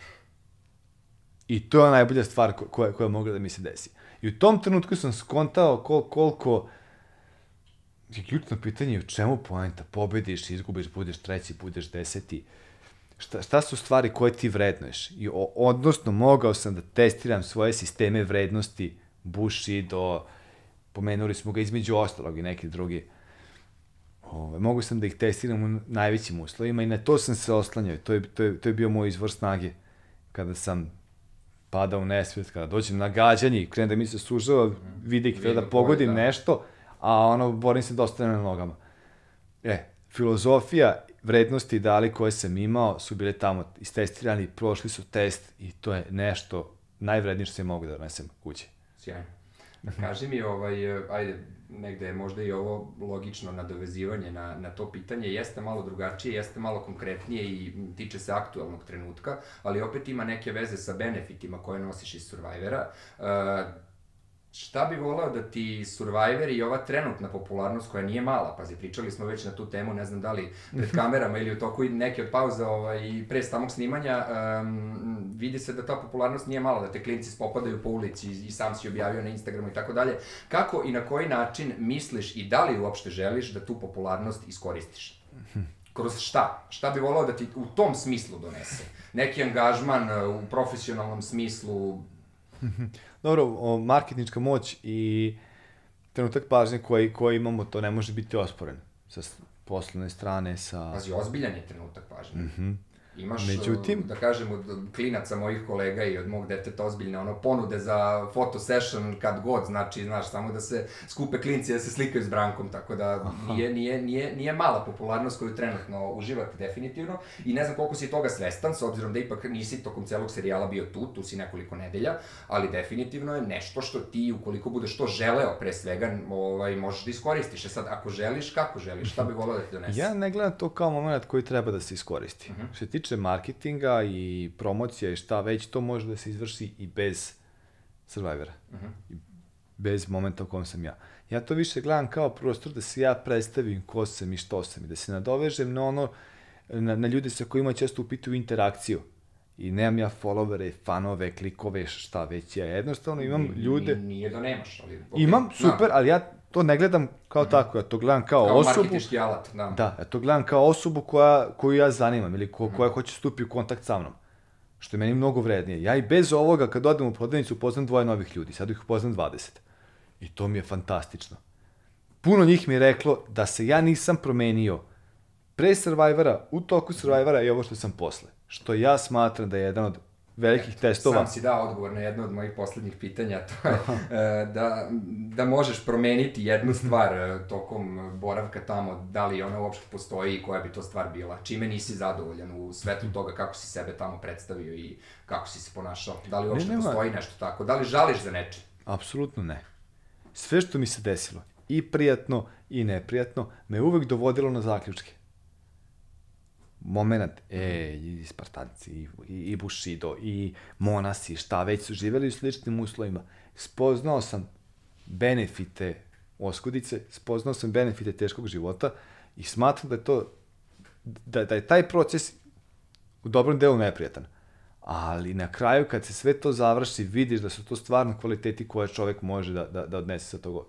I to je najbolja stvar ko- koja, koja je mogla da mi se desi. I u tom trenutku sam skontao kol, koliko je ključno pitanje u čemu poenta. Pobediš, izgubiš, budeš treći, budeš deseti. Šta, šta su stvari koje ti vrednuješ? I o, odnosno, mogao sam da testiram svoje sisteme vrednosti Bushido, pomenuli smo ga između ostalog i neki drugi. Ove, mogu sam da ih testiram u najvećim uslovima i na to sam se oslanjao. To je, to je, to je bio moj izvor snage. Kada sam padao u nesvjet, kada dođem na gađanje i krenem da mi se sužava, vidi ih Vidim da pogodim da. nešto, a ono, borim se da ostanem na nogama. E, filozofija, vrednosti dali koje sam imao su bile tamo istestirani, prošli su test i to je nešto najvrednije što sam mogu da donesem kući. Sjajno. Kaži mi, ovaj, ajde, negde je možda i ovo logično nadovezivanje na, na to pitanje, jeste malo drugačije, jeste malo konkretnije i tiče se aktualnog trenutka, ali opet ima neke veze sa benefitima koje nosiš iz Survivora. E, Šta bi voleo da ti Survivor i ova trenutna popularnost koja nije mala, pazi, pričali smo već na tu temu, ne znam da li pred kamerama ili u toku neke od pauza ovaj, i pre samog snimanja, um, vidi se da ta popularnost nije mala, da te klinci spopadaju po ulici i, i sam si objavio na Instagramu i tako dalje. Kako i na koji način misliš i da li uopšte želiš da tu popularnost iskoristiš? Kroz šta? Šta bi voleo da ti u tom smislu donese? Neki angažman e, u profesionalnom smislu, Dobro, o, marketnička moć i trenutak pažnje koji, koji imamo, to ne može biti osporen sa poslovne strane, sa... Pazi, ozbiljan je trenutak pažnje. Mm -hmm. Imaš. Međutim- uh, da kažem, od klinaca mojih kolega i od mog deteta ozbiljne ono, ponude za foto session kad god, znači, znaš, samo da se skupe klinci da se slikaju s Brankom, tako da nije, nije, nije, nije mala popularnost koju trenutno uživate definitivno i ne znam koliko si toga svestan, s obzirom da ipak nisi tokom celog serijala bio tu, tu si nekoliko nedelja, ali definitivno je nešto što ti, ukoliko budeš to želeo pre svega, ovaj, možeš da iskoristiš. E sad, ako želiš, kako želiš, šta bi voleo da ti donese? Ja ne gledam to kao moment koji treba da se iskoristi. Mhm. Što se tiče marketinga i promocija i šta već, to može da se izvrši i bez Survivora. Mhm. I bez momenta u kom sam ja. Ja to više gledam kao prostor da se ja predstavim ko sam i što sam i da se nadovežem na ono, na, na ljude sa kojima često upituju interakciju. I nemam ja followere, fanove, klikove, šta već. Ja jednostavno imam ljude... ni- Nije da nemaš, ali... ok, Imam, super, ali ja to ne gledam kao tako, ja to gledam kao, kao osobu. marketički alat, da. Da, ja to gledam kao osobu koja, koju ja zanimam ili ko, koja hoće stupi u kontakt sa mnom. Što je meni mnogo vrednije. Ja i bez ovoga, kad odem u prodavnicu, upoznam dvoje novih ljudi. Sad ih upoznam 20. I to mi je fantastično. Puno njih mi je reklo da se ja nisam promenio pre Survivora, u toku Survivora i ovo što sam posle. Što ja smatram da je jedan od velikih testova. Sam si dao odgovor na jedno od mojih poslednjih pitanja, to je e, da, da možeš promeniti jednu stvar e, tokom boravka tamo, da li ona uopšte postoji i koja bi to stvar bila. Čime nisi zadovoljan u svetlu toga kako si sebe tamo predstavio i kako si se ponašao. Da li uopšte nema- postoji nešto tako? Da li žališ za nečim? Apsolutno ne. Sve što mi se desilo, i prijatno i neprijatno, me uvek dovodilo na zaključke. Moment, e, i Spartanci, i, i, i Bushido, i Monasi, šta već su živeli u sličnim uslovima. Spoznao sam benefite oskudice, spoznao sam benefite teškog života i smatram da je to, da, da je taj proces u dobrom delu neprijatan. Ali na kraju kad se sve to završi, vidiš da su to stvarno kvaliteti koje čovek može da, da, da odnese sa tog,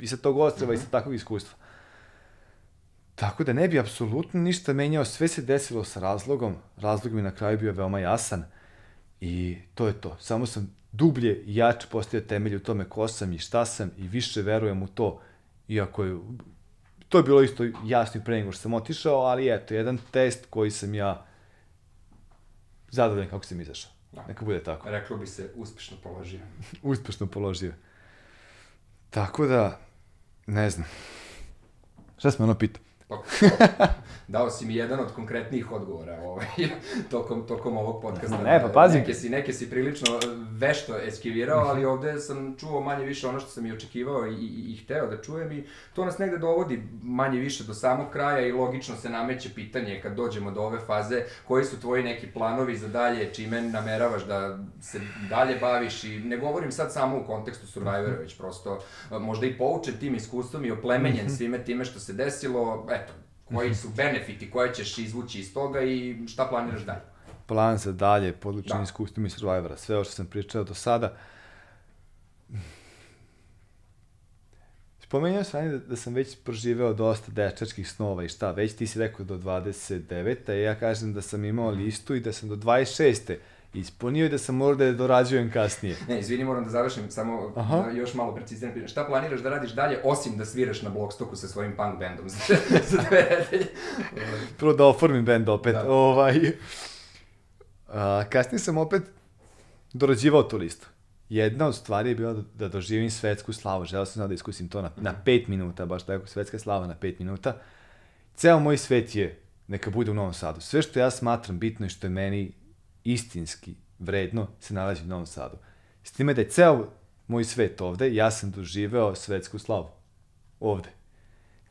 i sa tog ostrava mm -hmm. i sa takvog iskustva. Tako da ne bi apsolutno ništa menjao, sve se desilo sa razlogom, razlog mi na kraju bio veoma jasan i to je to. Samo sam dublje i jače postavio temelj u tome ko sam i šta sam i više verujem u to, iako je, to je bilo isto jasno pre nego što sam otišao, ali eto, jedan test koji sam ja zadovoljan kako sam izašao. Da. Neka bude tako. Reklo bi se uspešno položio. uspešno položio. Tako da, ne znam. Šta smo ono pitao? Dao si mi jedan od konkretnijih odgovora ovaj, tokom, tokom ovog podcasta. Ne, pa pazi. Neke si, neke si prilično vešto eskivirao, ali ovde sam čuo manje više ono što sam i očekivao i, i, i hteo da čujem i to nas negde dovodi manje više do samog kraja i logično se nameće pitanje kad dođemo do ove faze koji su tvoji neki planovi za dalje, čime nameravaš da se dalje baviš i ne govorim sad samo u kontekstu Survivora, već prosto možda i poučen tim iskustvom i oplemenjen mhm. svime time što se desilo, eto, koji su benefiti koje ćeš izvući iz toga i šta planiraš dalje? Plan za dalje, podlučen da. iskustvom i Survivora, sve ovo što sam pričao do sada. Spomenuo sam da, da sam već proživeo dosta dečačkih snova i šta, već ti si rekao do 29. a ja kažem da sam imao listu i da sam do 26 ispunio i da sam morao da je dorađujem kasnije. Ne, izvini, moram da završim, samo Aha. da još malo preciziram. Šta planiraš da radiš dalje, osim da sviraš na Blockstoku sa svojim punk bandom za, za dve nedelje? Prvo da oformim band opet. Da. Ovaj, a, kasnije sam opet dorađivao tu listu. Jedna od stvari je bila da, da doživim svetsku slavu. Želeo sam da iskusim to na, na mhm. pet minuta, baš tako, svetska slava na pet minuta. Ceo moj svet je, neka bude u Novom Sadu. Sve što ja smatram bitno i što je meni istinski vredno se nalazi u Novom Sadu. S time da je ceo moj svet ovde, ja sam doživeo svetsku slavu. Ovde.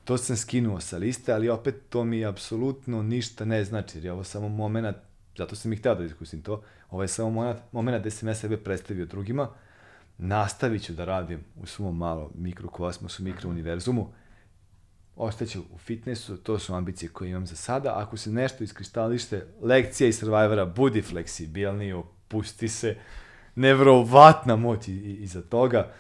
To sam skinuo sa liste, ali opet to mi apsolutno ništa ne znači, jer je ovo samo moment, zato sam i hteo da iskusim to, ovo je samo moment, moment gde sam ja sebe predstavio drugima, nastavit ću da radim u svom malo mikrokosmosu, mikrouniverzumu, ostaću u fitnessu, to su ambicije koje imam za sada. Ako se nešto iskristalište, lekcija iz Survivora, budi fleksibilniji, opusti se, nevrovatna moć iza toga.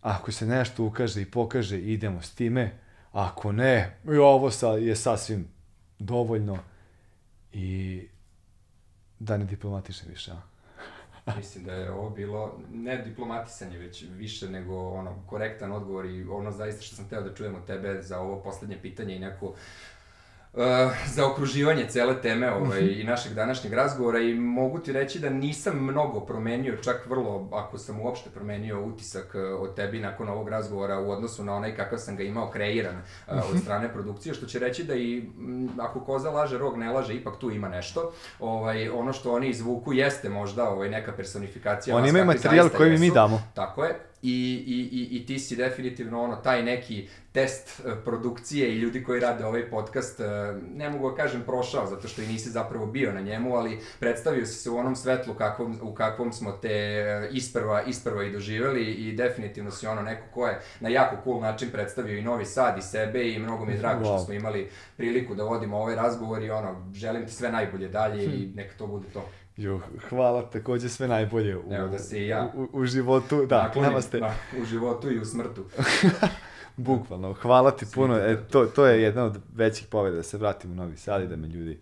Ako se nešto ukaže i pokaže, idemo s time. Ako ne, i ovo sa, je sasvim dovoljno i da ne diplomatišem više, a? Mislim da je ovo bilo ne diplomatisanje, već više nego ono korektan odgovor i ono zaista što sam teo da čujem od tebe za ovo poslednje pitanje i neku Uh, za okruživanje cele teme ovaj, i našeg današnjeg razgovora i mogu ti reći da nisam mnogo promenio, čak vrlo, ako sam uopšte promenio utisak uh, od tebi nakon ovog razgovora u odnosu na onaj kakav sam ga imao kreiran uh, od mhm. strane produkcije, što će reći da i m, ako koza laže, rog ne laže, ipak tu ima nešto. Ovaj, ono što oni izvuku jeste možda ovaj, neka personifikacija. Oni imaju materijal koji mi damo. Tako je i, i, i, i ti si definitivno ono, taj neki test uh, produkcije i ljudi koji rade ovaj podcast, uh, ne mogu da kažem prošao, zato što i nisi zapravo bio na njemu, ali predstavio si se u onom svetlu kakvom, u kakvom smo te uh, isprva, isprva i doživeli i definitivno si ono neko ko je na jako cool način predstavio i Novi Sad i sebe i mnogo mi je drago wow. što smo imali priliku da vodimo ovaj razgovor i ono, želim ti sve najbolje dalje hm. i neka to bude to. Jo, hvala takođe sve najbolje u, Evo da se i ja. U, u životu, da, Naklonim, namaste. Da, u životu i u smrtu. Bukvalno, hvala ti puno. E, to, to je jedna od većih poveda da se vratim u Novi Sad i da me ljudi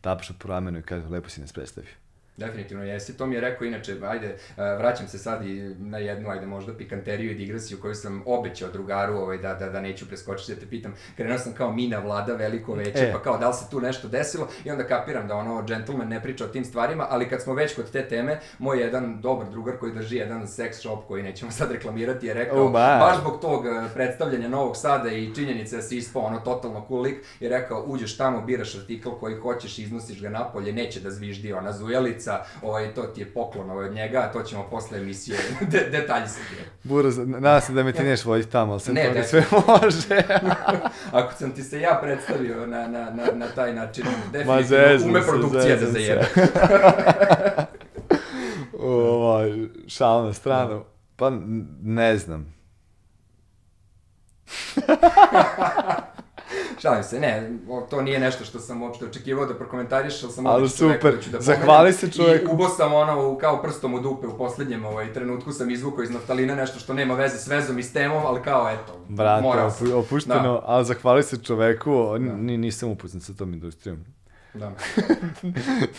tapšu po ramenu i kažu lepo si nas predstavio. Definitivno jesi. To mi je rekao inače, ajde, e, vraćam se sad i na jednu, ajde možda pikanteriju i digresiju koju sam obećao drugaru, ovaj, da, da, da neću preskočiti, da te pitam. Krenuo sam kao mina vlada, veliko veće, e. pa kao da li se tu nešto desilo i onda kapiram da ono, gentleman ne priča o tim stvarima, ali kad smo već kod te teme, moj jedan dobar drugar koji drži jedan sex shop koji nećemo sad reklamirati je rekao, oh, baš zbog tog e, predstavljanja Novog Sada i činjenice da si ispao ono totalno cool lik, je rekao, uđeš tamo, biraš artikl koji hoćeš, iznosiš ga napolje, neće da zviždi ona zujelica, Burazca, ovaj, to ti je poklon ovaj, od njega, to ćemo posle emisije, de, detalji se gdje. Buraz, nadam se da me ti neš voditi tamo, ali se ne, to sve može. Ako sam ti se ja predstavio na, na, na, na taj način, definitivno ume produkcija da zajebe. ovaj, šal na stranu. Pa, ne znam. Šalim se, ne, to nije nešto što sam uopšte očekivao da prokomentariš, ali sam Ali super, da ću da zahvali se čoveku. I ubo sam ono, kao prstom u dupe u poslednjem ovaj, trenutku sam izvukao iz naftalina nešto što nema veze s vezom i s temom, ali kao eto, Brate, morao sam. opu- opušteno, ali zahvali se čoveku, ni, nisam upoznat sa tom industrijom. Da.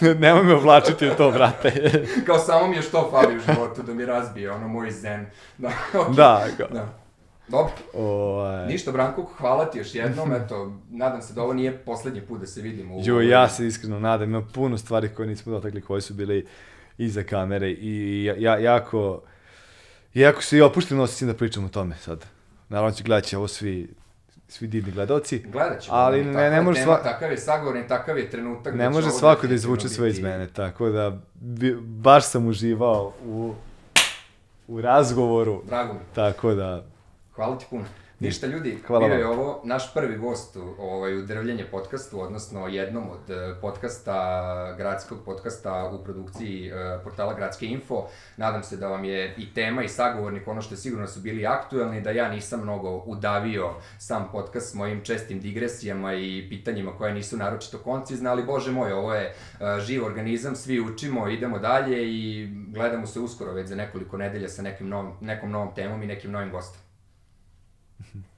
Nemoj me oblačiti u to, brate. Kao samo mi je što fali u životu da mi razbije ono moj zen. Da, okej. da, kao, da. Dobro, ovaj, ništa Branko, hvala ti još jednom, eto, nadam se da ovo nije poslednji put da se vidimo. u- Jo, ja se iskreno nadam, ima puno stvari koje nismo dotakli, koje su bile iza kamere i ja, ja, jako, jako se i opušteno osjećam da pričam o tome sad. Naravno će gledat će ovo svi, svi divni gledoci. Gledat ćemo. Ali ono, ne- ne može sva- Takav je sagovorni, takav je trenutak. Ne će može svako da izvuče sve iz mene, tako da bi, baš sam uživao u, u razgovoru, Drago mi. tako da Hvala ti puno. Ništa ljudi, Hvala bio je ovo naš prvi gost u, ovaj, u Drvljenje podcastu, odnosno jednom od eh, podcasta, gradskog podcasta u produkciji eh, portala Gradske info. Nadam se da vam je i tema i sagovornik ono što je sigurno su bili aktuelni, da ja nisam mnogo udavio sam podcast s mojim čestim digresijama i pitanjima koja nisu naročito koncizna, ali bože moj, ovo je eh, živ organizam, svi učimo, idemo dalje i gledamo se uskoro već za nekoliko nedelja sa nekim novom, nekom novom temom i nekim novim gostom. Mm-hmm.